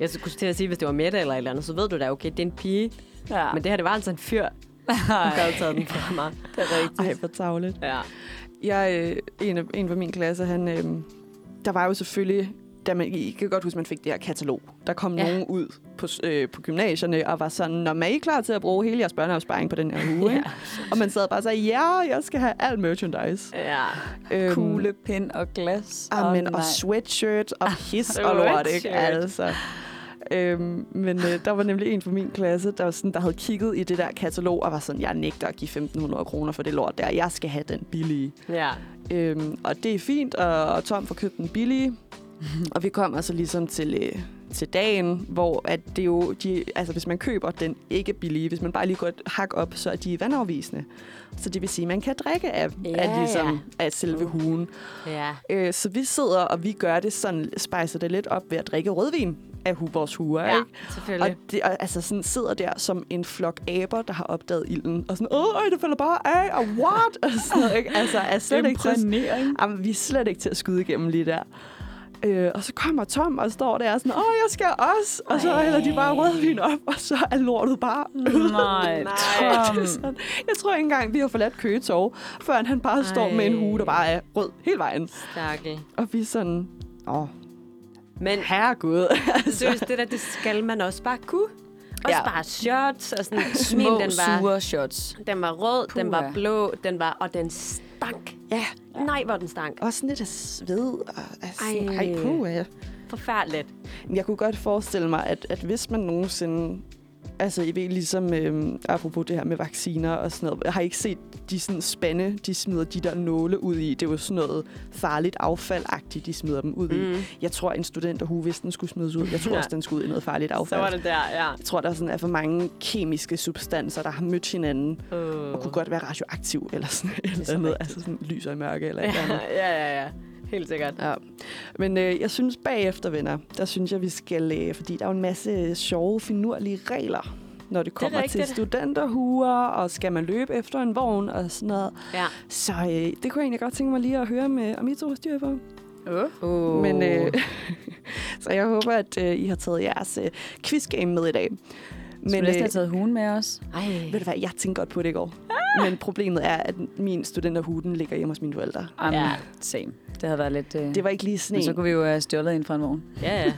[SPEAKER 3] Jeg skulle til at sige, hvis det var Mette eller et eller andet, så ved du da, okay, det er en pige.
[SPEAKER 4] Ja,
[SPEAKER 3] Men det her, det var altså en fyr, der havde taget den fra mig.
[SPEAKER 4] det er rigtigt.
[SPEAKER 2] Ej, hvor tavligt.
[SPEAKER 3] Ja.
[SPEAKER 2] Jeg, øh, en, af, en fra min klasse, han, øh, der var jo selvfølgelig, da man, I kan godt huske, man fik det her katalog. Der kom
[SPEAKER 3] Ja.
[SPEAKER 2] nogen ud på, øh, på gymnasierne og var sådan, når man er klar til at bruge hele jeres børneopsparing på den her uge? ja. Og man sad bare og sagde, ja, jeg skal have alt merchandise.
[SPEAKER 3] Ja.
[SPEAKER 2] Øhm,
[SPEAKER 4] Kuglepind og glas.
[SPEAKER 2] Amen,
[SPEAKER 4] Åh,
[SPEAKER 2] og
[SPEAKER 4] nej.
[SPEAKER 2] sweatshirt og his og lort, ikke? Altså. Øhm, men øh, der var nemlig en fra min klasse, der, var sådan, der havde kigget i det der katalog og var sådan, jeg nægter at give 1.500 kroner for det lort der. Jeg skal have den billige.
[SPEAKER 3] Ja.
[SPEAKER 2] Øhm, og det er fint, og, og Tom får købt den billige. og vi kommer så ligesom til, øh, til dagen, hvor at det jo, de, altså hvis man køber den ikke billige, hvis man bare lige går et hak op, så er de vandafvisende. Så det vil sige, at man kan drikke af,
[SPEAKER 3] Ja,
[SPEAKER 2] af, ligesom,
[SPEAKER 3] ja.
[SPEAKER 2] af selve hugen.
[SPEAKER 3] Ja.
[SPEAKER 2] Øh, så vi sidder, og vi gør det sådan, spejser det lidt op ved at drikke rødvin af vores huer,
[SPEAKER 3] Ja,
[SPEAKER 2] ikke?
[SPEAKER 3] selvfølgelig.
[SPEAKER 2] Og, det, og altså sådan sidder der som en flok aber, der har opdaget ilden, og sådan, åh, det falder bare af, og what? Og sådan noget, ikke? Altså, er slet ikke til, jamen, vi er slet ikke til at skyde igennem lige der. Øh, og så kommer Tom og står der og sådan, åh, jeg skal også. Og så
[SPEAKER 3] Ej.
[SPEAKER 2] hælder de bare rødvin op, og så er lortet bare
[SPEAKER 4] Nej,
[SPEAKER 2] det
[SPEAKER 4] Tom.
[SPEAKER 2] sådan. Jeg tror ikke engang, vi har forladt Køgetov, før han bare står med en
[SPEAKER 3] Ej.
[SPEAKER 2] hue, der bare er rød hele vejen.
[SPEAKER 3] Stakkel.
[SPEAKER 2] Og vi er sådan, åh,
[SPEAKER 3] Men
[SPEAKER 2] herregud.
[SPEAKER 3] seriøst, det der, det skal man også bare kunne. Også
[SPEAKER 2] Ja.
[SPEAKER 3] ja. bare shots og sådan.
[SPEAKER 4] Små,
[SPEAKER 3] Min, den var,
[SPEAKER 4] sure shots.
[SPEAKER 3] den var rød, Puh, den var blå, den var, og den stank.
[SPEAKER 2] ja,
[SPEAKER 3] Nej, hvor den stank.
[SPEAKER 2] også sådan lidt af sved. Og, altså,
[SPEAKER 3] Ej.
[SPEAKER 2] ej, puh, ja.
[SPEAKER 3] Forfærdeligt.
[SPEAKER 2] Jeg kunne godt forestille mig, at, at hvis man nogensinde... Altså, I ved ligesom, øhm, apropos det her med vacciner og sådan noget, jeg har ikke set de sådan spande, de smider de der nåle ud i. Det er jo sådan noget farligt affaldagtigt, de smider dem ud i.
[SPEAKER 3] Mm.
[SPEAKER 2] Jeg tror, en studenterhue, hvis den skulle smides ud, jeg tror
[SPEAKER 3] Ja.
[SPEAKER 2] også, den skulle ud i noget farligt
[SPEAKER 3] Så
[SPEAKER 2] affald.
[SPEAKER 3] var det der, ja.
[SPEAKER 2] Jeg tror, der sådan er for mange kemiske substanser, der har mødt hinanden,
[SPEAKER 3] Uh.
[SPEAKER 2] og kunne godt være radioaktiv, eller sådan et eller
[SPEAKER 3] så
[SPEAKER 2] andet. Altså sådan lys og mørke, eller et eller
[SPEAKER 3] Ja,
[SPEAKER 2] andet.
[SPEAKER 3] ja, ja, ja. Helt sikkert.
[SPEAKER 2] Ja. Men øh, jeg synes bagefter, venner, der synes jeg, vi skal... Øh, fordi der er jo en masse sjove, finurlige regler, når det kommer til
[SPEAKER 3] rigtigt.
[SPEAKER 2] studenterhuer, og skal man løbe efter en vogn og sådan noget.
[SPEAKER 3] Ja.
[SPEAKER 2] Så øh, det kunne jeg egentlig godt tænke mig lige at høre med, om I to styr på.
[SPEAKER 4] Uh.
[SPEAKER 3] Uh.
[SPEAKER 2] Men, øh, så jeg håber, at øh, I har taget jeres øh, quizgame med i dag.
[SPEAKER 4] Men
[SPEAKER 2] Men
[SPEAKER 4] næsten
[SPEAKER 2] øh,
[SPEAKER 4] have taget hugen med os.
[SPEAKER 3] Ej.
[SPEAKER 2] ved du hvad, jeg tænkte godt på det i går. Men problemet er, at min studenterhue, den ligger hjemme hos mine forældre.
[SPEAKER 4] Um,
[SPEAKER 3] Ja.
[SPEAKER 4] Same. Det havde været lidt... Uh...
[SPEAKER 2] Det var ikke lige sådan
[SPEAKER 4] Men så kunne vi jo have stjålet ind fra en vogn.
[SPEAKER 3] Ja, ja. Jeg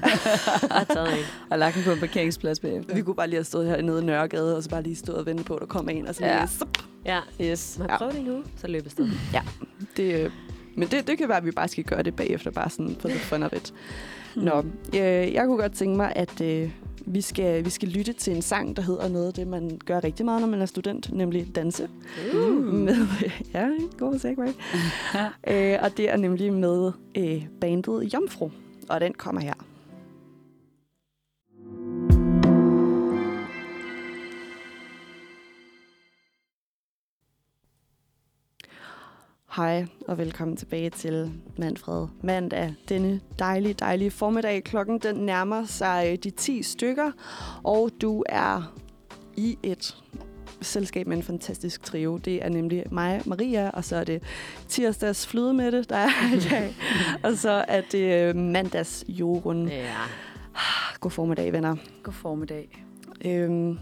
[SPEAKER 3] har taget en.
[SPEAKER 4] Og lagt den på en parkeringsplads bagefter.
[SPEAKER 2] Vi kunne bare lige have stået hernede i Nørregade, og så bare lige stået og vente på, at der kom en, og så
[SPEAKER 4] Ja.
[SPEAKER 2] lige, sup,
[SPEAKER 3] Ja.
[SPEAKER 4] Yes.
[SPEAKER 3] Jeg
[SPEAKER 2] Ja.
[SPEAKER 3] prøve det nu? Så løb afsted.
[SPEAKER 2] det, øh, men det, det kan være, at vi bare skal gøre det bagefter, bare sådan for the fun of it. Nå, øh, jeg kunne godt tænke mig, at øh, vi, skal, vi skal lytte til en sang, der hedder noget af det, man gør rigtig meget, når man er student, nemlig danse.
[SPEAKER 3] Uh.
[SPEAKER 2] Med, ja, god segway. øh, og det er nemlig med øh, bandet Jomfru, og den kommer her. Hej og velkommen tilbage til Manfred Mandag. Denne dejlige, dejlige formiddag. Klokken den nærmer sig øh, de 10 stykker, og du er i et selskab med en fantastisk trio. Det er nemlig mig, Maria, og så er det tirsdags flydemætte, der er i dag. og så er det øh, mandags Jorun.
[SPEAKER 3] Ja.
[SPEAKER 2] God formiddag, venner.
[SPEAKER 4] God formiddag.
[SPEAKER 2] Øhm,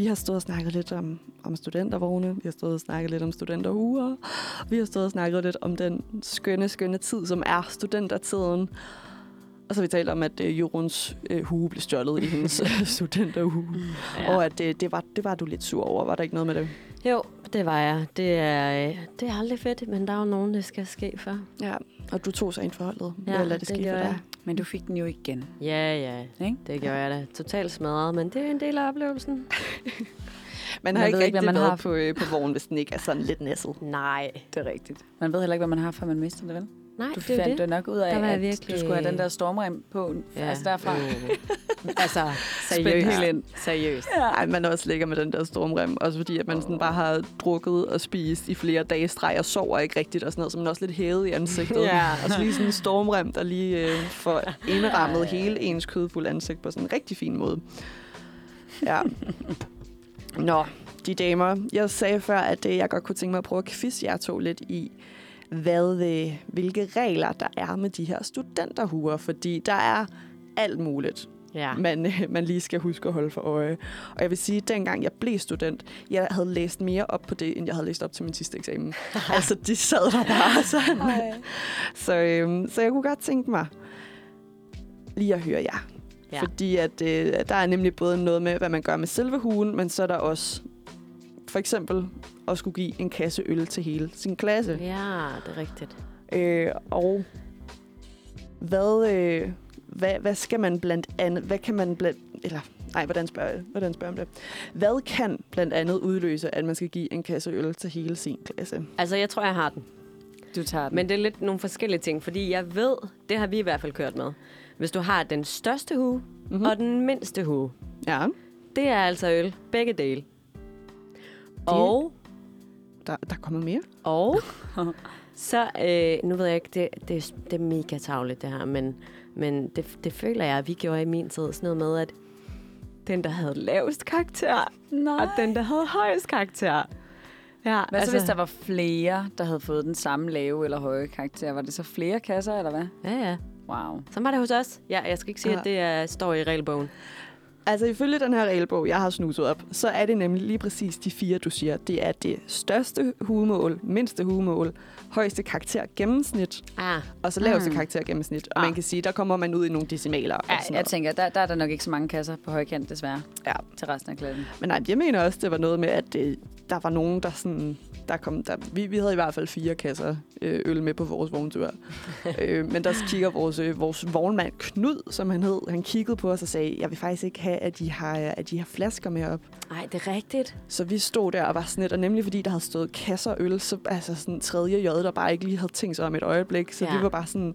[SPEAKER 2] vi har stået og snakket lidt om, om studentervogne, vi har stået og snakket lidt om studenterhuer, vi har stået og snakket lidt om den skønne, skønne tid, som er studentertiden. Og så vi talt om, at øh, Joruns øh, hue blev stjålet i hendes øh, studenterhue. Ja. Og at øh, det, var, det var du lidt sur over. Var der ikke noget med det?
[SPEAKER 3] Jo, det var jeg. Det er, øh, det er aldrig fedt, men der er jo nogen, det skal ske for.
[SPEAKER 2] Ja. Og du tog sig ind forholdet.
[SPEAKER 3] Ja,
[SPEAKER 2] lade det,
[SPEAKER 3] det
[SPEAKER 2] ske for
[SPEAKER 3] gjorde
[SPEAKER 2] dig.
[SPEAKER 3] jeg.
[SPEAKER 4] Men du fik den jo igen.
[SPEAKER 3] Ja, ja.
[SPEAKER 4] Ikke?
[SPEAKER 3] Det gjorde jeg da. Totalt smadret, men det er en del af oplevelsen.
[SPEAKER 2] Man har
[SPEAKER 4] Man
[SPEAKER 2] ikke, rigtig
[SPEAKER 4] hvad man
[SPEAKER 2] været
[SPEAKER 4] har.
[SPEAKER 2] på, øh, på vognen, hvis den ikke er sådan lidt næsset.
[SPEAKER 3] Nej.
[SPEAKER 4] Det er rigtigt. Man ved heller ikke, hvad man har, før man mister det, vel?
[SPEAKER 3] Nej,
[SPEAKER 4] Du
[SPEAKER 3] det er
[SPEAKER 4] fandt
[SPEAKER 3] det.
[SPEAKER 4] det nok ud af,
[SPEAKER 3] Der var
[SPEAKER 4] at
[SPEAKER 3] virkelig-
[SPEAKER 4] du skulle have den der stormrem på, ja. altså derfra.
[SPEAKER 3] Altså,
[SPEAKER 4] Spændt
[SPEAKER 3] seriøst.
[SPEAKER 4] helt ind.
[SPEAKER 3] Seriøst.
[SPEAKER 2] Ej, man også lækker med den der stormrem. Også fordi, at man sådan bare har drukket og spist i flere dage streg og sover ikke rigtigt og sådan noget, så man er også lidt hævet i ansigtet.
[SPEAKER 3] Ja.
[SPEAKER 2] Og så lige sådan en stormrem, der lige øh, får indrammet hele ens kødfulde ansigt på sådan en rigtig fin måde. Ja. Nå, de damer. Jeg sagde før, at øh, jeg godt kunne tænke mig at prøve at quiz jer to lidt i, hvad, øh, hvilke regler der er med de her studenterhuer, fordi der er alt muligt
[SPEAKER 3] Ja.
[SPEAKER 2] man, øh, man lige skal huske at holde for øje. Og jeg vil sige, at dengang jeg blev student, jeg havde læst mere op på det, end jeg havde læst op til min sidste eksamen. altså, de sad der bare sådan. så, øhm, så jeg kunne godt tænke mig lige at høre jer.
[SPEAKER 3] Ja.
[SPEAKER 2] Fordi at, øh, der er nemlig både noget med, hvad man gør med selve hugen, men så er der også for eksempel at skulle give en kasse øl til hele sin klasse.
[SPEAKER 3] Ja, det er rigtigt.
[SPEAKER 2] Øh, og hvad, øh, hvad, hvad skal man blandt andet, hvad kan man blandt, eller nej, hvordan spørger jeg, hvordan spørger jeg om det? Hvad kan blandt andet udløse, at man skal give en kasse øl til hele sin klasse?
[SPEAKER 3] Altså, jeg tror, jeg har den.
[SPEAKER 4] Du tager den.
[SPEAKER 3] Men det er lidt nogle forskellige ting, fordi jeg ved, det har vi i hvert fald kørt med. Hvis du har den største hue mm-hmm. og den mindste hue,
[SPEAKER 2] Ja,
[SPEAKER 3] det er altså øl. Begge dele. Og,
[SPEAKER 2] der, der kommer mere.
[SPEAKER 3] og så, øh, nu ved jeg ikke, det, det, er- det er mega tavligt det her, men, men det, det føler jeg, at vi gjorde i min tid. Sådan noget med, at den, der havde lavest karakter,
[SPEAKER 4] Nej.
[SPEAKER 3] og den, der havde højest karakter. Ja,
[SPEAKER 4] Hvad altså, så, hvis der var flere, der havde fået den samme lave eller høje karakter? Var det så flere kasser, eller hvad?
[SPEAKER 3] Ja, ja.
[SPEAKER 4] Wow.
[SPEAKER 3] Så var det hos os. Ja, jeg skal ikke sige,
[SPEAKER 2] Ja.
[SPEAKER 3] at det er, står i regelbogen.
[SPEAKER 2] Altså ifølge den her regelbog, jeg har snuset op, så er det nemlig lige præcis de fire, du siger. Det er det største hugemål, mindste hugemål, højeste karakter gennemsnit,
[SPEAKER 3] Ah,
[SPEAKER 2] og så laveste
[SPEAKER 4] Mm.
[SPEAKER 2] karakter gennemsnit. Og
[SPEAKER 4] Ah.
[SPEAKER 2] man kan sige, der kommer man ud i nogle decimaler. Og
[SPEAKER 4] Ja,
[SPEAKER 2] sådan
[SPEAKER 4] jeg tænker, der, der er der nok ikke så mange kasser på højkant, desværre,
[SPEAKER 2] Ja.
[SPEAKER 4] til resten af klassen.
[SPEAKER 2] Men nej, jeg mener også, det var noget med, at øh, der var nogen, der sådan... Der kom, der, vi, vi havde i hvert fald fire kasser øh, øl med på vores vogntur. øh, men der kigger vores, øh, vores vognmand Knud, som han hed, han kiggede på os og sagde, jeg vil faktisk ikke have, at de har, at de har flasker med op.
[SPEAKER 3] nej, det er rigtigt.
[SPEAKER 2] Så vi stod der og var sådan lidt, og nemlig fordi der havde stået kasser øl, så altså sådan tredje J, der bare ikke lige havde tænkt sig om et øjeblik. Så
[SPEAKER 3] ja.
[SPEAKER 2] vi var bare sådan,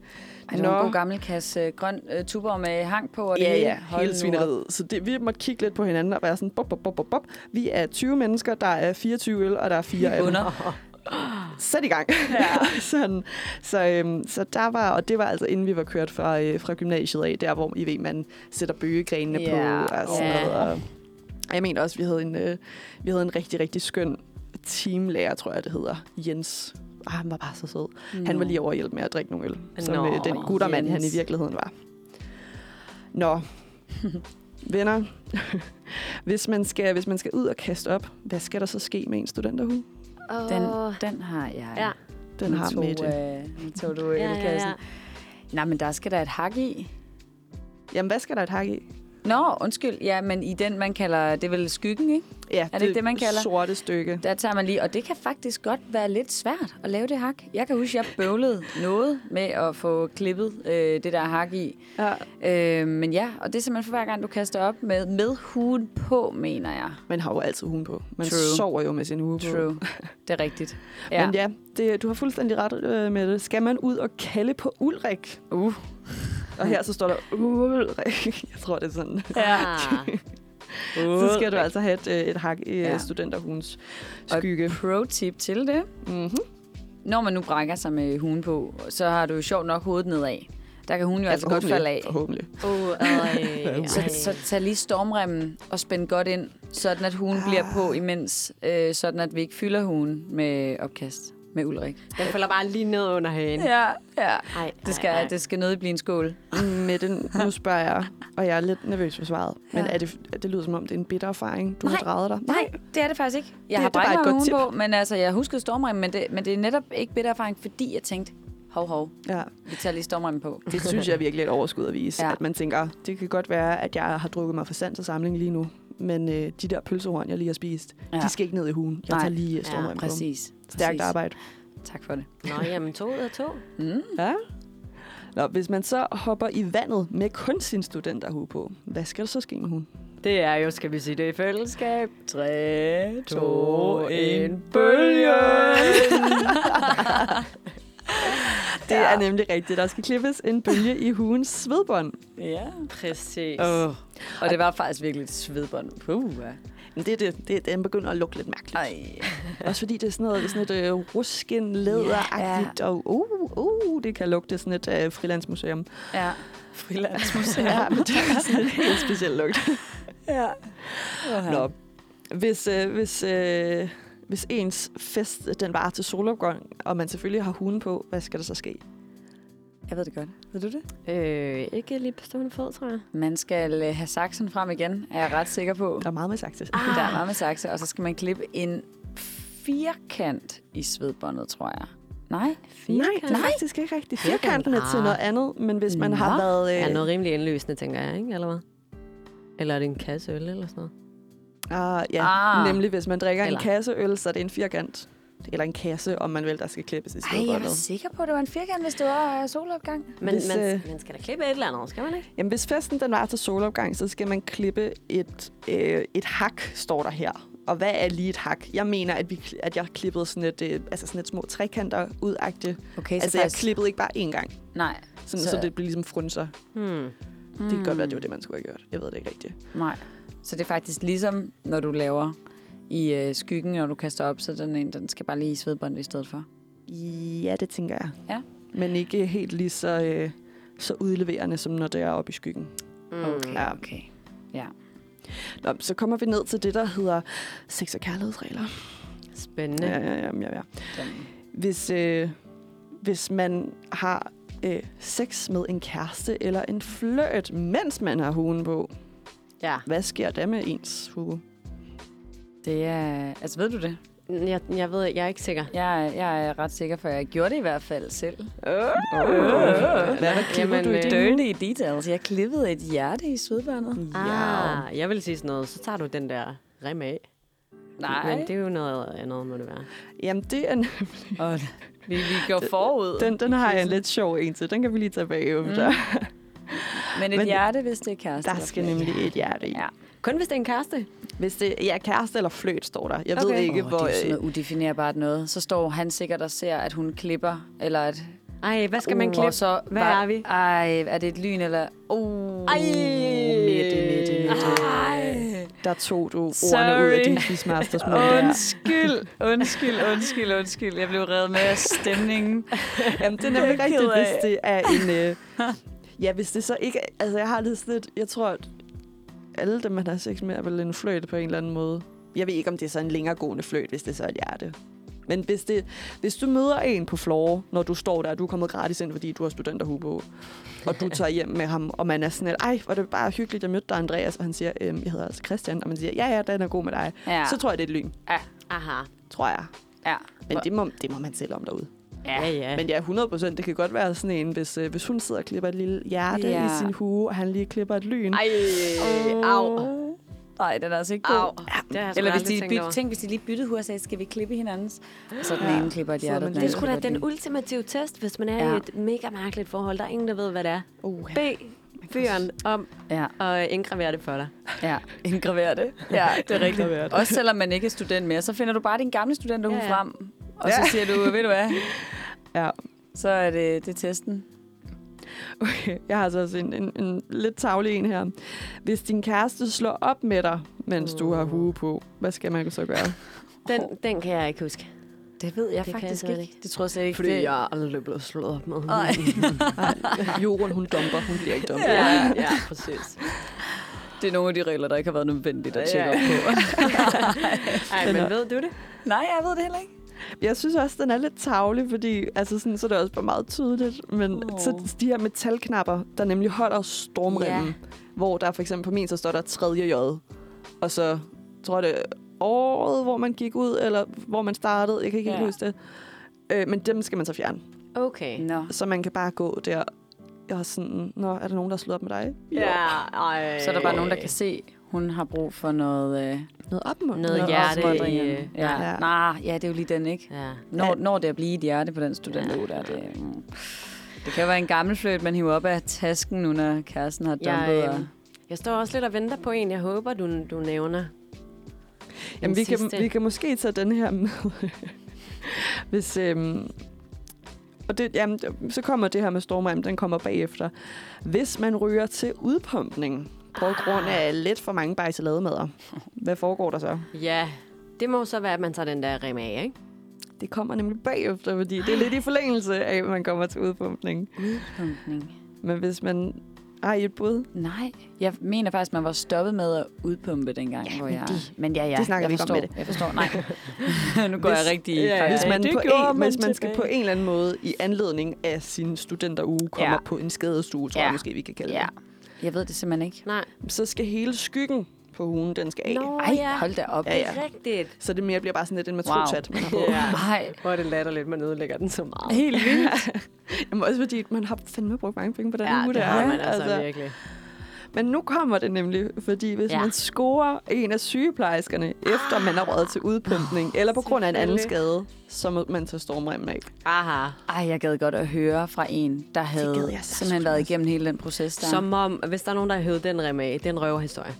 [SPEAKER 4] Ej, det var en god gammel kasse øh, grøn øh, tuber med hang på. Og det
[SPEAKER 2] ja,
[SPEAKER 4] hele.
[SPEAKER 2] ja, hele
[SPEAKER 4] op.
[SPEAKER 2] svineriet. Så det, vi måtte kigge lidt på hinanden og være sådan, bop, bop, bop, bop, bop. Vi er 20 mennesker, der er 24 øl, og der er fire af dem. Sæt i gang. Ja. sådan, så, øhm, så der var, og det var altså inden vi var kørt fra, øh, fra gymnasiet af, der hvor I ved, man sætter bøgegrenene
[SPEAKER 4] Ja.
[SPEAKER 2] på og sådan
[SPEAKER 3] Ja.
[SPEAKER 2] noget. Og jeg mener også, vi havde en, øh, vi havde en rigtig, rigtig skøn teamlærer, tror jeg det hedder, Jens. Ah, han var bare så sød. Mm. Han var lige over at hjælpe med at drikke nogle øl, som
[SPEAKER 3] Nå,
[SPEAKER 2] øh, den guttermand, han i virkeligheden var. Nå, venner. hvis, man skal, hvis man skal ud og kaste op, hvad skal der så ske med en studenterhue?
[SPEAKER 3] Oh.
[SPEAKER 4] Den, den har jeg.
[SPEAKER 3] Ja.
[SPEAKER 2] Den
[SPEAKER 4] Nu
[SPEAKER 2] har
[SPEAKER 4] tog,
[SPEAKER 2] Mette.
[SPEAKER 4] øh, tog du
[SPEAKER 3] Ja, ja, ja.
[SPEAKER 4] Nej, men der skal der et hak i.
[SPEAKER 2] Jamen, hvad skal der et hak i?
[SPEAKER 4] Nå, undskyld. Ja, men i den, man kalder, det er vel skyggen, ikke?
[SPEAKER 2] Ja,
[SPEAKER 4] Er det ikke det, man kalder?
[SPEAKER 2] sorte stykke.
[SPEAKER 4] Der tager man lige, og det kan faktisk godt være lidt svært at lave det hak. Jeg kan huske, at jeg bøvlede noget med at få klippet øh, det der hak i.
[SPEAKER 2] Ja.
[SPEAKER 4] Øh, men ja, og det er simpelthen for hver gang, du kaster op med, med huden på, mener jeg.
[SPEAKER 2] Man har jo altid huen på. Man
[SPEAKER 4] True.
[SPEAKER 2] sover jo med sin hue på.
[SPEAKER 4] True. Det er rigtigt.
[SPEAKER 2] Ja. Men ja, det, du har fuldstændig ret øh, med det. Skal man ud og kalde på Ulrik?
[SPEAKER 4] Uh.
[SPEAKER 2] Og her så står der Ulrik. Jeg tror, det er sådan.
[SPEAKER 3] Ja.
[SPEAKER 2] Så skal du altså have et, øh, et hak i
[SPEAKER 4] Ja.
[SPEAKER 2] ja. studenterhuns
[SPEAKER 4] Og
[SPEAKER 2] skygge.
[SPEAKER 4] Pro-tip til det.
[SPEAKER 2] Mm-hmm.
[SPEAKER 4] Når man nu brækker sig med hugen på, så har du jo sjovt nok hovedet nedad. Der kan hun jo altså godt falde af.
[SPEAKER 2] Forhåbentlig.
[SPEAKER 3] Oh, ej,
[SPEAKER 4] Så, så tag lige stormremmen og spænd godt ind, sådan at hugen bliver på imens, øh, sådan at vi ikke fylder hugen med opkast med Ulrik.
[SPEAKER 3] Den falder bare lige ned under hagen.
[SPEAKER 4] Ja, ja.
[SPEAKER 3] Ej,
[SPEAKER 4] Det skal, det skal nødt blive en skål.
[SPEAKER 2] Med den, nu spørger jeg, og jeg er lidt nervøs for svaret. Men
[SPEAKER 4] Ja.
[SPEAKER 2] er det, det lyder som om, det er en bitter erfaring, du
[SPEAKER 4] Nej.
[SPEAKER 2] har draget dig.
[SPEAKER 4] Nej, det er det faktisk ikke. Jeg
[SPEAKER 2] Det-
[SPEAKER 4] har
[SPEAKER 2] et
[SPEAKER 4] mig hugen på, men altså, jeg huskede stormremmen, men det, men det er netop ikke bitter erfaring, fordi jeg tænkte, hov, hov,
[SPEAKER 2] Ja,
[SPEAKER 4] vi tager lige stormremmen på.
[SPEAKER 2] det synes jeg virkelig er et overskud at vise.
[SPEAKER 4] Ja.
[SPEAKER 2] At man tænker, det kan godt være, at jeg har drukket mig for sand til samling lige nu. Men øh, de der pølsehorn, jeg lige har spist,
[SPEAKER 4] Ja.
[SPEAKER 2] de skal ikke ned i hugen. Jeg
[SPEAKER 4] Nej.
[SPEAKER 2] tager lige
[SPEAKER 3] Ja,
[SPEAKER 2] ja.
[SPEAKER 4] Præcis.
[SPEAKER 2] Stærkt arbejde.
[SPEAKER 4] Tak for det.
[SPEAKER 3] Nå, jamen to ud af to.
[SPEAKER 4] Mm.
[SPEAKER 2] Ja. Nå, hvis man så hopper i vandet med kun sin studenterhue på, hvad skal der så ske med hun?
[SPEAKER 3] Det er jo, skal vi sige det i fællesskab. 3,
[SPEAKER 4] to, en
[SPEAKER 3] bølge.
[SPEAKER 2] Det er nemlig rigtigt. Der skal klippes en bølge i hugens svedbånd.
[SPEAKER 4] Ja.
[SPEAKER 3] Præcis.
[SPEAKER 4] Oh. Og det var faktisk virkelig et svedbånd. Puh, ja.
[SPEAKER 2] Men det, er det, det, den begynder at lugte lidt mærkeligt.
[SPEAKER 4] Ej.
[SPEAKER 2] Også fordi det er sådan noget sådan et øh, rusken læderagtigt, og uh, uh, det kan lugte sådan et øh, frilandsmuseum.
[SPEAKER 4] Ja. Frilandsmuseum.
[SPEAKER 2] Ja, men det er sådan en helt speciel lugt.
[SPEAKER 4] ja.
[SPEAKER 2] Nå. Hvis, øh, hvis, øh, hvis ens fest den varer til solopgang, og man selvfølgelig har hunden på, hvad skal der så ske?
[SPEAKER 4] Jeg ved det godt. Ved du det?
[SPEAKER 3] Øh, ikke lige på stående fod, tror jeg.
[SPEAKER 4] Man skal øh, have saksen frem igen, er jeg ret sikker på.
[SPEAKER 2] Der er meget med sagt til.
[SPEAKER 4] Der er meget med sakse, og så skal man klippe en firkant i svedbåndet, tror jeg. Nej?
[SPEAKER 2] Nej, det er
[SPEAKER 3] Nej.
[SPEAKER 2] faktisk ikke rigtigt.
[SPEAKER 3] Firkant.
[SPEAKER 2] Firkanten er til
[SPEAKER 3] Ah.
[SPEAKER 2] noget andet, men hvis man har
[SPEAKER 4] Nå.
[SPEAKER 2] været...
[SPEAKER 3] Det
[SPEAKER 2] Øh,
[SPEAKER 3] er noget rimelig indløsende, tænker jeg, ikke? Eller hvad? Eller er det en kasse øl eller sådan noget?
[SPEAKER 2] Ah, ja,
[SPEAKER 4] Ah.
[SPEAKER 2] ah. nemlig hvis man drikker
[SPEAKER 3] Eller-
[SPEAKER 2] en kasse øl, så er det en firkant. Eller en kasse, om man vil, der skal klippes i
[SPEAKER 4] Ej, jeg var sikker på, at det var en firkant, hvis det var øh, solopgang.
[SPEAKER 3] Men
[SPEAKER 2] Hvis,
[SPEAKER 3] man,
[SPEAKER 2] øh,
[SPEAKER 3] man skal da klippe et eller andet, skal man ikke?
[SPEAKER 2] Jamen, hvis festen den var til solopgang, så skal man klippe et, øh, et hak, står der her. Og hvad er lige et hak? Jeg mener, at, vi, at jeg klippede sådan et, øh, altså sådan et små trekanter ud -agtigt.
[SPEAKER 4] Okay,
[SPEAKER 2] Altså, jeg klippede ikke bare én gang,
[SPEAKER 4] Nej.
[SPEAKER 2] sådan,
[SPEAKER 4] Så-
[SPEAKER 2] så, så det blev ligesom frunser.
[SPEAKER 3] Hmm.
[SPEAKER 2] Det kan godt være, det var det, man skulle have gjort. Jeg ved det ikke rigtigt.
[SPEAKER 4] Nej. Så det er faktisk ligesom, når du laver i øh, skyggen, når du kaster op, så den, en, den skal bare lige i svedbåndet i stedet for.
[SPEAKER 2] Ja, det tænker jeg.
[SPEAKER 4] Ja.
[SPEAKER 2] Men ikke helt lige så, øh, så udleverende, som når det er oppe i skyggen.
[SPEAKER 3] Mm.
[SPEAKER 2] Ja.
[SPEAKER 4] okay. Ja.
[SPEAKER 2] Nå, så kommer vi ned til det, der hedder sex- og kærlighedsregler.
[SPEAKER 3] Spændende.
[SPEAKER 2] Ja, ja, ja. ja, ja. Hvis, øh, hvis man har øh, sex med en kæreste eller en fløjt, mens man har hugen på,
[SPEAKER 3] Ja.
[SPEAKER 2] hvad sker der med ens hue?
[SPEAKER 4] Det er... Altså, ved du det?
[SPEAKER 3] Jeg, jeg ved, jeg er ikke sikker.
[SPEAKER 4] Jeg, er- jeg er ret sikker, for jeg gjorde det i hvert fald selv.
[SPEAKER 2] Oh. Hvad, hvad klipper
[SPEAKER 3] Jamen,
[SPEAKER 2] du i
[SPEAKER 3] øh?
[SPEAKER 4] Dirty details. Jeg klippede et hjerte i svedbåndet.
[SPEAKER 3] Ah, jeg vil sige sådan noget. Så tager du den der rem af.
[SPEAKER 4] Nej.
[SPEAKER 3] Men det er jo noget andet, må det være.
[SPEAKER 2] Jamen, det er,
[SPEAKER 4] Og vi, vi går forud.
[SPEAKER 2] den, den har jeg en lidt sjov en til. Den kan vi lige tage bagefter. Mm.
[SPEAKER 4] Men et
[SPEAKER 2] Men-
[SPEAKER 4] hjerte, hvis det er kæreste.
[SPEAKER 2] Der skal nemlig et hjerte i.
[SPEAKER 4] Ja.
[SPEAKER 3] Kun hvis det er en kæreste.
[SPEAKER 2] Hvis det ja, kæreste eller fløjt, står der. Jeg
[SPEAKER 3] Okay.
[SPEAKER 2] ved ikke,
[SPEAKER 4] Åh,
[SPEAKER 2] hvor...
[SPEAKER 4] det er jo sådan
[SPEAKER 2] øh,
[SPEAKER 4] noget udefinerbart noget. Så står han sikkert og ser, at hun klipper, eller at...
[SPEAKER 3] Ej, hvad skal man
[SPEAKER 4] Uh,
[SPEAKER 3] klippe?
[SPEAKER 4] og Så,
[SPEAKER 3] Hvad
[SPEAKER 4] var-
[SPEAKER 3] er vi?
[SPEAKER 4] Ej, er det et lyn, eller... Uh,
[SPEAKER 3] Ej!
[SPEAKER 2] Mette, Mette, Mette.
[SPEAKER 4] Ej.
[SPEAKER 2] Der tog du
[SPEAKER 4] Sorry.
[SPEAKER 2] ordene ud af din quizmasters.
[SPEAKER 4] Undskyld, undskyld, undskyld, undskyld. Jeg blev reddet med af stemningen.
[SPEAKER 2] Jamen, det er
[SPEAKER 4] Det
[SPEAKER 2] nemlig rigtigt, hvis det er en... Øh, ja, hvis det så ikke... Altså, jeg har lidt sådan lidt... Jeg tror, alle dem, man har sex med, er vel en fløjt på en eller anden måde. Jeg ved ikke, om det er så en længeregående fløjt, hvis det så er et hjerte. Men hvis, det, hvis du møder en på floor, når du står der, og du er kommet gratis ind, fordi du har studenterhue på, og du tager hjem med ham, og man er sådan lidt, ej, hvor er det bare hyggeligt, jeg mødte dig, Andreas, og han siger, øhm, jeg hedder altså Christian, og man siger, ja, ja, den er god med dig.
[SPEAKER 4] Ja.
[SPEAKER 2] Så tror jeg, det er et lyn,
[SPEAKER 3] Aha.
[SPEAKER 2] tror jeg.
[SPEAKER 4] ja.
[SPEAKER 2] Men det må, det må man selv om derude.
[SPEAKER 3] Ja, ja.
[SPEAKER 2] Men ja, 100 procent. Det kan godt være sådan en, hvis, øh, hvis hun sidder og klipper et lille hjerte
[SPEAKER 4] Ja.
[SPEAKER 2] i sin hue, og han lige klipper et lyn.
[SPEAKER 3] Ej, au.
[SPEAKER 4] Nej, den er altså ikke god.
[SPEAKER 3] Au. Det
[SPEAKER 4] Eller hvis de,
[SPEAKER 3] tænkt
[SPEAKER 4] by,
[SPEAKER 3] over.
[SPEAKER 4] tænk, hvis de lige byttede hur og sagde, skal vi klippe hinandens? Og så den
[SPEAKER 2] Ja.
[SPEAKER 4] ene klipper et
[SPEAKER 2] Så
[SPEAKER 4] hjerte, og
[SPEAKER 3] Det skulle da den ultimative test, hvis man er
[SPEAKER 4] Ja.
[SPEAKER 3] i et mega mærkeligt forhold. Der er ingen, der ved, hvad det er.
[SPEAKER 2] Uh,
[SPEAKER 3] Bed fyren om
[SPEAKER 4] Ja,
[SPEAKER 3] at indgravere det for dig.
[SPEAKER 4] ja. Indgravere det. Ja, det er rigtigt. Også selvom man ikke er student mere, så finder du bare din gamle studenterhue
[SPEAKER 3] Ja, ja.
[SPEAKER 4] frem. Og så
[SPEAKER 2] Ja.
[SPEAKER 4] siger du, ved du hvad,
[SPEAKER 2] Ja.
[SPEAKER 4] så er det, det er testen.
[SPEAKER 2] Okay, jeg har så også en, en, en lidt tavlig en her. Hvis din kæreste slår op med dig, mens du har hue på, hvad skal man så gøre?
[SPEAKER 3] Den, den kan jeg ikke huske.
[SPEAKER 4] Det ved jeg
[SPEAKER 3] Det kan jeg
[SPEAKER 4] faktisk
[SPEAKER 3] simpelthen
[SPEAKER 4] ikke. Det tror jeg slet ikke.
[SPEAKER 3] Fordi
[SPEAKER 4] det...
[SPEAKER 3] jeg er aldrig blevet slået op med.
[SPEAKER 4] Nej.
[SPEAKER 2] Jorun, hun dumper. Hun bliver ikke dumpet.
[SPEAKER 3] Ja, ja, præcis.
[SPEAKER 4] Det er nogle af de regler, der ikke har været nødvendigt at
[SPEAKER 3] Ja.
[SPEAKER 4] tjekke op på.
[SPEAKER 3] Ej, men ved du det?
[SPEAKER 4] Nej, jeg ved det heller ikke.
[SPEAKER 2] Jeg synes også, den er lidt tavlig, fordi altså sådan, så er det også bare meget tydeligt. Men oh. så de her metalknapper, der nemlig holder stormrimmen,
[SPEAKER 4] Ja.
[SPEAKER 2] hvor der for eksempel på min, så står der tredje J. Og så tror jeg det er året, hvor man gik ud, eller hvor man startede. Jeg kan ikke helt
[SPEAKER 4] Ja.
[SPEAKER 2] huske det. Øh, men dem skal man så fjerne.
[SPEAKER 3] Okay.
[SPEAKER 4] Nå.
[SPEAKER 2] Så man kan bare gå der. Jeg er sådan, Nå, er der nogen, der har slået op med dig?
[SPEAKER 3] Ja, ej.
[SPEAKER 4] Så er der bare nogen, der kan se, hun har brug for noget... Øh,
[SPEAKER 2] Noget opmuntring.
[SPEAKER 3] Noget
[SPEAKER 4] noget
[SPEAKER 3] hjerte i, øh,
[SPEAKER 4] Ja.
[SPEAKER 2] ja.
[SPEAKER 4] ja. Nej, ja, det er jo lige den, ikke?
[SPEAKER 3] Ja.
[SPEAKER 4] Når, når det er at blive et hjerte på den studenteruge, der, det, mm. det kan jo være en gammel fløjt, man hiver op af tasken, nu når kæresten har
[SPEAKER 3] Jeg,
[SPEAKER 4] dumpet.
[SPEAKER 3] øh,
[SPEAKER 4] og...
[SPEAKER 3] Jeg står også lidt og venter på en, jeg håber, du, du nævner.
[SPEAKER 2] Jamen, vi kan, vi kan måske tage den her med. Hvis, øhm, og det, jamen, så kommer det her med stormrem, den kommer bagefter. Hvis man ryger til udpumpning, på grund af lidt for mange bajselademader, hvad foregår der så?
[SPEAKER 3] Ja, det må så være, at man tager den der rem af, ikke?
[SPEAKER 2] Det kommer nemlig bagefter, fordi det er lidt i forlængelse af, at man kommer til udpumpning.
[SPEAKER 4] Udpumpning.
[SPEAKER 2] Men hvis man har I et bud,
[SPEAKER 4] Nej, jeg mener faktisk, man var stoppet med at udpumpe dengang,
[SPEAKER 2] Ja,
[SPEAKER 4] hvor jeg...
[SPEAKER 2] det-
[SPEAKER 4] men ja, ja,
[SPEAKER 2] det snakker
[SPEAKER 4] jeg
[SPEAKER 2] vi ikke om
[SPEAKER 4] forstår,
[SPEAKER 2] med det.
[SPEAKER 4] Jeg forstår, nej. nu går
[SPEAKER 2] Hvis-
[SPEAKER 4] jeg rigtig...
[SPEAKER 3] Ja,
[SPEAKER 2] hvis man,
[SPEAKER 3] det
[SPEAKER 2] på en,
[SPEAKER 3] man
[SPEAKER 2] hvis man skal på en eller anden måde i anledning af sin studenteruge kommer
[SPEAKER 4] Ja.
[SPEAKER 2] på en skadestue, tror
[SPEAKER 4] Ja.
[SPEAKER 2] jeg måske, vi kan kalde
[SPEAKER 4] Ja,
[SPEAKER 2] det.
[SPEAKER 4] Jeg ved det simpelthen ikke.
[SPEAKER 3] Nej.
[SPEAKER 2] Så skal hele skyggen på hugen, den skal af.
[SPEAKER 3] Nå,
[SPEAKER 4] Ej,
[SPEAKER 3] ja.
[SPEAKER 4] hold da op.
[SPEAKER 2] Ja,
[SPEAKER 3] Det
[SPEAKER 2] ja.
[SPEAKER 3] rigtigt.
[SPEAKER 2] Så det mere bliver bare sådan lidt en matroshat, man har på.
[SPEAKER 3] Ja.
[SPEAKER 4] Nej,
[SPEAKER 3] Hvor er det latterligt, man ødelægger den så meget.
[SPEAKER 4] helt vildt.
[SPEAKER 2] Jamen også fordi, man har fandme brugt mange penge på den
[SPEAKER 3] Ja,
[SPEAKER 2] uge
[SPEAKER 3] det
[SPEAKER 2] der.
[SPEAKER 3] har man altså, virkelig.
[SPEAKER 2] Men nu kommer det nemlig, fordi hvis
[SPEAKER 3] Ja.
[SPEAKER 2] ja. man scorer en af sygeplejerskerne, efter man har røget til udpumpning, eller på grund af en anden skade, så må man tage stormremmen af.
[SPEAKER 3] Aha.
[SPEAKER 4] Ej, jeg gad godt at høre fra en, der havde
[SPEAKER 2] jeg
[SPEAKER 4] simpelthen været igennem hele den proces der.
[SPEAKER 3] Som om, hvis der er nogen, der har hævet den rem af, det er en røverhistorie.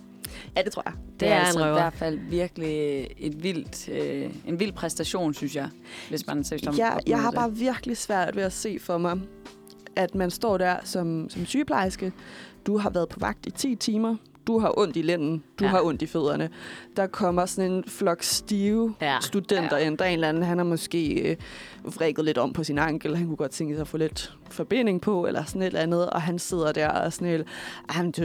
[SPEAKER 2] Ja, det tror jeg.
[SPEAKER 3] Det er
[SPEAKER 4] altså
[SPEAKER 3] en
[SPEAKER 4] i hvert fald virkelig et vildt, øh, en vild præstation, synes jeg, hvis man seriøst om
[SPEAKER 2] Jeg, jeg har
[SPEAKER 4] opnået
[SPEAKER 2] bare virkelig svært ved at se for mig, at man står der som, som sygeplejerske. Du har været på vagt i 10 timer. Du har ondt i lænden. Du
[SPEAKER 3] Ja.
[SPEAKER 2] ja. har ondt i fødderne. Der kommer sådan en flok stive
[SPEAKER 3] Ja.
[SPEAKER 2] ja. studenter ind. Der er en eller anden, han har måske øh, vrikket lidt om på sin ankel. Han kunne godt tænke sig at få lidt forbinding på, eller sådan et eller andet. Og han sidder der og sådan helt, "Jamen, du,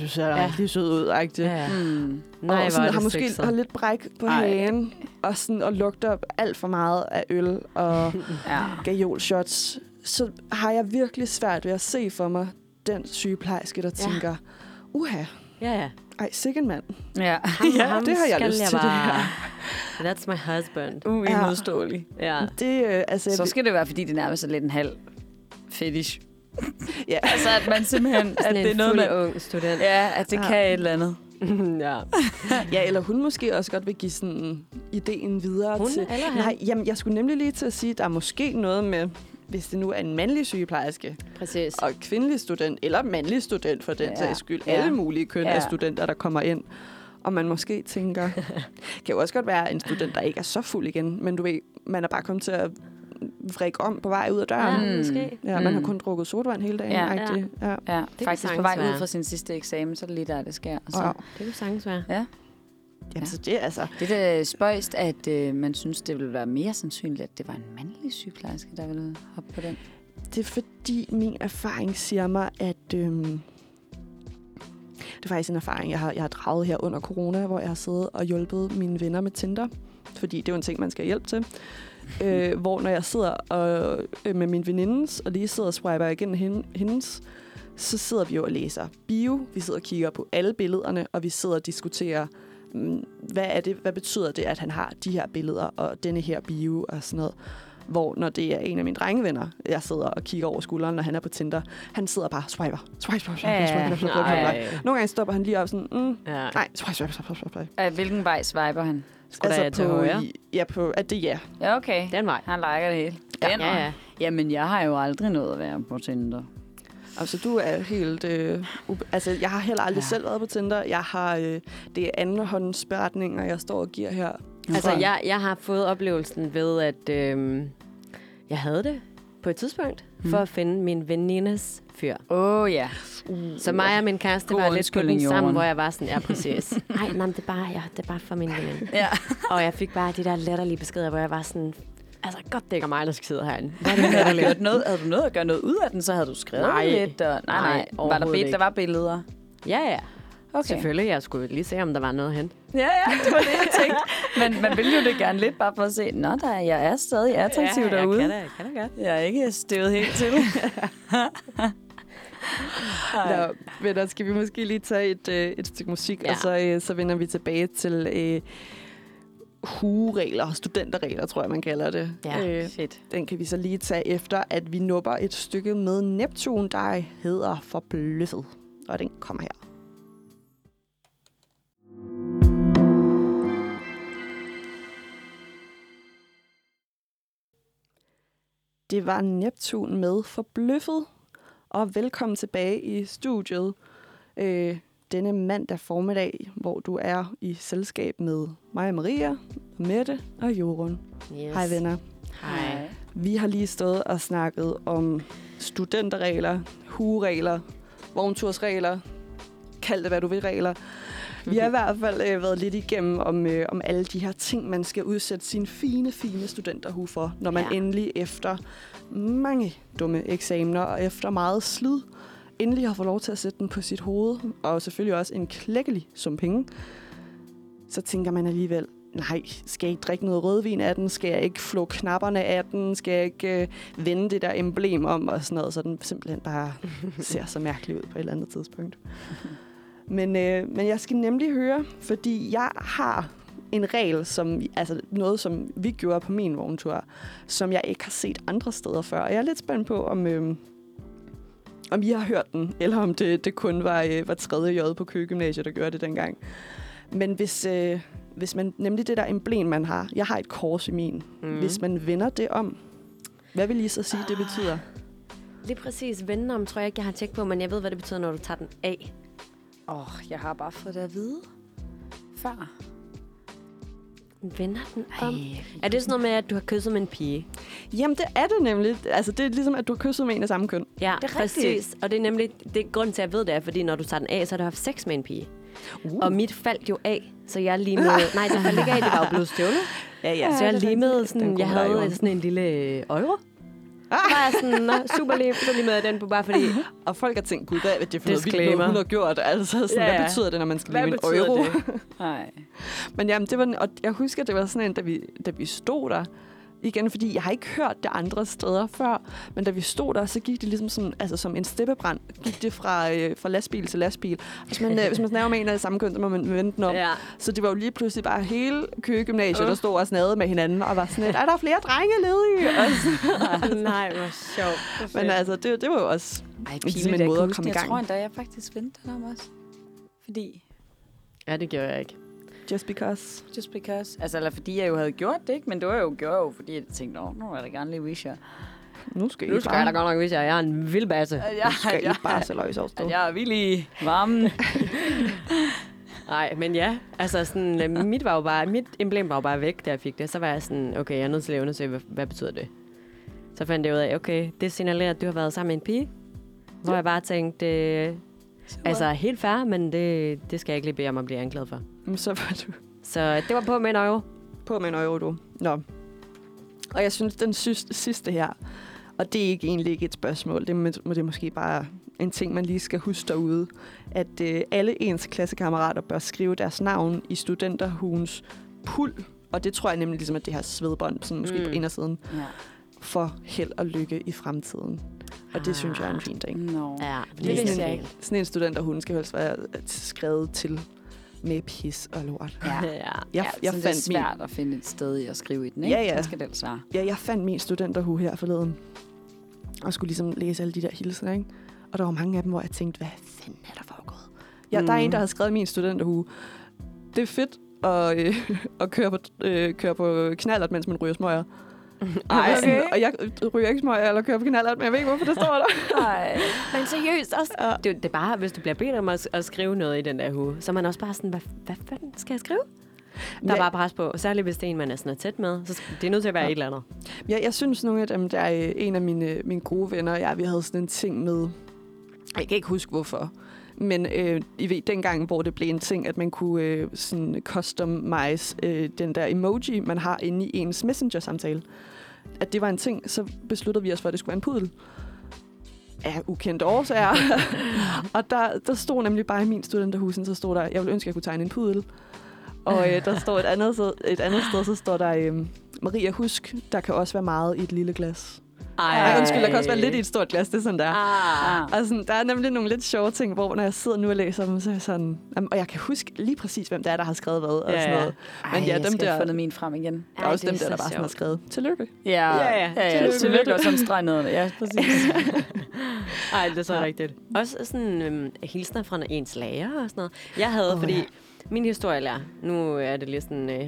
[SPEAKER 2] du ser da
[SPEAKER 3] Ja.
[SPEAKER 2] rigtig sød ud, ikke?
[SPEAKER 3] Ja.
[SPEAKER 4] det. Mm.
[SPEAKER 3] Nej,
[SPEAKER 2] og sådan,
[SPEAKER 3] er
[SPEAKER 2] har
[SPEAKER 3] det
[SPEAKER 2] måske
[SPEAKER 3] sexet.
[SPEAKER 2] har lidt bræk på
[SPEAKER 4] Ej.
[SPEAKER 2] hagen, og, sådan, og lugter alt for meget af øl og
[SPEAKER 4] Ja.
[SPEAKER 2] gajolshots, så har jeg virkelig svært ved at se for mig den sygeplejerske, der
[SPEAKER 3] Ja.
[SPEAKER 2] ja. tænker, uha,
[SPEAKER 3] Ja, ja.
[SPEAKER 2] ej, sikkert mand.
[SPEAKER 4] Ja.
[SPEAKER 3] Ham,
[SPEAKER 2] Ja,
[SPEAKER 3] ham
[SPEAKER 2] det har jeg lyst til, det
[SPEAKER 3] bare... That's my husband.
[SPEAKER 4] Uimodståelig.
[SPEAKER 3] Ja.
[SPEAKER 2] Det, øh, altså,
[SPEAKER 4] Så skal det være, fordi det nærmest er lidt en halv fetish.
[SPEAKER 2] ja,
[SPEAKER 4] Altså, at man simpelthen... at det er noget, man,
[SPEAKER 3] ung student.
[SPEAKER 4] ja, at det
[SPEAKER 2] Ja.
[SPEAKER 4] kan et eller andet.
[SPEAKER 3] ja.
[SPEAKER 2] ja, eller hun måske også godt vil give sådan ideen videre
[SPEAKER 3] Hun
[SPEAKER 2] til...
[SPEAKER 3] eller han?
[SPEAKER 2] Nej, jamen, jeg skulle nemlig lige til at sige, at der er måske noget med, hvis det nu er en mandlig sygeplejerske,
[SPEAKER 3] Præcis.
[SPEAKER 2] og kvindelig student, eller mandlig student for den
[SPEAKER 4] Ja.
[SPEAKER 2] sags skyld.
[SPEAKER 4] Ja.
[SPEAKER 2] Alle mulige køn
[SPEAKER 4] Ja.
[SPEAKER 2] af studenter, der kommer ind. Og man måske tænker, kan jo også godt være en student, der ikke er så fuld igen, men du ved, man er bare kommet til at vrikke om på vej ud af døren.
[SPEAKER 3] Ja,
[SPEAKER 4] Mm.
[SPEAKER 3] måske.
[SPEAKER 2] Ja, man har
[SPEAKER 4] Mm.
[SPEAKER 2] kun drukket sodavand hele dagen.
[SPEAKER 4] Ja.
[SPEAKER 2] Ja. Ja. Ja.
[SPEAKER 3] Kan
[SPEAKER 4] faktisk på vej ud fra sin sidste eksamen, så er det lige der, det sker. Og så,
[SPEAKER 2] Ja.
[SPEAKER 3] Det kunne sagtens være.
[SPEAKER 4] ja.
[SPEAKER 2] Jamen, så det er altså...
[SPEAKER 4] Det er da spøjst, at øh, man synes, det ville være mere sandsynligt, at det var en mandlig sygeplejerske, der ville hoppe på den.
[SPEAKER 2] Det er fordi, min erfaring siger mig, at... Øhm, det er faktisk en erfaring, jeg har, jeg har draget her under corona, hvor jeg har siddet og hjulpet mine venner med Tinder. Fordi det er jo en ting, man skal have hjælp til. øh, hvor når jeg sidder og, øh, med min venindes, og lige sidder og swiper igennem hende, hendes, så sidder vi jo og læser bio. Vi sidder og kigger på alle billederne, og vi sidder og diskuterer, hvad, er det, hvad betyder det, at han har de her billeder og denne her bio og sådan noget. Hvor når det er en af mine drengevenner, jeg sidder og kigger over skulderen, når han er på Tinder, han sidder bare swiper, swipe, swipe, swipe,
[SPEAKER 4] Ja,
[SPEAKER 2] swipe, swipe, swipe, swipe, swipe.
[SPEAKER 3] Nej.
[SPEAKER 2] Nogle gange stopper han lige op sådan, mm,
[SPEAKER 3] Ja.
[SPEAKER 2] nej, swipe, swipe, swipe, swipe, swipe.
[SPEAKER 4] Af hvilken vej swiper han?
[SPEAKER 3] Skulle altså til
[SPEAKER 2] på,
[SPEAKER 3] højre?
[SPEAKER 2] Ja, på, at det ja.
[SPEAKER 4] Ja, okay.
[SPEAKER 3] Den vej.
[SPEAKER 4] Han liker det hele.
[SPEAKER 2] Ja.
[SPEAKER 4] Den
[SPEAKER 3] Ja,
[SPEAKER 4] vej.
[SPEAKER 3] ja.
[SPEAKER 4] Jamen, jeg har jo aldrig nået at være på Tinder.
[SPEAKER 2] Altså, du er helt... Øh, ube- altså, jeg har heller aldrig
[SPEAKER 4] Ja.
[SPEAKER 2] selv været på Tinder. Jeg har... Øh, det er andenhåndsberetninger, jeg står og giver her.
[SPEAKER 3] Altså, jeg, jeg har fået oplevelsen ved, at øhm, jeg havde det på et tidspunkt,
[SPEAKER 4] Mm.
[SPEAKER 3] for at finde min venindes fyr.
[SPEAKER 4] Åh, oh, ja.
[SPEAKER 3] Så mig og min kæreste var lidt på den sammen, hvor jeg var sådan, ja, præcis. Nej, nej, det er bare, ja, det er bare for min veninde.
[SPEAKER 4] Ja.
[SPEAKER 3] Og jeg fik bare de der latterlige beskeder, hvor jeg var sådan, altså godt det ikke er mig, der skal sidde herinde. Hvad er det,
[SPEAKER 4] gjort noget, havde du noget at gøre noget ud af den, så havde du skrevet
[SPEAKER 3] Nej.
[SPEAKER 4] lidt. Og, nej, nej.
[SPEAKER 3] Nej,
[SPEAKER 4] Var der, billeder, der var billeder?
[SPEAKER 3] Ja, ja.
[SPEAKER 4] Okay.
[SPEAKER 3] Selvfølgelig, jeg skulle lige se, om der var noget hente.
[SPEAKER 4] Ja, ja, det var det, jeg tænkte. Men man ville jo det gerne lidt, bare for at se, nå, der, jeg er stadig attraktiv
[SPEAKER 3] ja,
[SPEAKER 4] derude.
[SPEAKER 3] Jeg kan da, jeg kan da godt.
[SPEAKER 4] Jeg er ikke støvet helt til.
[SPEAKER 2] Nå, men der skal vi måske lige tage et, øh, et stykke musik,
[SPEAKER 3] ja.
[SPEAKER 2] og så, øh, så vender vi tilbage til øh, hugeregler, studenterregler, tror jeg, man kalder det.
[SPEAKER 3] Ja,
[SPEAKER 2] øh,
[SPEAKER 4] Fedt.
[SPEAKER 2] den kan vi så lige tage efter, at vi nupper et stykke med Neptun, der hedder Forbløffet. Og den kommer her. Det var Neptun med Forbløffet. Og velkommen tilbage i studiet øh, denne mandag formiddag, hvor du er i selskab med mig og Maria, Mette og Jorun.
[SPEAKER 3] Yes.
[SPEAKER 2] Hej venner.
[SPEAKER 3] Hej.
[SPEAKER 2] Vi har lige stået og snakket om studenterregler, hugeregler, vogntursregler, kald det hvad du vil regler. Vi har i hvert fald øh, været lidt igennem om, øh, om alle de her ting, man skal udsætte sin fine, fine studenterhue for, når man
[SPEAKER 3] ja.
[SPEAKER 2] endelig efter mange dumme eksamener og efter meget slid, endelig har fået lov til at sætte den på sit hoved, og selvfølgelig også en klækkelig sum penge, så tænker man alligevel, nej, skal jeg ikke drikke noget rødvin af den? Skal jeg ikke flå knapperne af den? Skal jeg ikke øh, vende det der emblem om og sådan noget, så den simpelthen bare ser så mærkelig ud på et eller andet tidspunkt. Men, øh, men jeg skal nemlig høre, fordi jeg har en regel, som, altså noget, som vi gjorde på min vogntur, som jeg ikke har set andre steder før. Og jeg er lidt spændt på, om, øh, om I har hørt den, eller om det, det kun var, øh, var tredje J på Køgymnasiet, der gjorde det dengang. Men hvis, øh, hvis man, nemlig det der emblem, man har, jeg har et kors i min,
[SPEAKER 3] Mm.
[SPEAKER 2] mm. hvis man vender det om, hvad vil I så sige, det betyder?
[SPEAKER 3] Lige præcis vende om, tror jeg ikke, jeg har tjekket på, men jeg ved, hvad det betyder, når du tager den af.
[SPEAKER 4] Åh, oh, jeg har bare fået det at vide før.
[SPEAKER 3] Vender den om? Er det sådan noget med, at du har kysset med en pige?
[SPEAKER 2] Jamen, det er det nemlig. Altså, det er ligesom, at du har kysset med en af samme køn.
[SPEAKER 3] Ja,
[SPEAKER 4] Det er
[SPEAKER 3] præcis.
[SPEAKER 4] rigtigt.
[SPEAKER 3] Og det er nemlig, det grund til, at jeg ved det, er, fordi når du tager den af, så har du haft sex med en pige.
[SPEAKER 2] Uh.
[SPEAKER 3] Og mit faldt jo af, så jeg limede... nej, det faldt ikke af, det var jo blevet stjålet.
[SPEAKER 2] Ja,
[SPEAKER 3] Ja, så jeg limede sådan, jeg havde sådan en lille øh. Så var jeg sådan, Nå, super lim, så limede jeg den på, bare fordi...
[SPEAKER 2] Og folk har tænkt, gud, hvad er det for noget vildt noget, hun har gjort? Altså, sådan,
[SPEAKER 3] Ja,
[SPEAKER 2] hvad betyder det, når man skal
[SPEAKER 3] Hvad
[SPEAKER 2] leve en euro?
[SPEAKER 3] det?
[SPEAKER 4] Nej.
[SPEAKER 2] Men jamen, det var, og jeg husker, det var sådan en, da vi, da vi stod der, igen, fordi jeg har ikke hørt det andre steder før, men da vi stod der, så gik det ligesom sådan, altså som en steppebrand, gik det fra, øh, fra lastbil til lastbil. Hvis man, øh, hvis man snakker med en af samme køn, så må man vente den om.
[SPEAKER 3] Ja.
[SPEAKER 2] Så det var jo lige pludselig bare hele køgymnasiet,
[SPEAKER 3] Uh.
[SPEAKER 2] der stod og snadede med hinanden, og var sådan lidt, er der flere drenge ledige? Og så-
[SPEAKER 3] Nej, hvor sjovt.
[SPEAKER 2] Men altså, det, det var jo også
[SPEAKER 4] Ej,
[SPEAKER 2] Ligesom en
[SPEAKER 4] pinligt, jeg
[SPEAKER 2] måde at komme i
[SPEAKER 4] det. Jeg
[SPEAKER 2] gang.
[SPEAKER 4] tror endda, jeg faktisk vendte den om også. Fordi,
[SPEAKER 3] Ja, det gjorde jeg ikke.
[SPEAKER 2] Just because.
[SPEAKER 4] just because. Altså, eller fordi jeg jo havde gjort det, ikke? Men det var jo gjort jo, fordi jeg tænkte, Nå, nu er da gerne lige vise jer.
[SPEAKER 2] Nu skal
[SPEAKER 3] Nu
[SPEAKER 2] I
[SPEAKER 3] skal jeg da
[SPEAKER 2] bare,
[SPEAKER 3] godt nok vise jer, at jeg er en vild basse.
[SPEAKER 4] Jeg,
[SPEAKER 2] nu skal
[SPEAKER 4] at
[SPEAKER 2] I bare se løs afstå.
[SPEAKER 4] at jeg er vildt i varmen.
[SPEAKER 3] Nej, men ja, altså sådan, øh, mit, var jo bare, mit emblem var jo bare væk, da jeg fik det. Så var jeg sådan, okay, jeg er nødt til at undersøge, hvad, hvad betyder det? Så fandt jeg ud af, okay, det signalerer, at du har været sammen med en pige. Hvor jeg bare tænkte, øh, altså helt fair, men det, det skal jeg ikke lige bede om at blive anklaget for.
[SPEAKER 2] Så var du
[SPEAKER 3] Så det var på med en euro.
[SPEAKER 2] på med en euro, du. Nå. Og jeg synes, den sidste, sidste her, og det er ikke egentlig ikke et spørgsmål, det er, må- det er måske bare en ting, man lige skal huske derude, at øh, alle ens klassekammerater bør skrive deres navn i studenterhugens pul, og det tror jeg nemlig ligesom, at det her svedbånd, sådan måske
[SPEAKER 3] mm.
[SPEAKER 2] på indersiden,
[SPEAKER 4] Ja.
[SPEAKER 2] for held og lykke i fremtiden. Og det synes jeg er en fin ting.
[SPEAKER 4] Nå.
[SPEAKER 3] Ja,
[SPEAKER 2] Fordi
[SPEAKER 3] det
[SPEAKER 2] sådan
[SPEAKER 3] vidste
[SPEAKER 2] en-
[SPEAKER 3] jeg ikke.
[SPEAKER 2] Sådan en studenterhund skal helst være øh, skrevet til med pis og lort.
[SPEAKER 4] Ja.
[SPEAKER 3] ja.
[SPEAKER 2] Jeg,
[SPEAKER 4] ja,
[SPEAKER 2] jeg,
[SPEAKER 4] så det er
[SPEAKER 2] fandt min,
[SPEAKER 4] svært at finde et sted i at skrive i den, ikke?
[SPEAKER 2] Ja, ja.
[SPEAKER 4] Så skal det være.
[SPEAKER 2] ja, jeg fandt min studenterhue her forleden. Og skulle ligesom læse alle de der hilsener, ikke? Og der var mange af dem, hvor jeg tænkte, hvad fanden er der foregået? Ja, mm. der er en, der har skrevet min studenterhue. Det er fedt at, øh, at køre, på, øh, køre på knallert, mens man ryger smøger.
[SPEAKER 4] Ej,
[SPEAKER 2] Sådan, Og jeg ryger ikke smøger eller kører på knallert, men jeg ved ikke, hvorfor det står der.
[SPEAKER 4] Nej.
[SPEAKER 3] Men seriøst også.
[SPEAKER 2] Ja.
[SPEAKER 3] Det, det er bare, hvis du bliver bedt om at, at skrive noget i den der hue, så er man også bare sådan, hvad, hvad fanden skal jeg skrive? Der er
[SPEAKER 2] Ja.
[SPEAKER 3] bare pres på, særligt hvis det er en, man er sådan tæt med. Så det er nødt til at være
[SPEAKER 2] Ja.
[SPEAKER 3] et eller andet.
[SPEAKER 2] Jeg, jeg synes nogle af dem, der er øh, en af mine, mine gode venner, og jeg, vi havde sådan en ting med, jeg kan ikke huske hvorfor, men øh, I ved, dengang, hvor det blev en ting, at man kunne øh, sådan customize øh, den der emoji, man har inde i ens messenger-samtale, at det var en ting, så besluttede vi os for, at det skulle være en pudel. Af ukendte årsager. og der, der stod nemlig bare i min studenterhusen, så stod der, jeg ville ønske, at jeg kunne tegne en pudel. Og øh, der står et andet, sted, et andet sted, så står der, øh, Maria, husk, der kan også være meget i et lille glas. Ej, undskyld, der kan også være lidt i et stort glas, det er sådan der.
[SPEAKER 3] Ah.
[SPEAKER 2] Og sådan, der er nemlig nogle lidt sjove ting, hvor når jeg sidder nu og læser dem, så er jeg sådan... Jamen, og jeg kan huske lige præcis, hvem det er, der har skrevet hvad og
[SPEAKER 3] Ja,
[SPEAKER 2] sådan
[SPEAKER 3] ja.
[SPEAKER 2] noget.
[SPEAKER 4] Ej,
[SPEAKER 2] Men ja,
[SPEAKER 4] jeg
[SPEAKER 2] dem
[SPEAKER 4] skal
[SPEAKER 2] der-
[SPEAKER 4] have fundet min frem igen.
[SPEAKER 2] Der er også dem der, der bare sådan har
[SPEAKER 3] sjovt.
[SPEAKER 2] skrevet, tillykke.
[SPEAKER 4] Ja,
[SPEAKER 3] Ja, ja.
[SPEAKER 4] ja, ja.
[SPEAKER 3] Tillykke.
[SPEAKER 4] Tillykke og sådan streg ned. Ja, præcis.
[SPEAKER 3] Ej, det er så
[SPEAKER 2] Ja.
[SPEAKER 3] ja. rigtigt. Også sådan øhm, hilsner fra ens lærer og sådan noget. Jeg havde, oh, fordi
[SPEAKER 2] ja.
[SPEAKER 3] ja. min historielærer, nu er det lidt sådan, øh,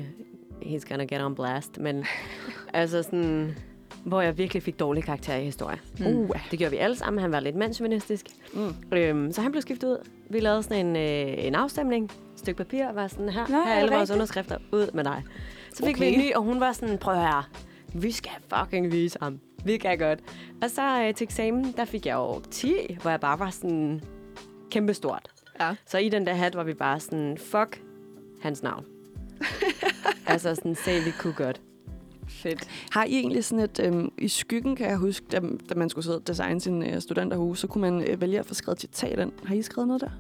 [SPEAKER 3] he's gonna get on blast, men altså sådan, hvor jeg virkelig fik dårlige karakterer i historie.
[SPEAKER 4] Mm.
[SPEAKER 2] Uh,
[SPEAKER 3] Det gjorde vi alle sammen. Han var lidt mandsjuvenistisk.
[SPEAKER 2] Mm.
[SPEAKER 3] Øhm, så han blev skiftet ud. Vi lavede sådan en, øh, en afstemning. Et stykke papir var sådan her.
[SPEAKER 4] Nå,
[SPEAKER 3] her
[SPEAKER 4] er
[SPEAKER 3] er alle vores
[SPEAKER 4] rigtigt?
[SPEAKER 3] underskrifter. Ud med dig. Så fik
[SPEAKER 2] Okay.
[SPEAKER 3] vi en ny, og hun var sådan, prøv her. Vi skal fucking vise ham. Vi kan godt. Og så øh, til eksamen, der fik jeg jo 10, hvor jeg bare var sådan kæmpestort.
[SPEAKER 2] Ja.
[SPEAKER 3] Så i den der hat var vi bare sådan, fuck hans navn. altså sådan, se, vi kunne godt.
[SPEAKER 4] Fedt.
[SPEAKER 2] Har I egentlig sådan et... Øhm, I skyggen, kan jeg huske, da, da man skulle sidde og designe sin øh, studenterhus, så kunne man øh, vælge at få skrevet citat ind. Har I skrevet noget der?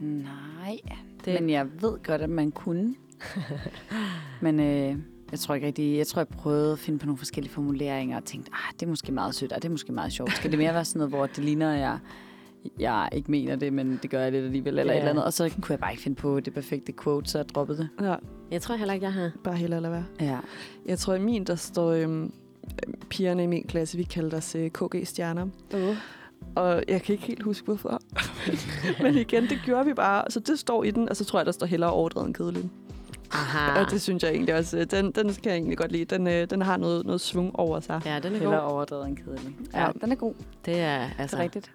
[SPEAKER 4] Nej,
[SPEAKER 3] Det-
[SPEAKER 4] men jeg ved godt, at man kunne. men øh, jeg tror ikke rigtig... Jeg tror, jeg prøvede at finde på nogle forskellige formuleringer og tænkte, ah, det er måske meget sødt, og det er måske meget sjovt. Skal det mere være sådan noget, hvor det ligner, at jeg, jeg ikke mener det, men det gør jeg lidt alligevel, eller
[SPEAKER 3] Ja.
[SPEAKER 4] et eller andet. Og så kunne jeg bare ikke finde på det perfekte quote, så jeg droppede det.
[SPEAKER 2] Ja,
[SPEAKER 3] Jeg tror heller ikke, jeg har.
[SPEAKER 2] bare heller lade være.
[SPEAKER 4] Ja.
[SPEAKER 2] Jeg tror, i min, der står... Øhm, pigerne i min klasse, vi kaldte os øh, KG-stjerner.
[SPEAKER 3] Uh.
[SPEAKER 2] Og jeg kan ikke helt huske, hvorfor. Men igen, det gjorde vi bare. Så det står i den, og så tror jeg, der står hellere overdrevet end kedelig.
[SPEAKER 3] Aha.
[SPEAKER 2] Og det synes jeg egentlig også, øh, den, den skal jeg egentlig godt lide. Den, øh, den har noget, noget svung over sig.
[SPEAKER 3] Ja, den er
[SPEAKER 4] Heller
[SPEAKER 3] god.
[SPEAKER 4] overdrevet end kedelig.
[SPEAKER 2] Ja.
[SPEAKER 4] Ja, den er god.
[SPEAKER 3] Det er
[SPEAKER 4] Det
[SPEAKER 3] altså
[SPEAKER 4] er rigtigt.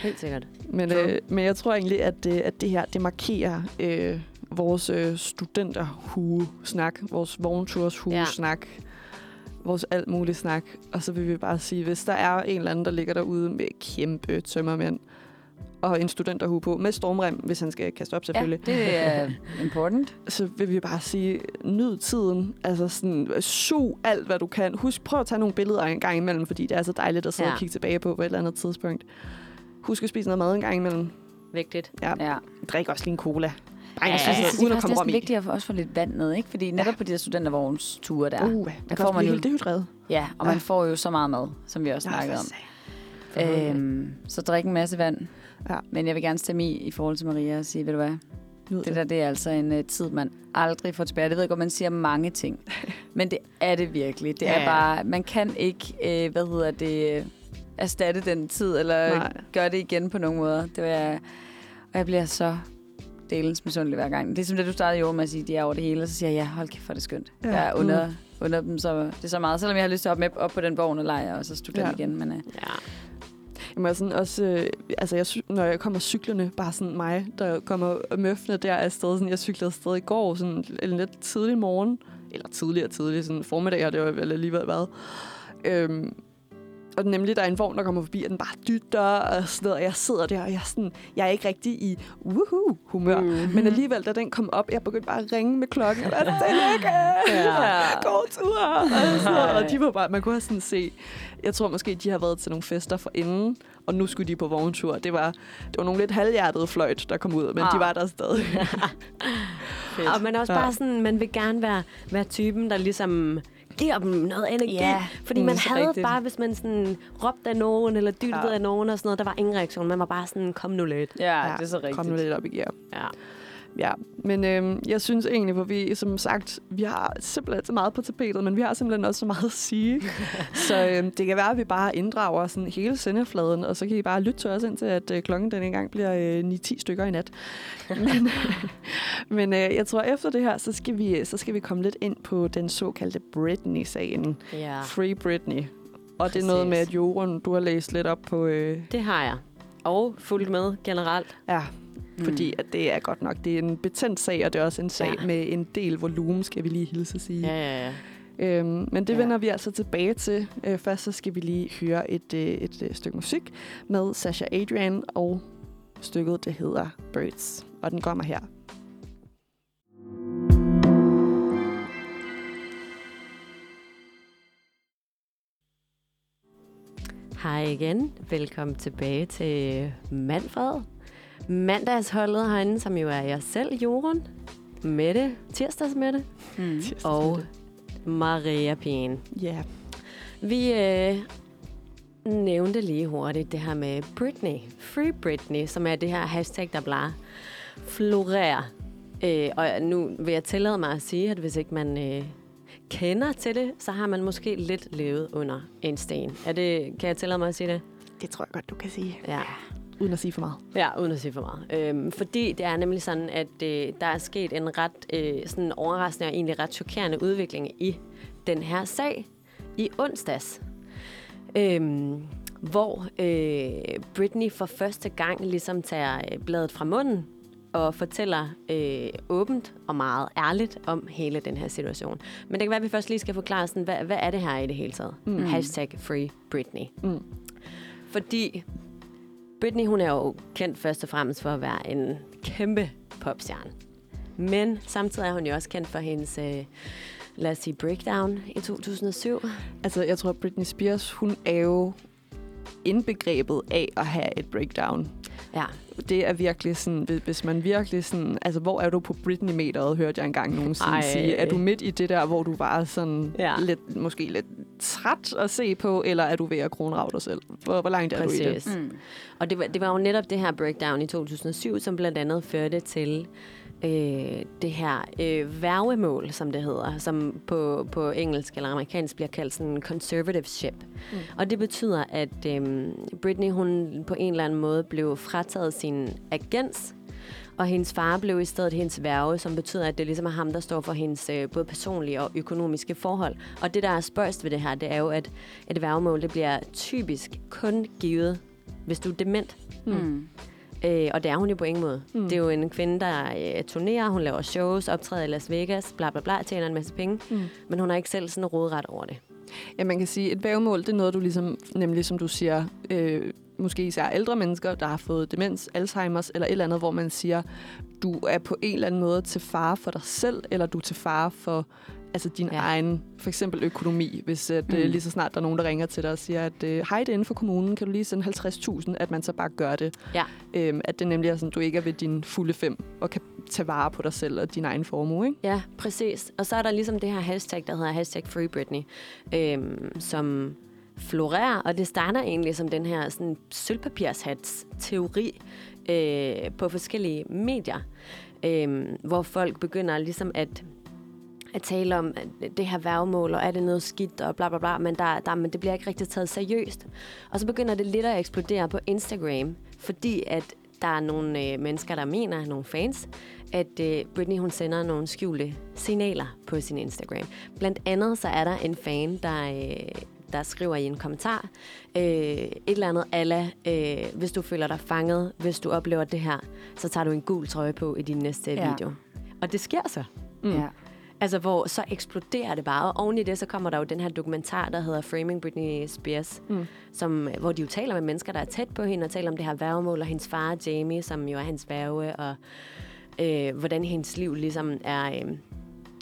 [SPEAKER 3] helt sikkert.
[SPEAKER 2] Men, øh, men jeg tror egentlig, at, øh, at det her, det markerer øh, vores øh, studenterhue-snak, vores vognturshue-snak, vores alt muligt snak. Og så vil vi bare sige, hvis der er en eller anden, der ligger derude med kæmpe tømmermænd, og en studenterhue på, med stormrem, hvis han skal kaste op selvfølgelig,
[SPEAKER 4] Ja, det er important.
[SPEAKER 2] så vil vi bare sige, nyd tiden. Altså sådan, sug alt, hvad du kan. Husk, prøv at tage nogle billeder en gang imellem, fordi det er så dejligt at sidde ja.
[SPEAKER 3] Ja.
[SPEAKER 2] og kigge tilbage på på et eller andet tidspunkt. Husk at spise noget mad en gang imellem.
[SPEAKER 3] Vigtigt.
[SPEAKER 2] Ja.
[SPEAKER 4] Ja.
[SPEAKER 2] Drik også lige en cola. Ej,
[SPEAKER 3] Ja,
[SPEAKER 2] jeg synes,
[SPEAKER 3] ja,
[SPEAKER 4] synes,
[SPEAKER 2] uden
[SPEAKER 4] det
[SPEAKER 2] at
[SPEAKER 4] er
[SPEAKER 2] komme rom
[SPEAKER 4] næsten
[SPEAKER 2] i.
[SPEAKER 4] vigtigt at også få lidt vand ned, ikke? Fordi netop på de her studentervognsture der,
[SPEAKER 2] Uh,
[SPEAKER 4] der får man jo...
[SPEAKER 2] dehydreret.
[SPEAKER 4] Ja, og
[SPEAKER 2] Ja.
[SPEAKER 4] man får jo så meget mad, som vi også snakkede om. Øhm, så drik en masse vand.
[SPEAKER 2] Ja.
[SPEAKER 4] Men jeg vil gerne stemme i, i forhold til Maria og sige, ved du hvad,
[SPEAKER 2] Nyd
[SPEAKER 4] det der det er altså en uh, tid, man aldrig får tilbage. Det ved jeg godt, man siger mange ting. Men det er det virkelig. Det
[SPEAKER 3] Ja,
[SPEAKER 4] er
[SPEAKER 3] ja.
[SPEAKER 4] bare, man kan ikke, øh, hvad hedder det, øh, erstatte den tid, eller
[SPEAKER 2] Nej.
[SPEAKER 4] gøre det igen på nogen måder. Det var, og jeg bliver så delens misundelig hver gang. Det er som det, du startede jo med at sige, de er over det hele, og så siger jeg, ja, hold kæft, for det er skønt.
[SPEAKER 2] Ja.
[SPEAKER 4] Jeg er under, under dem, så det er så meget. Selvom jeg har lyst til at hoppe med op på den vogn og lege, og så studere
[SPEAKER 2] Ja.
[SPEAKER 4] igen. Men, uh,
[SPEAKER 3] Ja.
[SPEAKER 2] Jamen, jeg er sådan også, øh, altså jeg, når jeg kommer cyklerne, bare sådan mig, der kommer møffende der afsted, sådan, jeg cyklede afsted i går, sådan en lidt tidlig morgen, eller tidligere tidlig, sådan formiddag har det jo vel alligevel været. Øhm, og nemlig, der er en vogn, der kommer forbi, og den bare dytter og sådan noget, og jeg sidder der, og jeg er, sådan, jeg er ikke rigtig i woohoo humør. Mm. Men alligevel, da den kom op, jeg begyndte bare at ringe med klokken, og tillykke!
[SPEAKER 3] Ja.
[SPEAKER 2] God tur! Og, sådan og de var bare, man kunne have sådan se, jeg tror måske, de har været til nogle fester for inden, og nu skulle de på vogntur. Det var, det var nogle lidt halvhjertede fløjt, der kom ud, men ah. de var der stadig.
[SPEAKER 3] Og man er også
[SPEAKER 2] Ja.
[SPEAKER 3] bare sådan, man vil gerne være, være typen, der ligesom giver dem noget energi.
[SPEAKER 4] Ja,
[SPEAKER 3] Fordi
[SPEAKER 2] mm,
[SPEAKER 3] man havde
[SPEAKER 2] rigtigt.
[SPEAKER 3] bare, hvis man sådan råbte af nogen, eller dyttede
[SPEAKER 2] Ja.
[SPEAKER 3] af nogen og sådan noget, der var ingen reaktion. Man var bare sådan, kom nu lidt.
[SPEAKER 4] ja, det er så rigtigt.
[SPEAKER 2] Kom nu lidt op i gear.
[SPEAKER 3] Ja.
[SPEAKER 2] Ja, men øhm, jeg synes egentlig, hvor vi som sagt, vi har simpelthen så meget på tapetet, men vi har simpelthen også så meget at sige. så øhm, det kan være, at vi bare inddrager sådan hele sendefladen, og så kan I bare lytte til os indtil, at øh, klokken den engang bliver øh, 9-10 stykker i nat. men men øh, jeg tror, efter det her, så skal, vi, så skal vi komme lidt ind på den såkaldte Britney-sagen.
[SPEAKER 3] Ja,
[SPEAKER 2] Free Britney. Og det er noget
[SPEAKER 3] Præcis.
[SPEAKER 2] med, at Jorun, du har læst lidt op på... Øh,
[SPEAKER 3] det har jeg. Og fulgt med generelt.
[SPEAKER 2] ja, fordi at det er godt nok, det er en betændt sag, og det er også en sag
[SPEAKER 3] Ja.
[SPEAKER 2] med en del volumen, skal vi lige hilse at sige.
[SPEAKER 3] Ja, ja, ja.
[SPEAKER 2] Øhm, men det
[SPEAKER 4] ja.
[SPEAKER 2] vender vi altså tilbage til. Øh, først så skal vi lige høre et, øh, et, øh, stykke musik med Sasha Adrian, og stykket det hedder Birds, og den kommer her.
[SPEAKER 3] Hej igen. Velkommen tilbage til Manfred. Mandagsholdet herinde, som jo er jeg selv, Jorun. Mette, tirsdagsmette
[SPEAKER 4] Mm.
[SPEAKER 3] og Maria Pien.
[SPEAKER 2] Ja,
[SPEAKER 3] Vi øh, nævnte lige hurtigt det her med Britney. Free Britney, som er det her hashtag, der bare florerer. Øh, og nu vil jeg tillade mig at sige, at hvis ikke man øh, kender til det, så har man måske lidt levet under en sten. Er det, kan jeg tillade mig at sige det?
[SPEAKER 2] det tror jeg godt, du kan sige.
[SPEAKER 3] Ja.
[SPEAKER 2] Uden at sige for meget.
[SPEAKER 3] Ja, uden at sige for meget. Øhm, fordi det er nemlig sådan, at øh, der er sket en ret øh, sådan overraskende og egentlig ret chokerende udvikling i den her sag i onsdags. Øhm, hvor øh, Britney for første gang ligesom tager øh, bladet fra munden og fortæller øh, åbent og meget ærligt om hele den her situation. Men det kan være, at vi først lige skal forklare, sådan, hvad, hvad er det her i det hele taget? Mm. Hashtag Free Britney.
[SPEAKER 2] Mm.
[SPEAKER 3] Fordi Britney, hun er jo kendt først og fremmest for at være en kæmpe popstjerne. Men samtidig er hun jo også kendt for hendes, øh, lad os sige, breakdown i 2007.
[SPEAKER 2] Altså, jeg tror, Britney Spears, hun er jo indbegrebet af at have et breakdown.
[SPEAKER 3] Ja,
[SPEAKER 2] Det er virkelig sådan, hvis- hvis man virkelig sådan, altså hvor er du på Britney-meteret, hørte jeg engang nogen sige,
[SPEAKER 3] Ej.
[SPEAKER 2] sige. Er du midt i det der, hvor du bare er sådan
[SPEAKER 3] Ja.
[SPEAKER 2] lidt, måske lidt træt at se på, eller er du ved at kronrave dig selv? Hvor, hvor langt er du i det?
[SPEAKER 3] præcis.
[SPEAKER 4] Mm.
[SPEAKER 3] Og det var, det var jo netop det her breakdown i 2007, som blandt andet førte til øh, det her øh, værgemål, som det hedder, som på, på engelsk eller amerikansk bliver kaldt sådan conservativeship. Mm. Og det betyder, at øh, Britney hun på en eller anden måde blev frataget sin agens, og hendes far blev i stedet hendes værge, som betyder, at det ligesom er ham, der står for hendes øh, både personlige og økonomiske forhold. Og det, der er spørgst ved det her, det er jo, at et værgemål, det bliver typisk kun givet, hvis du er dement.
[SPEAKER 4] Mm.
[SPEAKER 3] Øh, og det er hun jo på ingen måde. Mm. Det er jo en kvinde, der øh, turnerer, hun laver shows, optræder i Las Vegas, bla bla bla, tjener en masse penge.
[SPEAKER 2] Mm.
[SPEAKER 3] Men hun har ikke selv sådan rådret over det.
[SPEAKER 2] Ja, man kan sige, et vævemål, det er noget, du ligesom, nemlig som du siger, øh, måske især ældre mennesker, der har fået demens, Alzheimer's eller et eller andet, hvor man siger, du er på en eller anden måde til fare for dig selv, eller du er til fare for altså din
[SPEAKER 3] Ja.
[SPEAKER 2] egen, for eksempel økonomi. Hvis at,
[SPEAKER 4] Mm.
[SPEAKER 2] mm. øh, lige så snart der er nogen, der ringer til dig og siger, at øh, hej, det er inden for kommunen, kan du lige sende 50.000, at man så bare gør det.
[SPEAKER 3] Ja.
[SPEAKER 2] Øhm, at det nemlig er sådan, du ikke er ved din fulde fem, og kan tage vare på dig selv og din egen formue, ikke?
[SPEAKER 3] Ja, præcis. Og så er der ligesom det her hashtag, der hedder hashtag Free Britney, øhm, som florerer, og det starter egentlig som den her sådan, sølvpapirshats-teori øh, på forskellige medier, øh, hvor folk begynder ligesom at at tale om at det her værgemål, og er det noget skidt, og bla bla bla, men, der, der, men det bliver ikke rigtig taget seriøst. Og så begynder det lidt at eksplodere på Instagram, fordi at der er nogle øh, mennesker, der mener, nogle fans, at øh, Britney hun sender nogle skjulte signaler på sin Instagram. Blandt andet så er der en fan, der, øh, der skriver i en kommentar, øh, et eller andet alla, øh, hvis du føler dig fanget, hvis du oplever det her, så tager du en gul trøje på i din næste
[SPEAKER 4] Ja.
[SPEAKER 3] video. Og det sker så.
[SPEAKER 2] Mm.
[SPEAKER 4] Ja.
[SPEAKER 3] Altså, hvor så eksploderer det bare. Og oven i det, så kommer der jo den her dokumentar, der hedder Framing Britney Spears,
[SPEAKER 2] Mm.
[SPEAKER 3] som, hvor de jo taler med mennesker, der er tæt på hende, og taler om det her værgemål, og hendes far, Jamie, som jo er hans værge, og øh, hvordan hendes liv ligesom er, øh,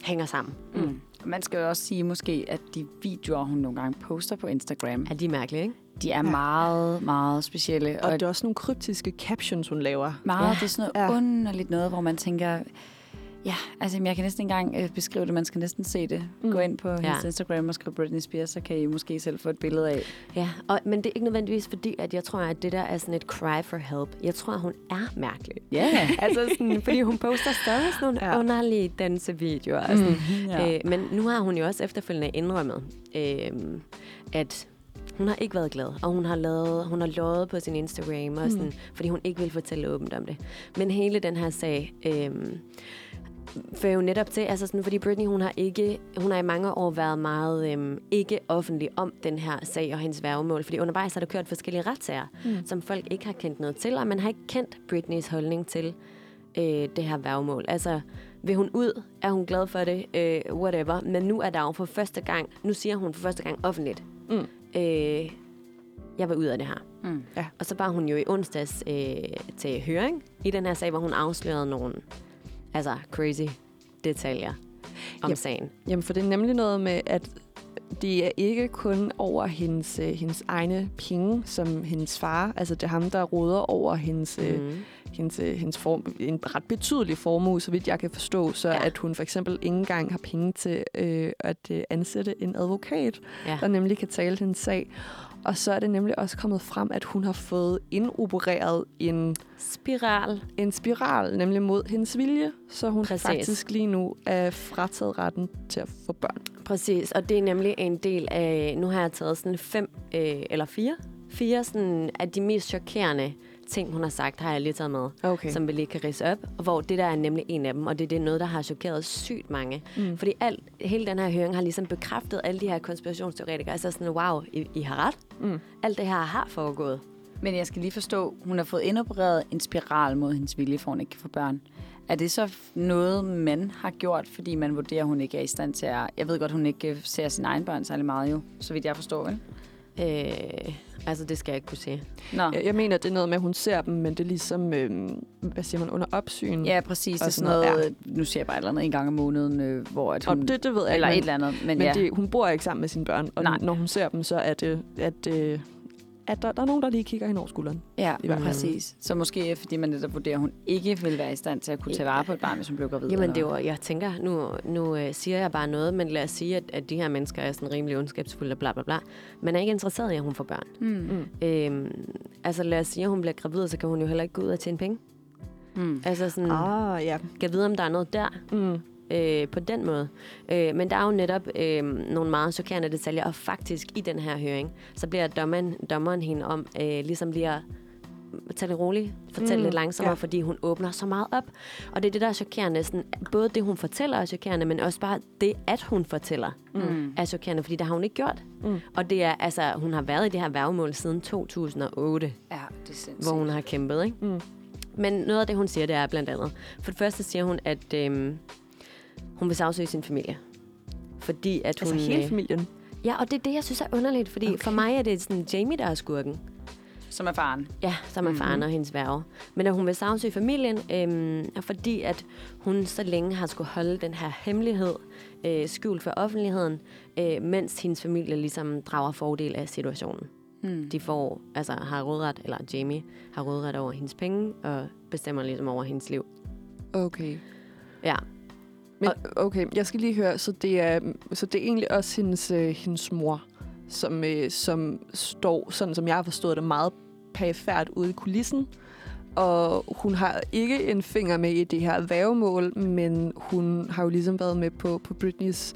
[SPEAKER 3] hænger sammen.
[SPEAKER 4] Mm. Man skal jo også sige måske, at de videoer, hun nogle gange poster på Instagram,
[SPEAKER 3] Er de mærkelige, ikke?
[SPEAKER 4] de er meget, meget specielle.
[SPEAKER 2] Og det er også nogle kryptiske captions, hun laver.
[SPEAKER 4] meget,
[SPEAKER 3] Ja.
[SPEAKER 4] det er sådan noget
[SPEAKER 2] Ja.
[SPEAKER 4] underligt noget, hvor man tænker, Ja, altså jeg kan næsten ikke engang øh, beskrive det. Man skal næsten se det. Mm. Gå ind på ja. Hendes Instagram og skrive Britney Spears, så kan I måske selv få et billede af.
[SPEAKER 3] Ja, og, men det er ikke nødvendigvis fordi, at jeg tror, at det der er sådan et cry for help. Jeg tror, at hun er mærkelig.
[SPEAKER 4] Ja.
[SPEAKER 3] altså sådan, fordi hun poster stadig sådan nogle
[SPEAKER 2] Ja.
[SPEAKER 3] underlige dansevideoer. Sådan.
[SPEAKER 4] Mm, ja.
[SPEAKER 3] Øh, men nu har hun jo også efterfølgende indrømmet, øh, at hun har ikke været glad, og hun har lavet, hun har løjet på sin Instagram, og sådan, mm. fordi hun ikke vil fortælle åbent om det. Men hele den her sag øh, fører jo netop til, altså sådan, fordi Britney, hun har ikke, hun har i mange år været meget øh, ikke offentlig om den her sag og hendes værgemål, fordi undervejs har der kørt forskellige retssager, mm. som folk ikke har kendt noget til, og man har ikke kendt Britneys holdning til øh, det her værgemål. Altså, vil hun ud? Er hun glad for det? Øh, whatever. Men nu er der jo for første gang, nu siger hun for første gang offentligt,
[SPEAKER 2] Mm.
[SPEAKER 3] øh, jeg vil ud af det her.
[SPEAKER 4] Mm.
[SPEAKER 3] Og så var hun jo i onsdags øh, til høring i den her sag, hvor hun afslørede nogle altså crazy detaljer om
[SPEAKER 2] Yep.
[SPEAKER 3] sagen.
[SPEAKER 2] Jamen, for det er nemlig noget med, at det er ikke kun over hendes, øh, hendes egne penge, som hendes far, altså det er ham, der råder over hendes, mm.
[SPEAKER 3] Mm.
[SPEAKER 2] hendes, øh, hendes form, en ret betydelig formue, så vidt jeg kan forstå, så
[SPEAKER 3] ja.
[SPEAKER 2] at hun for eksempel ikke engang har penge til øh, at øh, ansætte en advokat,
[SPEAKER 3] Ja.
[SPEAKER 2] der nemlig kan tale hendes sag. Og så er det nemlig også kommet frem, at hun har fået indopereret en,
[SPEAKER 3] Spiral.
[SPEAKER 2] en spiral, nemlig mod hendes vilje, så hun
[SPEAKER 3] Præcis.
[SPEAKER 2] faktisk lige nu er frataget retten til at få børn.
[SPEAKER 3] Præcis, og det er nemlig en del af, nu har jeg taget sådan fem, øh, eller fire, fire sådan af de mest chokerende ting, hun har sagt, har jeg lige taget med,
[SPEAKER 2] Okay.
[SPEAKER 3] som vi lige kan rise op, og hvor det der er nemlig en af dem, og det, det er noget, der har chokeret sygt mange.
[SPEAKER 2] Mm.
[SPEAKER 3] Fordi alt, hele den her høring har ligesom bekræftet alle de her konspirationsteoretikere, altså sådan, wow, I, I har ret.
[SPEAKER 2] Mm.
[SPEAKER 3] Alt det her har foregået.
[SPEAKER 4] Men jeg skal lige forstå, hun har fået indopereret en spiral mod hendes vilje, for hun ikke kan få børn. Er det så noget, man har gjort, fordi man vurderer, at hun ikke er i stand til at... Jeg ved godt, hun ikke ser sine egne børn særlig meget jo, så vidt jeg forstår, vel?
[SPEAKER 3] Øh, altså, det skal jeg ikke kunne sige.
[SPEAKER 4] Nå.
[SPEAKER 2] Jeg, jeg mener, det er noget med, at hun ser dem, men det er ligesom, øh, hvad siger man, under opsyn.
[SPEAKER 4] Ja, præcis. Det er sådan noget,
[SPEAKER 2] noget,
[SPEAKER 4] nu siger jeg bare et eller andet en gang om måneden, øh, hvor at hun...
[SPEAKER 2] Og det, det ved jeg
[SPEAKER 4] eller et
[SPEAKER 2] ikke,
[SPEAKER 4] eller andet, men,
[SPEAKER 2] men,
[SPEAKER 4] ja.
[SPEAKER 2] men det, hun bor ikke sammen med sine børn. Og
[SPEAKER 4] Nej.
[SPEAKER 2] når hun ser dem, så er det, at, øh, at der, der er nogen, der lige kigger hende over skulderen.
[SPEAKER 4] Ja,
[SPEAKER 2] i hvert
[SPEAKER 3] fald.
[SPEAKER 4] præcis. Så måske fordi man netop vurderer, at hun ikke vil være i stand til at kunne tage vare på et barn, hvis hun blev gravid.
[SPEAKER 3] Jamen, det jo, jeg tænker, nu, nu øh, siger jeg bare noget, men lad os sige, at, at de her mennesker er sådan rimelig ondskabsfulde og bla bla bla. Man er ikke interesseret i, at hun får børn.
[SPEAKER 4] Mm.
[SPEAKER 3] Øhm, altså lad os sige, at hun bliver gravid, så kan hun jo heller ikke gå ud og tjene penge.
[SPEAKER 4] Mm.
[SPEAKER 3] Altså sådan, ah.
[SPEAKER 2] Ah, ja.
[SPEAKER 3] kan vide, om der er noget der
[SPEAKER 2] Mm.
[SPEAKER 3] Øh, på den måde. Øh, men der er jo netop øh, nogle meget chokerende detaljer, og faktisk i den her høring, så bliver dommeren, dommeren hende om øh, ligesom lige at tage det roligt, fortælle
[SPEAKER 2] Mm,
[SPEAKER 3] lidt langsommere,
[SPEAKER 2] ja.
[SPEAKER 3] fordi hun åbner så meget op. Og det er det, der er chokerende. Sådan, både det, hun fortæller er chokerende, men også bare det, at hun fortæller,
[SPEAKER 4] Mm.
[SPEAKER 3] er chokerende, fordi det har hun ikke gjort.
[SPEAKER 2] Mm.
[SPEAKER 3] Og det er, altså, hun har været i det her værgemål siden 2008,
[SPEAKER 4] Ja, det er sindssygt.
[SPEAKER 3] hvor hun har kæmpet, ikke?
[SPEAKER 2] Mm.
[SPEAKER 3] Men noget af det, hun siger, det er blandt andet. For det første siger hun, at øhm, hun vil sagsøge sin familie. Fordi at
[SPEAKER 2] Altså
[SPEAKER 3] hun...
[SPEAKER 2] hele
[SPEAKER 3] øh,
[SPEAKER 2] familien.
[SPEAKER 3] Ja, og det er det, jeg synes er underligt. Fordi okay. For mig er det sådan Jamie, der er skurken.
[SPEAKER 4] Som er faren.
[SPEAKER 3] Ja, som er faren
[SPEAKER 2] Mhm.
[SPEAKER 3] og hendes værge. Men at hun vil sagsøge familien, er fordi at hun så længe har skulle holde den her hemmelighed øh, skjult for offentligheden, øh, mens hendes familie ligesom drager fordel af situationen.
[SPEAKER 4] Mm.
[SPEAKER 3] De får, altså har rådret, eller Jamie har rådret over hendes penge, og bestemmer ligesom over hendes liv.
[SPEAKER 2] Okay.
[SPEAKER 3] Ja,
[SPEAKER 2] men, okay, jeg skal lige høre, så det er, så det er egentlig også hendes, øh, hendes mor, som, øh, som står, sådan som jeg har forstået det, meget pæfærd ude i kulissen. Og hun har ikke en finger med i det her værgemål, men hun har jo ligesom været med på, på Britneys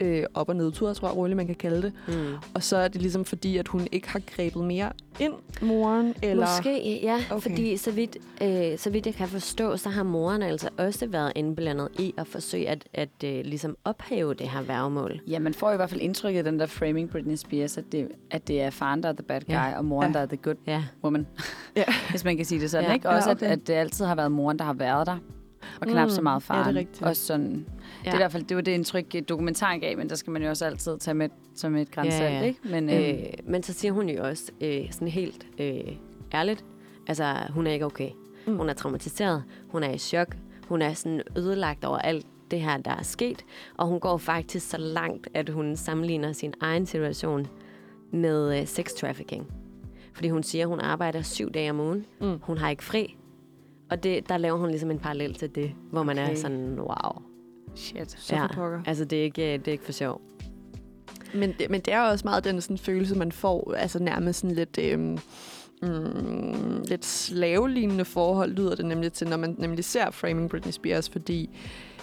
[SPEAKER 2] øh, op- og nedtur, tror jeg roligt, man kan kalde det.
[SPEAKER 3] mm.
[SPEAKER 2] Og så er det ligesom fordi, at hun ikke har grebet mere ind, moren, eller...
[SPEAKER 3] Måske, ja.
[SPEAKER 2] Okay.
[SPEAKER 3] Fordi så vidt, øh, så vidt jeg kan forstå, så har moren altså også været indblandet i at forsøge at, at øh, ligesom ophæve det her værgemål.
[SPEAKER 4] Ja, man får i hvert fald indtrykket af den der framing Britney Spears, at det, at det er faren, der er the bad guy,
[SPEAKER 3] Ja.
[SPEAKER 4] og moren,
[SPEAKER 2] Ja.
[SPEAKER 4] der er the good
[SPEAKER 3] Ja,
[SPEAKER 4] woman.
[SPEAKER 2] Ja.
[SPEAKER 4] Hvis man kan sige det sådan,
[SPEAKER 3] Ja.
[SPEAKER 4] ikke? Også,
[SPEAKER 2] Ja,
[SPEAKER 4] at,
[SPEAKER 2] okay.
[SPEAKER 4] at det altid har været moren, der har været der. Og knap
[SPEAKER 2] Mm,
[SPEAKER 4] så meget
[SPEAKER 2] ja, det er
[SPEAKER 4] faren.
[SPEAKER 2] rigtigt.
[SPEAKER 4] Også sådan, ja. Det er i hvert fald det var det indtryk, dokumentaren gav, men der skal man jo også altid tage med som et grænsalt,
[SPEAKER 3] Ja, ja.
[SPEAKER 4] ikke? Men, øh,
[SPEAKER 3] øh, men så siger hun jo også øh, sådan helt øh, ærligt, altså hun er ikke okay.
[SPEAKER 2] Mm.
[SPEAKER 3] Hun er traumatiseret, hun er i chok, hun er sådan ødelagt over alt det her, der er sket, og hun går faktisk så langt, at hun sammenligner sin egen situation med øh, sex trafficking. Fordi hun siger, at hun arbejder syv dage om ugen,
[SPEAKER 2] Mm.
[SPEAKER 3] hun har ikke fri, Og det, der laver hun ligesom en parallel til det, hvor man
[SPEAKER 4] Okay.
[SPEAKER 3] er sådan, wow.
[SPEAKER 4] Shit.
[SPEAKER 2] Så for pokker.
[SPEAKER 3] Altså, det er ikke, det er ikke for sjov.
[SPEAKER 2] Men det, men det er også meget den sådan, følelse, man får, altså nærmest sådan lidt... Øhm, mm, lidt slavelignende forhold lyder det nemlig til, når man nemlig ser Framing Britney Spears, fordi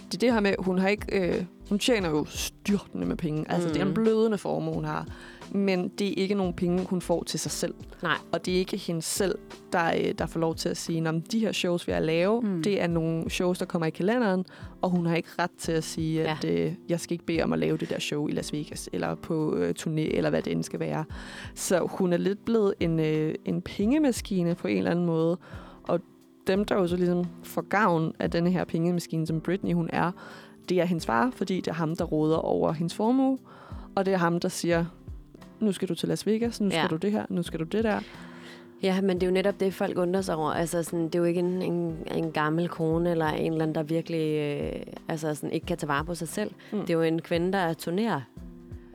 [SPEAKER 2] det er det her med, hun har ikke, øh, hun tjener jo styrtende med penge. Altså,
[SPEAKER 3] Mm.
[SPEAKER 2] det er en blødende formue, hun har. Men det er ikke nogen penge, hun får til sig selv.
[SPEAKER 3] Nej.
[SPEAKER 2] Og det er ikke hende selv, der, øh, der får lov til at sige, at de her shows, vi har lavet,
[SPEAKER 4] Mm.
[SPEAKER 2] mm. det er nogle shows, der kommer i kalenderen, og hun har ikke ret til at sige,
[SPEAKER 3] Ja.
[SPEAKER 2] at øh, jeg skal ikke bede om at lave det der show i Las Vegas, eller på øh, turné, eller hvad det end skal være. Så hun er lidt blevet en, øh, en pengemaskine på en eller anden måde, og dem, der jo så ligesom får gavn af denne her pengemaskine, som Britney hun er, det er hendes far, fordi det er ham, der råder over hendes formue, og det er ham, der siger, nu skal du til Las Vegas, nu skal
[SPEAKER 3] Ja.
[SPEAKER 2] du det her, nu skal du det der.
[SPEAKER 3] Ja, men det er jo netop det, folk undrer sig over. Altså, sådan, det er jo ikke en, en, en gammel kone eller en eller anden, der virkelig øh, altså, sådan, ikke kan tage vare på sig selv.
[SPEAKER 2] Mm.
[SPEAKER 3] Det er jo en kvinde, der turnerer.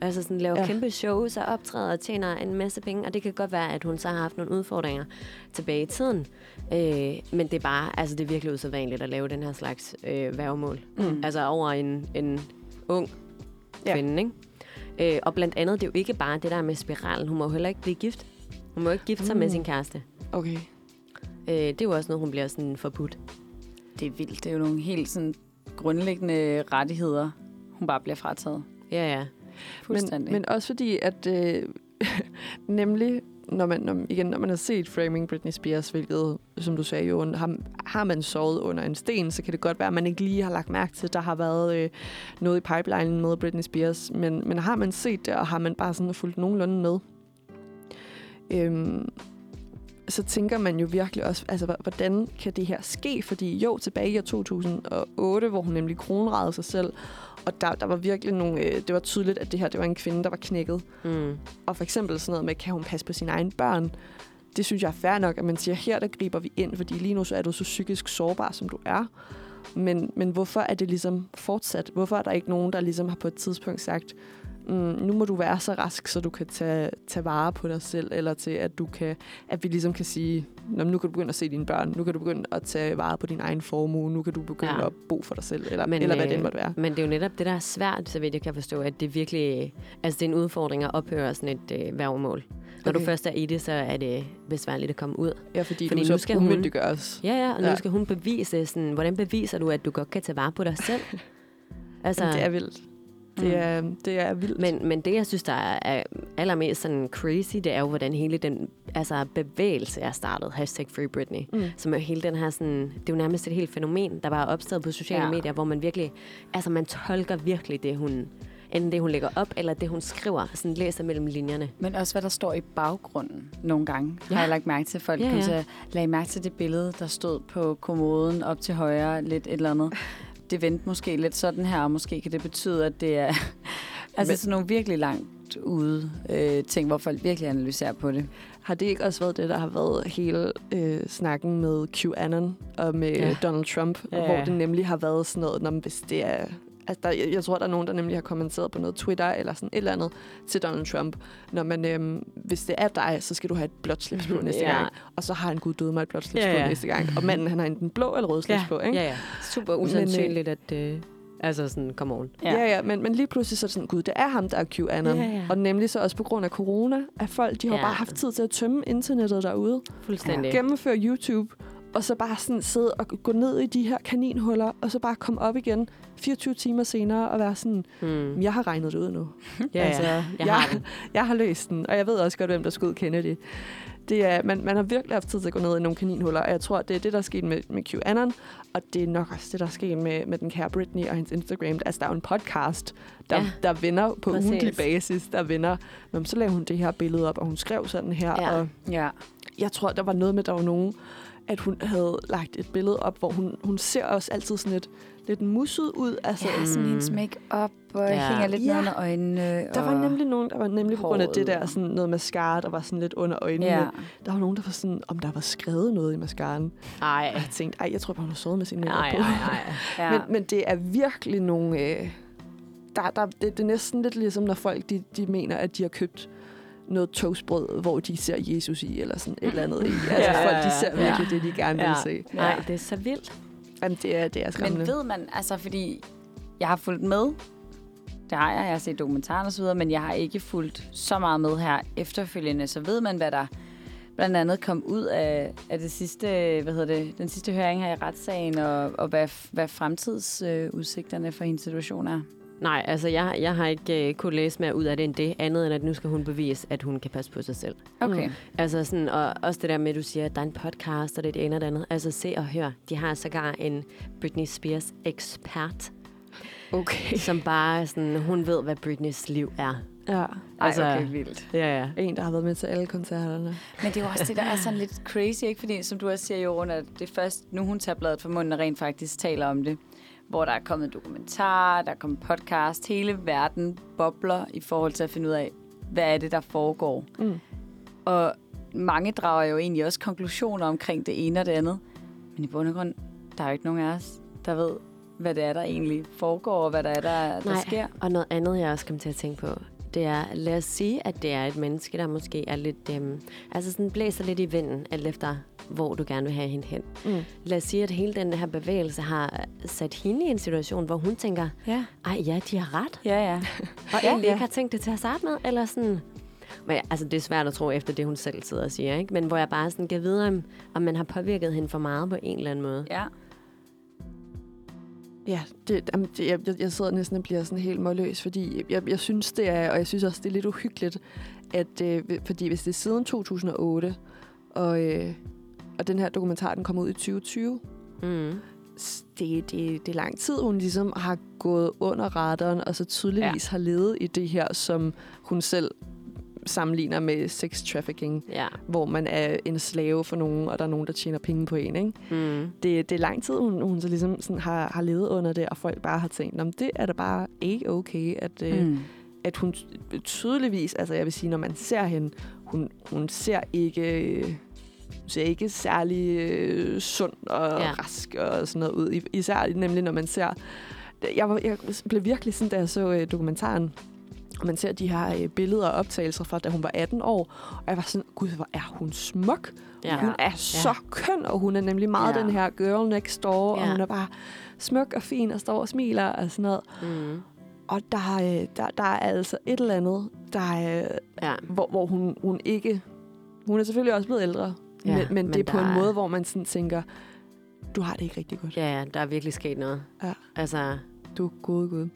[SPEAKER 3] Altså sådan, laver
[SPEAKER 2] ja.
[SPEAKER 3] kæmpe shows og optræder og tjener en masse penge. Og det kan godt være, at hun så har haft nogle udfordringer tilbage i tiden. Øh, men det er bare, altså det er virkelig usædvanligt at lave den her slags øh, værgemål.
[SPEAKER 2] Mm.
[SPEAKER 3] Altså over en, en ung
[SPEAKER 2] Ja.
[SPEAKER 3] kvinde, ikke? Øh, og blandt andet, det er jo ikke bare det der med spiralen. Hun må jo heller ikke blive gift. Hun må ikke gifte sig
[SPEAKER 2] Mm.
[SPEAKER 3] med sin kæreste.
[SPEAKER 2] Okay.
[SPEAKER 3] Øh, det er jo også noget, hun bliver sådan forbudt.
[SPEAKER 4] Det er vildt. Det er jo nogle helt sådan grundlæggende rettigheder, hun bare bliver frataget.
[SPEAKER 3] Ja, ja.
[SPEAKER 4] Fuldstændig.
[SPEAKER 2] Men, men også fordi, at øh, nemlig, når man, når, igen, når man har set Framing Britney Spears, hvilket, som du sagde, jo, har, har man sovet under en sten, så kan det godt være, at man ikke lige har lagt mærke til, at der har været øh, noget i pipelinen med Britney Spears. Men, men har man set det, og har man bare sådan fulgt nogenlunde med, øhm, så tænker man jo virkelig også, altså, hvordan kan det her ske? Fordi jo, tilbage i år 2008, hvor hun nemlig kronrede sig selv, og der, der var virkelig nogle, øh, det var tydeligt, at det her det var en kvinde, der var knækket.
[SPEAKER 3] Mm.
[SPEAKER 2] Og for eksempel sådan noget med, kan hun passe på sine egne børn? Det synes jeg er fair nok, at man siger, her der griber vi ind, fordi lige nu så er du så psykisk sårbar, som du er. Men, men hvorfor er det ligesom fortsat? Hvorfor er der ikke nogen, der ligesom har på et tidspunkt sagt, mm, nu må du være så rask, så du kan tage, tage vare på dig selv, eller til at du kan, at vi ligesom kan sige, "Nå, men nu kan du begynde at se dine børn, nu kan du begynde at tage vare på din egen formue, nu kan du begynde
[SPEAKER 3] Ja.
[SPEAKER 2] at bo for dig selv, eller,
[SPEAKER 3] Men,
[SPEAKER 2] eller hvad
[SPEAKER 3] øh,
[SPEAKER 2] det måtte være.
[SPEAKER 3] Men det er jo netop det, der er svært, så vidt jeg kan forstå, at det virkelig... Altså, det er en udfordring at ophøre sådan et øh, værgemål. Når okay. du først er i det, så er det besværligt at komme ud.
[SPEAKER 2] Ja, fordi,
[SPEAKER 3] fordi
[SPEAKER 2] fordi
[SPEAKER 3] nu
[SPEAKER 2] du
[SPEAKER 3] skal hun-
[SPEAKER 2] umyndiggøres.
[SPEAKER 3] Ja, ja, og nu
[SPEAKER 2] Ja.
[SPEAKER 3] skal hun bevise sådan... Hvordan beviser du, at du godt kan tage vare på dig selv? altså,
[SPEAKER 2] Jamen, det er vildt. Det
[SPEAKER 4] Mm.
[SPEAKER 2] er, det er vildt.
[SPEAKER 3] Men, men det, jeg synes, der er er allermest sådan crazy, det er jo, hvordan hele den altså, bevægelse er startet. Hashtag Free Britney.
[SPEAKER 2] Mm.
[SPEAKER 3] Som er hele den her sådan... Det er jo nærmest et helt fænomen, der bare er opstået på sociale
[SPEAKER 4] Ja.
[SPEAKER 3] medier, hvor man virkelig... Altså, man tolker virkelig det, hun... Enten det, hun lægger op, eller det, hun skriver. Sådan læser mellem linjerne.
[SPEAKER 4] Men også, hvad der står i baggrunden nogle gange. Ja. Har jeg lagt mærke til. Folk
[SPEAKER 3] Ja,
[SPEAKER 4] ja, lagde mærke til det billede, der stod på kommoden op til højre, lidt et eller andet. Det vendte måske lidt sådan her, og måske kan det betyde, at det er altså
[SPEAKER 2] Men-
[SPEAKER 4] sådan nogle virkelig langt ude øh, ting, hvor folk virkelig analyserer på det.
[SPEAKER 2] Har det ikke også været det, der har været hele øh, snakken med QAnon og med
[SPEAKER 3] Ja.
[SPEAKER 2] Donald Trump,
[SPEAKER 3] Ja,
[SPEAKER 2] hvor det nemlig har været sådan noget, når, hvis det er... Altså, der, jeg, jeg tror, der er nogen, der nemlig har kommenteret på noget Twitter eller sådan et eller andet til Donald Trump. Når man, øhm, hvis det er dig, så skal du have et blåt slips på næste
[SPEAKER 3] Ja.
[SPEAKER 2] gang. Og så har en gud døde mig et blåt slips
[SPEAKER 3] Ja,
[SPEAKER 2] på
[SPEAKER 3] ja.
[SPEAKER 2] næste gang. Og manden, han har enten blå eller rød slips på, ikke?
[SPEAKER 3] ja, ja. Super
[SPEAKER 2] øh,
[SPEAKER 3] usandsynligt, at... Øh, altså sådan, come on.
[SPEAKER 2] Ja, ja, ja men, men lige pludselig så er det sådan, gud, det er ham, der er QAnon.
[SPEAKER 3] Ja, ja.
[SPEAKER 2] Og nemlig så også på grund af corona, at folk, de har
[SPEAKER 3] Ja.
[SPEAKER 2] ja. bare haft tid til at tømme internettet derude.
[SPEAKER 3] Fuldstændig.
[SPEAKER 2] gennemføre YouTube, og så bare sådan sidde og gå ned i de her kaninhuller, og så bare komme op igen 24 timer senere og være sådan,
[SPEAKER 3] Hmm.
[SPEAKER 2] jeg har regnet det ud nu.
[SPEAKER 3] Ja,
[SPEAKER 2] altså.
[SPEAKER 3] Jeg
[SPEAKER 2] jeg,
[SPEAKER 3] har den.
[SPEAKER 2] jeg har løst den, og jeg ved også godt, hvem der skød Kennedy. Det er, man, man har virkelig haft tid til at gå ned i nogle kaninhuller, og jeg tror, det er det, der er sket med, med QAnon, og det er nok også det, der er sket med, med den kære Britney og hendes Instagram. Altså, der er jo en podcast, der,
[SPEAKER 3] Ja,
[SPEAKER 2] der vender på
[SPEAKER 3] præcis.
[SPEAKER 2] ugentlig basis, der vender, Nå, men så lavede hun det her billede op, og hun skrev sådan her,
[SPEAKER 3] Ja.
[SPEAKER 2] og
[SPEAKER 4] Ja.
[SPEAKER 2] jeg tror, der var noget med, der var nogen, at hun havde lagt et billede op, hvor hun, hun ser også altid sådan lidt, lidt musset ud. Altså,
[SPEAKER 4] Ja, sådan
[SPEAKER 3] Mm.
[SPEAKER 4] hendes make-up og
[SPEAKER 3] Ja.
[SPEAKER 4] hænger lidt
[SPEAKER 2] Ja.
[SPEAKER 4] under øjnene.
[SPEAKER 2] der var nemlig nogen, der var nemlig på grund af det der, sådan noget mascara, der var sådan lidt under øjnene.
[SPEAKER 4] Ja.
[SPEAKER 2] Der var nogen, der var sådan, om der var skrevet noget i mascaraen.
[SPEAKER 3] Ej.
[SPEAKER 2] Og jeg tænkte, ej, jeg tror bare, hun har sovet med sin make
[SPEAKER 3] Ej,
[SPEAKER 2] på.
[SPEAKER 3] ej, ej.
[SPEAKER 4] Ja.
[SPEAKER 2] Men, men det er virkelig nogle... Øh, der, der, det, det er næsten lidt ligesom, når folk de, de mener, at de har købt noget toastbrød, hvor de ser Jesus i, eller sådan et eller andet. i. Altså,
[SPEAKER 4] Ja,
[SPEAKER 2] folk,
[SPEAKER 4] ja,
[SPEAKER 2] de ser
[SPEAKER 4] ja.
[SPEAKER 2] virkelig det, de gerne vil
[SPEAKER 3] Ja.
[SPEAKER 2] se.
[SPEAKER 3] Nej, det er så vildt.
[SPEAKER 2] Jamen, det er, det er skræmmende.
[SPEAKER 4] Men ved man, altså fordi jeg har fulgt med, det har jeg, jeg har set dokumentaren og så videre, men jeg har ikke fulgt så meget med her efterfølgende, så ved man, hvad der blandt andet kom ud af, af det sidste, hvad hedder det, den sidste høring her i retssagen, og, og hvad, hvad fremtidsudsigterne for hendes situation er.
[SPEAKER 3] Nej, altså jeg, jeg har ikke uh, kunne læse mere ud af det end det, andet end at nu skal hun bevise, at hun kan passe på sig selv.
[SPEAKER 4] Okay.
[SPEAKER 2] Mm.
[SPEAKER 4] Altså,
[SPEAKER 3] sådan, og også det der med, at du siger, at der er en podcast, og det er det ene og det andet. Altså se og hør. De har sågar en Britney Spears ekspert,
[SPEAKER 2] Okay.
[SPEAKER 3] som bare sådan, hun ved, hvad Britneys liv er.
[SPEAKER 2] Ja.
[SPEAKER 4] Ej,
[SPEAKER 3] Altså-
[SPEAKER 4] okay, vildt.
[SPEAKER 3] Ja, ja.
[SPEAKER 2] En, der har været med til alle koncerterne.
[SPEAKER 4] Men det er jo også det, der er sådan lidt crazy, ikke? Fordi, som du også siger, Jorun, at det er først nu, hun tager bladet for munden og rent faktisk taler om det. Hvor der er kommet dokumentar, der er kommet podcast. Hele verden bobler i forhold til at finde ud af, hvad er det, der foregår.
[SPEAKER 2] Mm.
[SPEAKER 4] Og mange drager jo egentlig også konklusioner omkring det ene og det andet. Men i bund og grund, der er jo ikke nogen af os, der ved, hvad det er, der egentlig foregår, og hvad der er, der, der
[SPEAKER 3] Nej,
[SPEAKER 4] sker.
[SPEAKER 3] og noget andet, jeg også kom til at tænke på, det er, lad os sige, at det er et menneske, der måske er lidt, øhm, altså sådan blæser lidt i vinden, alt efter, hvor du gerne vil have hende hen.
[SPEAKER 2] Mm.
[SPEAKER 3] Lad os sige, at hele den her bevægelse har sat hende i en situation, hvor hun tænker,
[SPEAKER 4] Ja,
[SPEAKER 3] ej ja, de har ret,
[SPEAKER 4] ja, ja.
[SPEAKER 3] og
[SPEAKER 4] Ja,
[SPEAKER 3] egentlig
[SPEAKER 4] ja.
[SPEAKER 3] ikke har tænkt det til at starte med, eller sådan... Men, altså, det er svært at tro efter det, hun selv sidder og siger, ikke? Men hvor jeg bare sådan kan vide, om, om man har påvirket hende for meget på en eller anden måde.
[SPEAKER 4] ja.
[SPEAKER 2] Ja, det, jamen, det, jeg, jeg- sidder næsten og bliver sådan helt målløs, fordi jeg, jeg synes, det er, og jeg synes også, det er lidt uhyggeligt, at, øh, fordi hvis det er siden 2008, og, øh, og den her dokumentar, den kommer ud i 2020,
[SPEAKER 3] Mm.
[SPEAKER 2] det, det, det er lang tid, hun ligesom har gået under radaren, og så tydeligvis ja. har levet i det her, som hun selv sammenligner med sex trafficking,
[SPEAKER 3] Ja.
[SPEAKER 2] hvor man er en slave for nogen, og der er nogen, der tjener penge på en, ikke?
[SPEAKER 3] Mm.
[SPEAKER 2] det, det er lang tid, hun, hun så ligesom sådan har, har levet under det, og folk bare har tænkt, om det er da bare ikke okay, at, øh,
[SPEAKER 4] Mm.
[SPEAKER 2] at hun tydeligvis, altså jeg vil sige, når man ser hende, hun, hun ser ikke... øh, ser ikke særlig øh, sund og
[SPEAKER 3] Ja.
[SPEAKER 2] ja. rask og sådan noget ud. I- Især nemlig, når man ser... Jeg, var, jeg blev virkelig sådan, da jeg så øh, dokumentaren, og man ser de her øh, billeder og optagelser fra, da hun var 18 år, og jeg var sådan, gud, hvor er hun smuk.
[SPEAKER 3] Ja.
[SPEAKER 2] Hun er så køn, og hun er nemlig meget
[SPEAKER 4] Ja.
[SPEAKER 2] den her girl next door,
[SPEAKER 3] Ja.
[SPEAKER 2] og hun er bare smuk og fin og står og smiler og sådan noget.
[SPEAKER 3] Mm.
[SPEAKER 2] Og der, øh, der, der er altså et eller andet, der er,
[SPEAKER 3] Ja.
[SPEAKER 2] hvor, hvor hun, hun ikke... Hun er selvfølgelig også blevet ældre,
[SPEAKER 3] Ja,
[SPEAKER 2] men, men
[SPEAKER 3] men
[SPEAKER 2] det er på en
[SPEAKER 3] er-
[SPEAKER 2] måde, hvor man sådan tænker, du har det ikke rigtig godt.
[SPEAKER 3] Ja, ja, der er virkelig sket noget.
[SPEAKER 2] Ja.
[SPEAKER 3] Altså,
[SPEAKER 2] Du gode gud.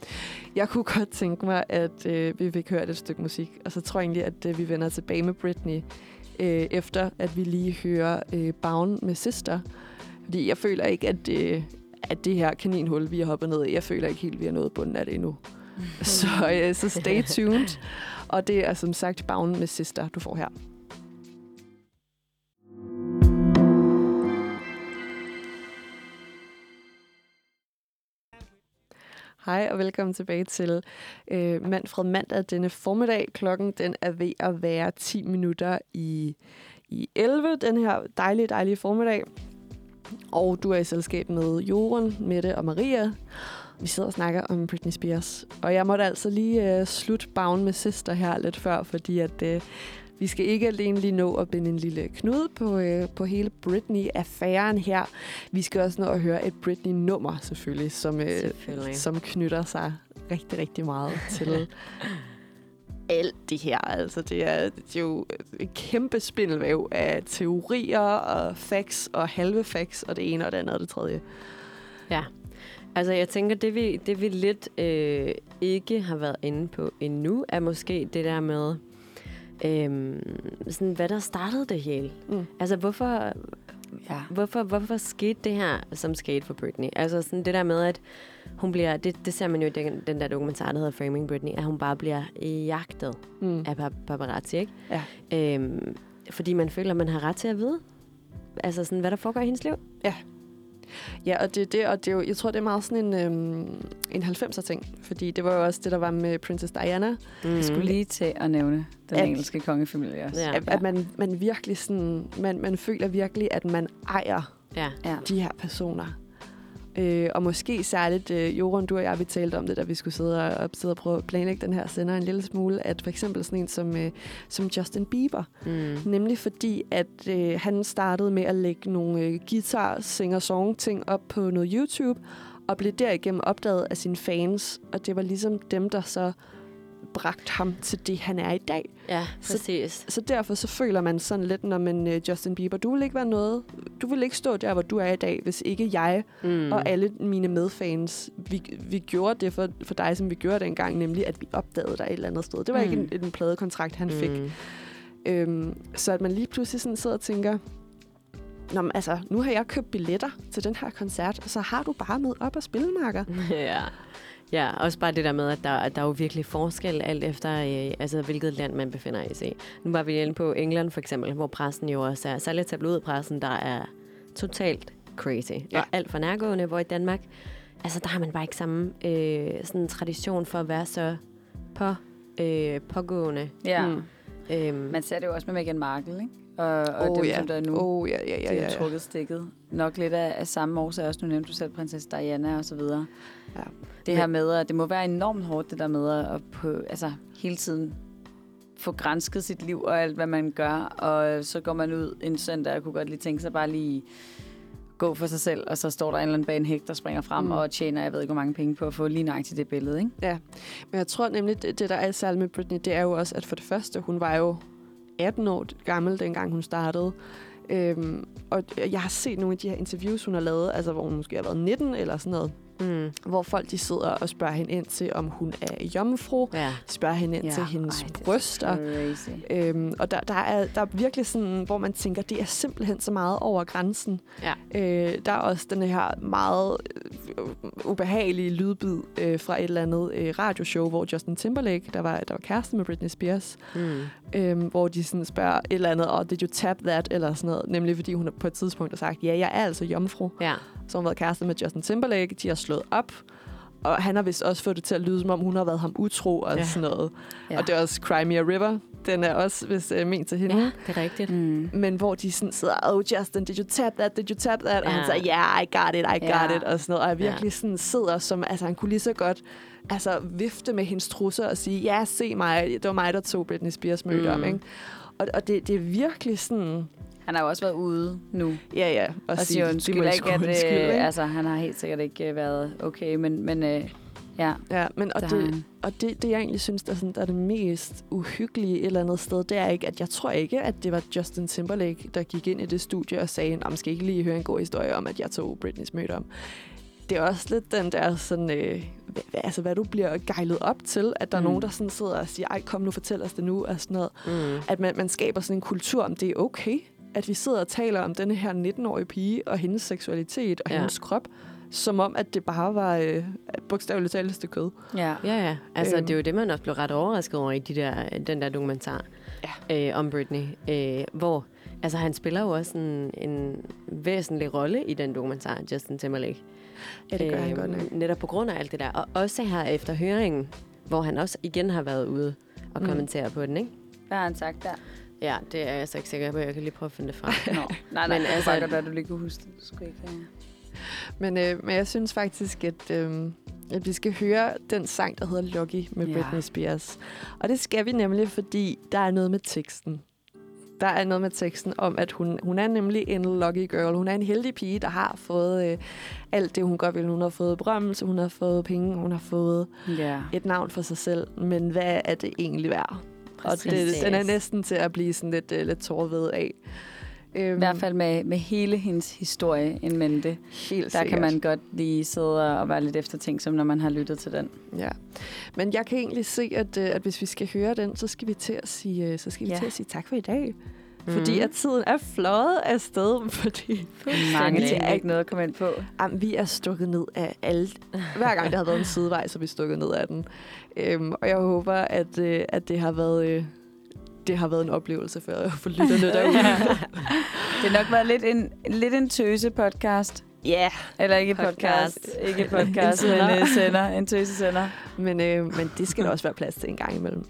[SPEAKER 2] Jeg kunne godt tænke mig, at øh, vi fik hørt et stykke musik, og så tror jeg egentlig, at øh, vi vender tilbage med Britney, øh, efter at vi lige hører øh, Bound med Sister. Fordi jeg føler ikke, at, øh, at det her kaninhul, vi har hoppet ned i, jeg føler ikke helt, vi har nået bunden af det endnu. så, øh, så stay tuned. Og det er som sagt Bound med Sister, du får her. Hej og velkommen tilbage til øh, Manfred Mandag denne formiddag. Klokken den er ved at være 10 minutter i, i 11, den her dejlige, dejlige formiddag. Og du er i selskab med Joren, Mette og Maria. Vi sidder og snakker om Britney Spears. Og jeg måtte altså lige øh, slutte bagen med Sister her lidt før, fordi at øh, vi skal ikke alene lige nå at binde en lille knude på, øh, på hele Britney-affæren her. Vi skal også nå at høre et Britney-nummer selvfølgelig, som, øh,
[SPEAKER 3] Selvfølgelig.
[SPEAKER 2] som knytter sig rigtig, rigtig meget til alt det her. Altså, det er, det er jo et kæmpe spindelvæv af teorier og facts og halve facts, og det ene og det andet og det tredje.
[SPEAKER 3] Ja. Altså, jeg tænker, det vi, det vi lidt øh, ikke har været inde på endnu, er måske det der med, øh, sådan, hvad der startede det hele.
[SPEAKER 2] Mm.
[SPEAKER 3] Altså, hvorfor,
[SPEAKER 4] Ja.
[SPEAKER 3] hvorfor, hvorfor skete det her, som skete for Britney? Altså, sådan det der med, at hun bliver, det, det ser man jo i den, den der dokumentar, der hedder Framing Britney, at hun bare bliver jagtet
[SPEAKER 2] Mm.
[SPEAKER 3] af pap- paparazzi, ikke?
[SPEAKER 2] Ja.
[SPEAKER 3] Øhm, fordi man føler, man har ret til at vide, altså sådan, hvad der foregår i hendes liv.
[SPEAKER 2] Ja, og det er det, og det er jo, jeg tror, det er meget sådan en, øhm, en 90'er ting, fordi det var jo også det, der var med Princess Diana,
[SPEAKER 3] Mm.
[SPEAKER 4] Jeg skulle lige til at nævne den
[SPEAKER 2] At-
[SPEAKER 4] engelske kongefamilie også.
[SPEAKER 3] Ja.
[SPEAKER 2] at, at man, man virkelig sådan, man, man føler virkelig, at man ejer
[SPEAKER 3] Ja.
[SPEAKER 4] Ja.
[SPEAKER 2] de her personer. Øh, og måske særligt, øh, Joran, du og jeg, vi talte om det, da vi skulle sidde og, og, sidde og prøve at planlægge den her sender en lille smule, at for eksempel sådan en som, øh, som Justin Bieber,
[SPEAKER 3] Mm.
[SPEAKER 2] Nemlig fordi, at øh, han startede med at lægge nogle øh, guitar singer song ting op på noget YouTube, og blev derigennem opdaget af sine fans, og det var ligesom dem, der så bragte ham til det, han er i dag.
[SPEAKER 3] Ja,
[SPEAKER 2] Så-
[SPEAKER 3] præcis.
[SPEAKER 2] Så derfor så føler man sådan lidt, når man øh, Justin Bieber, du vil ikke være noget, du vil ikke stå der, hvor du er i dag, hvis ikke jeg
[SPEAKER 3] Mm.
[SPEAKER 2] og alle mine medfans, vi, vi gjorde det for, for dig, som vi gjorde dengang, nemlig at vi opdagede dig et eller andet sted. Det var mm. ikke en, en pladekontrakt, han fik.
[SPEAKER 3] Mm.
[SPEAKER 2] Øhm, så at man lige pludselig sådan sidder og tænker, Nå, men altså, nu har jeg købt billetter til den her koncert, så har du bare med op og spille, Marker.
[SPEAKER 3] ja. Ja, også bare det der med, at der, at der er jo virkelig forskel alt efter, øh, altså, hvilket land man befinder sig i. Nu var vi inde på England for eksempel, hvor pressen jo også er, særligt tabloidpressen, der er totalt crazy
[SPEAKER 2] Ja.
[SPEAKER 3] og alt for nærgående, hvor i Danmark, altså der har man bare ikke samme øh, sådan tradition for at være så på, øh, pågående.
[SPEAKER 4] Ja.
[SPEAKER 2] Mm.
[SPEAKER 3] Øhm,
[SPEAKER 4] Man ser det jo også med Meghan Markle, ikke? Og, og
[SPEAKER 2] Åh,
[SPEAKER 4] dem,
[SPEAKER 2] ja.
[SPEAKER 4] som der er nu.
[SPEAKER 2] Oh, ja, ja, ja,
[SPEAKER 4] de
[SPEAKER 2] ja,
[SPEAKER 4] har
[SPEAKER 2] ja.
[SPEAKER 4] trukket stikket. Nok lidt af, af samme årsag også. Nu nævnte du selv prinsesse Diana og så videre.
[SPEAKER 2] Ja.
[SPEAKER 4] Det her med, at det må være enormt hårdt, det der med at på, altså, hele tiden få grænsket sit liv og alt, hvad man gør. Og så går man ud en søndag og kunne godt lige tænke sig bare lige gå for sig selv, og så står der en eller anden banehæk, der springer frem
[SPEAKER 2] Mm.
[SPEAKER 4] og tjener, jeg ved ikke, hvor mange penge på at få lige nøjagtigt det billede, ikke?
[SPEAKER 2] Men jeg tror nemlig, det, det der er særligt med Britney, det er jo også, at for det første, hun var jo 18 år gammel, dengang hun startede. Øhm, og jeg har set nogle af de her interviews, hun har lavet, altså hvor hun måske har været 19 eller sådan noget,
[SPEAKER 3] mm,
[SPEAKER 2] hvor folk de sidder og spørger hende ind til, om hun er jomfru,
[SPEAKER 3] ja.
[SPEAKER 2] spørger hende ind
[SPEAKER 4] Ja,
[SPEAKER 2] til hendes
[SPEAKER 4] ej, er
[SPEAKER 2] bryster. Øhm, og der, der, er, der er virkelig sådan, hvor man tænker, det er simpelthen så meget over grænsen.
[SPEAKER 3] Ja.
[SPEAKER 2] Øh, der er også den her meget øh, ubehagelige lydbid øh, fra et eller andet øh, radioshow, hvor Justin Timberlake, der var, der var kæreste med Britney Spears,
[SPEAKER 3] Mm.
[SPEAKER 2] øhm, hvor de sådan spørger et eller andet, oh, did you tap that, eller sådan noget. Nemlig fordi hun på et tidspunkt har sagt, ja, jeg er altså jomfru.
[SPEAKER 3] Ja.
[SPEAKER 2] Så hun har været kæreste med Justin Timberlake, de har slået op, og han har vist også fået det til at lyde, som om hun har været ham utro og
[SPEAKER 3] Ja.
[SPEAKER 2] sådan noget.
[SPEAKER 4] Ja.
[SPEAKER 2] Ja. Og det er også Crimea River, den er også vist øh, ment til hende.
[SPEAKER 3] ja, det er rigtigt.
[SPEAKER 4] Mm.
[SPEAKER 2] Men hvor de sådan sidder, oh Justin, did you tap that, did you tap that? Og
[SPEAKER 3] Ja.
[SPEAKER 2] han siger, yeah, I got it, I got
[SPEAKER 4] Ja.
[SPEAKER 2] it, og sådan noget. Og jeg
[SPEAKER 3] Ja.
[SPEAKER 2] virkelig sådan sidder som, altså han kunne lige så godt altså, vifte med hendes trusser og sige, ja, se mig, det var mig, der tog Britney Spears møde
[SPEAKER 3] Mm.
[SPEAKER 2] om, ikke? Og, og det, det er virkelig sådan,
[SPEAKER 4] Han har jo også været ude nu
[SPEAKER 2] ja, ja.
[SPEAKER 4] og
[SPEAKER 2] sige,
[SPEAKER 4] siger
[SPEAKER 2] "Det må
[SPEAKER 4] undskyld,
[SPEAKER 2] jeg
[SPEAKER 4] ikke, at
[SPEAKER 2] undskylde",
[SPEAKER 4] øh,
[SPEAKER 2] ikke?
[SPEAKER 4] altså, han har helt sikkert ikke øh, været okay, men, men øh, ja,
[SPEAKER 2] Ja, men og,
[SPEAKER 4] det han.
[SPEAKER 2] og det, det, jeg egentlig synes, der er, sådan, der er det mest uhyggelige et eller andet sted, det er ikke, at jeg tror ikke, at det var Justin Timberlake, der gik ind i det studie og sagde, at skal ikke lige høre en god historie om, at jeg tog Britneys møde om. Det er også lidt den der sådan, øh, hvad, altså hvad du bliver gejlet op til, at der. Mm. er nogen, der sådan sidder og siger, ej kom nu, fortæl os det nu, og sådan noget.
[SPEAKER 3] Mm.
[SPEAKER 2] At man, man skaber sådan en kultur, om det er okay, at vi sidder og taler om denne her 19-årige pige og hendes seksualitet og
[SPEAKER 3] Ja.
[SPEAKER 2] hendes krop, som om, at det bare var øh, bogstaveligt talt et stykke kød.
[SPEAKER 4] Ja.
[SPEAKER 3] Ja, ja. Altså,
[SPEAKER 2] Øhm.
[SPEAKER 3] det er jo det, man også blev ret overrasket over i de der, den der dokumentar ja. øh, om Britney. Øh, hvor altså, han spiller jo også en, en væsentlig rolle i den dokumentar, Justin Timberlake.
[SPEAKER 2] Ja, det gør han
[SPEAKER 3] Øhm,
[SPEAKER 2] godt nok.
[SPEAKER 3] Netop på grund af alt det der. Og også her efter høringen, hvor han også igen har været ude og
[SPEAKER 2] Mm.
[SPEAKER 3] kommentere på den, ikke?
[SPEAKER 4] Hvad har han sagt der?
[SPEAKER 3] Ja, det er jeg så ikke sikker på. Jeg kan lige prøve at finde det frem.
[SPEAKER 4] Nå, nej, nej,
[SPEAKER 3] Men altså-
[SPEAKER 4] altså, det godt, at du lige kunne huske det. Du skulle ikke.
[SPEAKER 2] Men, øh, men jeg synes faktisk, at, øh, at vi skal høre den sang, der hedder Lucky med
[SPEAKER 4] Ja.
[SPEAKER 2] Britney Spears. Og det skal vi nemlig, fordi der er noget med teksten. Der er noget med teksten om, at hun, hun er nemlig en lucky girl. Hun er en heldig pige, der har fået øh, alt det, hun godt vil. Hun har fået berømmelse, hun har fået penge, hun har fået
[SPEAKER 4] Ja.
[SPEAKER 2] et navn for sig selv. Men hvad er det egentlig værd? Og det, den er næsten til at blive sådan lidt, øh, lidt tårved af. Øhm,
[SPEAKER 4] I hvert fald med, med hele hendes historie in mente.
[SPEAKER 2] helt
[SPEAKER 4] Der kan
[SPEAKER 2] sikkert.
[SPEAKER 4] man godt lige sidde og være lidt eftertænksom, når man har lyttet til den.
[SPEAKER 2] Ja, men jeg kan egentlig se, at, øh, at hvis vi skal høre den, så skal vi til at sige, øh, så skal vi
[SPEAKER 4] Ja.
[SPEAKER 2] til at sige tak for i dag.
[SPEAKER 3] Mhm.
[SPEAKER 2] Fordi at tiden er fløjet afsted, fordi
[SPEAKER 4] Mange ting,
[SPEAKER 2] er
[SPEAKER 4] ikke noget at komme ind på.
[SPEAKER 2] jamen, vi er stukket ned af alle. Hver gang der har været en sidevej, så er vi stukket ned af den. Øhm, og jeg håber, at, øh, at det har været... Øh, det har været en oplevelse for, for lytterne derude.
[SPEAKER 4] Det har nok været lidt en, lidt en tøse podcast.
[SPEAKER 2] Ja, yeah.
[SPEAKER 4] Eller ikke
[SPEAKER 3] Podcast.
[SPEAKER 4] podcast. Ikke podcast,
[SPEAKER 2] En
[SPEAKER 4] men uh, sender. En tøse sender.
[SPEAKER 2] men, øh, men det skal der også være plads til en gang imellem.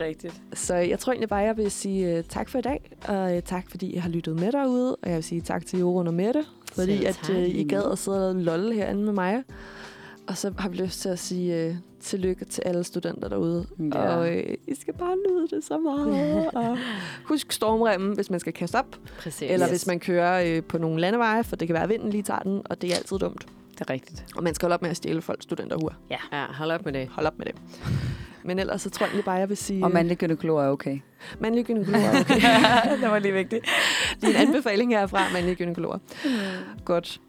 [SPEAKER 4] Rigtigt.
[SPEAKER 2] Så jeg tror egentlig bare, jeg vil sige uh, tak for i dag, og uh, tak fordi I har lyttet med derude, og jeg vil sige tak til Jorun og Mette. fordi
[SPEAKER 3] Selv
[SPEAKER 2] at
[SPEAKER 3] tak.
[SPEAKER 2] øh, I gad at sidde og lolle herinde med mig. Og så har vi lyst til at sige øh, tillykke til alle studenter derude.
[SPEAKER 4] Ja.
[SPEAKER 2] Og øh, I skal bare nyde det så meget. og husk stormremmen, hvis man skal kaste op.
[SPEAKER 3] Præcis.
[SPEAKER 2] Eller
[SPEAKER 4] Yes.
[SPEAKER 2] hvis man kører øh, på nogle landeveje, for det kan være, at vinden lige tager den, og det er altid dumt.
[SPEAKER 4] Det er rigtigt.
[SPEAKER 2] Og man skal holde op med at stjæle folks studenterhur.
[SPEAKER 3] Ja, hold op med det.
[SPEAKER 2] Hold op med det. Men ellers så tror jeg egentlig bare, jeg vil sige...
[SPEAKER 4] Og mandlig gynekolog er okay.
[SPEAKER 2] mandlige gynekologer. Okay.
[SPEAKER 4] det var lige vigtigt.
[SPEAKER 2] det er en anbefaling herfra, mandlige gynekologer. Godt.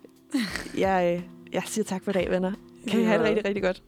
[SPEAKER 2] Jeg, øh, jeg siger tak for i dag, venner. Kan I have det rigtig, rigtig godt.